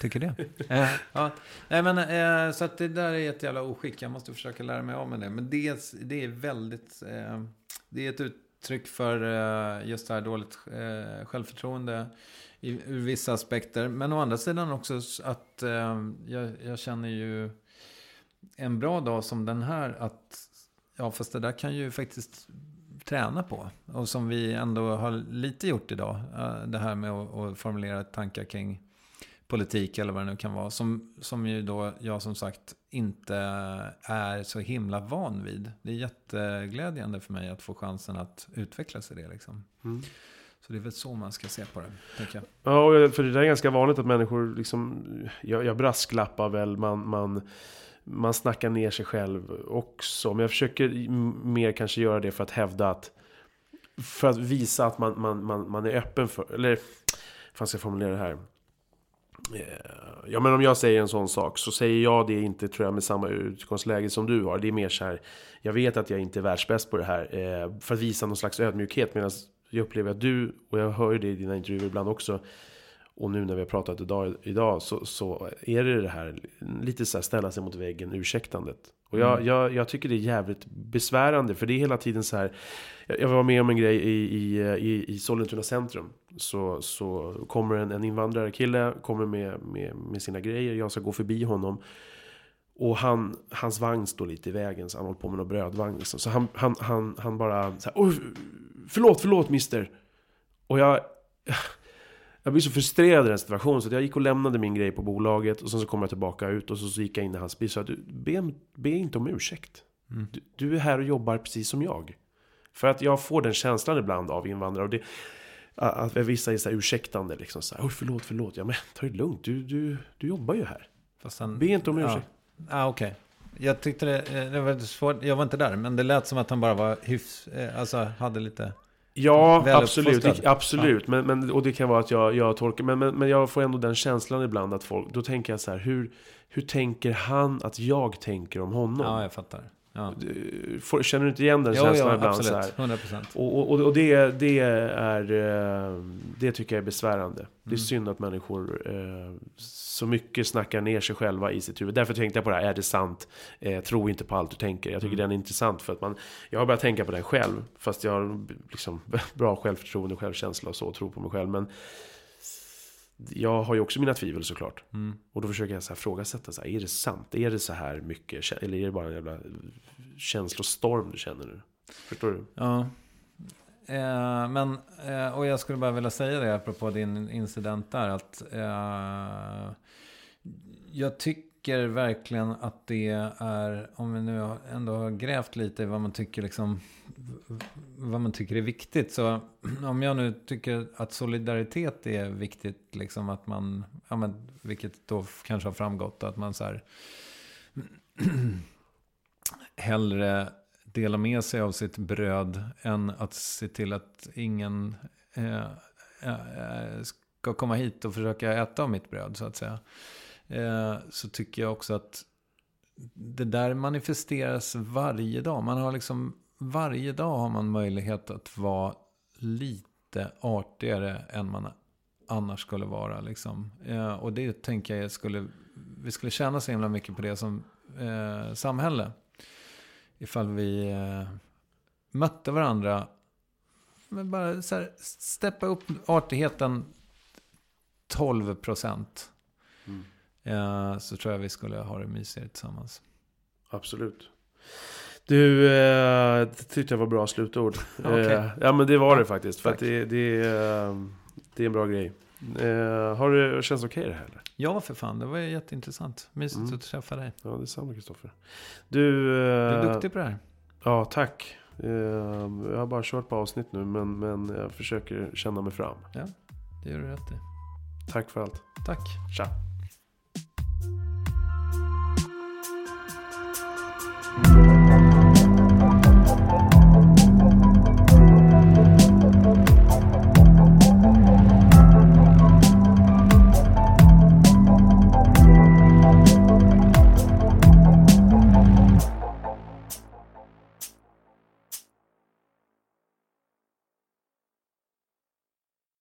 tycker det. eh, ja. Nej, men, eh, så att det där är ett jävla oskick. Jag måste försöka lära mig av med det. Men det, det är väldigt... Eh, det är ett uttryck för eh, just det här dåligt eh, självförtroende i, ur vissa aspekter. Men å andra sidan också att eh, jag, jag känner ju en bra dag som den här att ja, fast det där kan ju faktiskt träna på. Och som vi ändå har lite gjort idag. eh, Det här med att, formulera tankar kring politik eller vad det nu kan vara. Som, som ju då jag som sagt inte är så himla van vid. Det är jätteglädjande för mig att få chansen att utvecklas i det. Liksom. Mm. Så det är väl så man ska se på det, tänker jag. Ja, för det där är ganska vanligt att människor liksom... Jag, jag brasklappar väl, man, man, man snackar ner sig själv också. Men jag försöker mer kanske göra det för att hävda att... För att visa att man, man, man, man är öppen för... Eller... Hur fan ska jag formulera det här? Eh, ja men om jag säger en sån sak så säger jag det inte tror jag med samma utgångsläge som du har. Det är mer så här. Jag vet att jag inte är världsbäst på det här. Eh, för att visa någon slags ödmjukhet. Medan jag upplever att du, och jag hör ju det i dina intervjuer ibland också. Och nu när vi har pratat idag, idag så, så är det det här lite så här ställa sig mot väggen ursäktandet. Och jag, Mm. jag, jag tycker det är jävligt besvärande för det är hela tiden så här. Jag, var med om en grej i, i, i, i Sollentuna centrum. Så, så kommer en, en invandrarkille kommer med, med, med sina grejer. Jag ska gå förbi honom. Och han, hans vagn står lite i vägen så han håller på med någon brödvagn. Liksom. Så han, han, han, han bara så här, förlåt, förlåt mister. Och jag, jag blir så frustrerad i den situationen så att jag gick och lämnade min grej på bolaget och sen så kom jag tillbaka ut och så, så gick jag in i hans bil och sa du, be, be inte om ursäkt. Mm. Du, du är här och jobbar precis som jag. För att jag får den känslan ibland av invandrare. Och det, att vissa är så här ursäktande liksom så här, förlåt, förlåt. Ja men ta det lugnt, du, du, du jobbar ju här. Han, Be inte om ja. ursäkt. Ah, okej. Jag tyckte det, eh, det var svårt. Jag var inte där, men det lät som att han bara var hyfs... eh, Alltså, hade lite... Ja, Väl absolut. Det, absolut. Men, men, och det kan vara att jag, jag tolkar, men, men, men jag får ändå den känslan ibland att folk, då tänker jag så här, hur, hur tänker han att jag tänker om honom? Ja, jag fattar. Ja. Känner du inte igen den känslan jo, ibland? Absolut. 100 procent. Och, och, och det, det är, eh, det tycker jag är besvärande. Det är Mm. synd att människor eh, så mycket snackar ner sig själva i sitt huvud. Därför tänkte jag på det här, är det sant? Eh, tro inte på allt du tänker. Jag tycker Mm. den är intressant för att man, jag har börjat tänka på den själv. Fast jag har liksom bra självförtroende, självkänsla och så, och tro på mig själv. Men jag har ju också mina tvivel såklart. Mm. Och då försöker jag så här frågasätta, så här, är det sant? Är det så här mycket? Eller är det bara en jävla känslostorm du känner nu? Förstår du? Ja. Eh, men, eh, och jag skulle bara vilja säga det apropå din incident där. Att eh, jag tycker tycker verkligen att det är, om vi nu ändå har grävt lite i vad man tycker liksom, vad man tycker är viktigt. Så om jag nu tycker att solidaritet är viktigt, liksom att man, ja men, vilket då kanske har framgått, att man så här hellre dela med sig av sitt bröd än att se till att ingen eh, eh, ska komma hit och försöka äta av mitt bröd så att säga. Eh, så tycker jag också att det där manifesteras varje dag. Man har liksom, varje dag har man möjlighet att vara lite artigare än man annars skulle vara. Liksom. Eh, och det tänker jag skulle, vi skulle tjäna så himla mycket på det som eh, samhälle. Ifall vi eh, mötte varandra. Men bara så här, steppa upp artigheten 12 procent. Mm. Eh, så tror jag vi skulle ha det mysigare tillsammans. Absolut. Du, eh, det tyckte jag var bra slutord. okay. eh, ja men det var det faktiskt. För det, det, det är en bra grej. Eh, har det känts okej okay det här? Eller? Ja, för fan. Det var jätteintressant. Mysigt mm. att träffa dig. Ja, detsamma Kristoffer. Du, du är duktig på det här. Ja, tack. Eh, jag har bara kört på avsnitt nu, men, men jag försöker känna mig fram. Ja, det gör du rätt i. Tack för allt. Tack. Tja.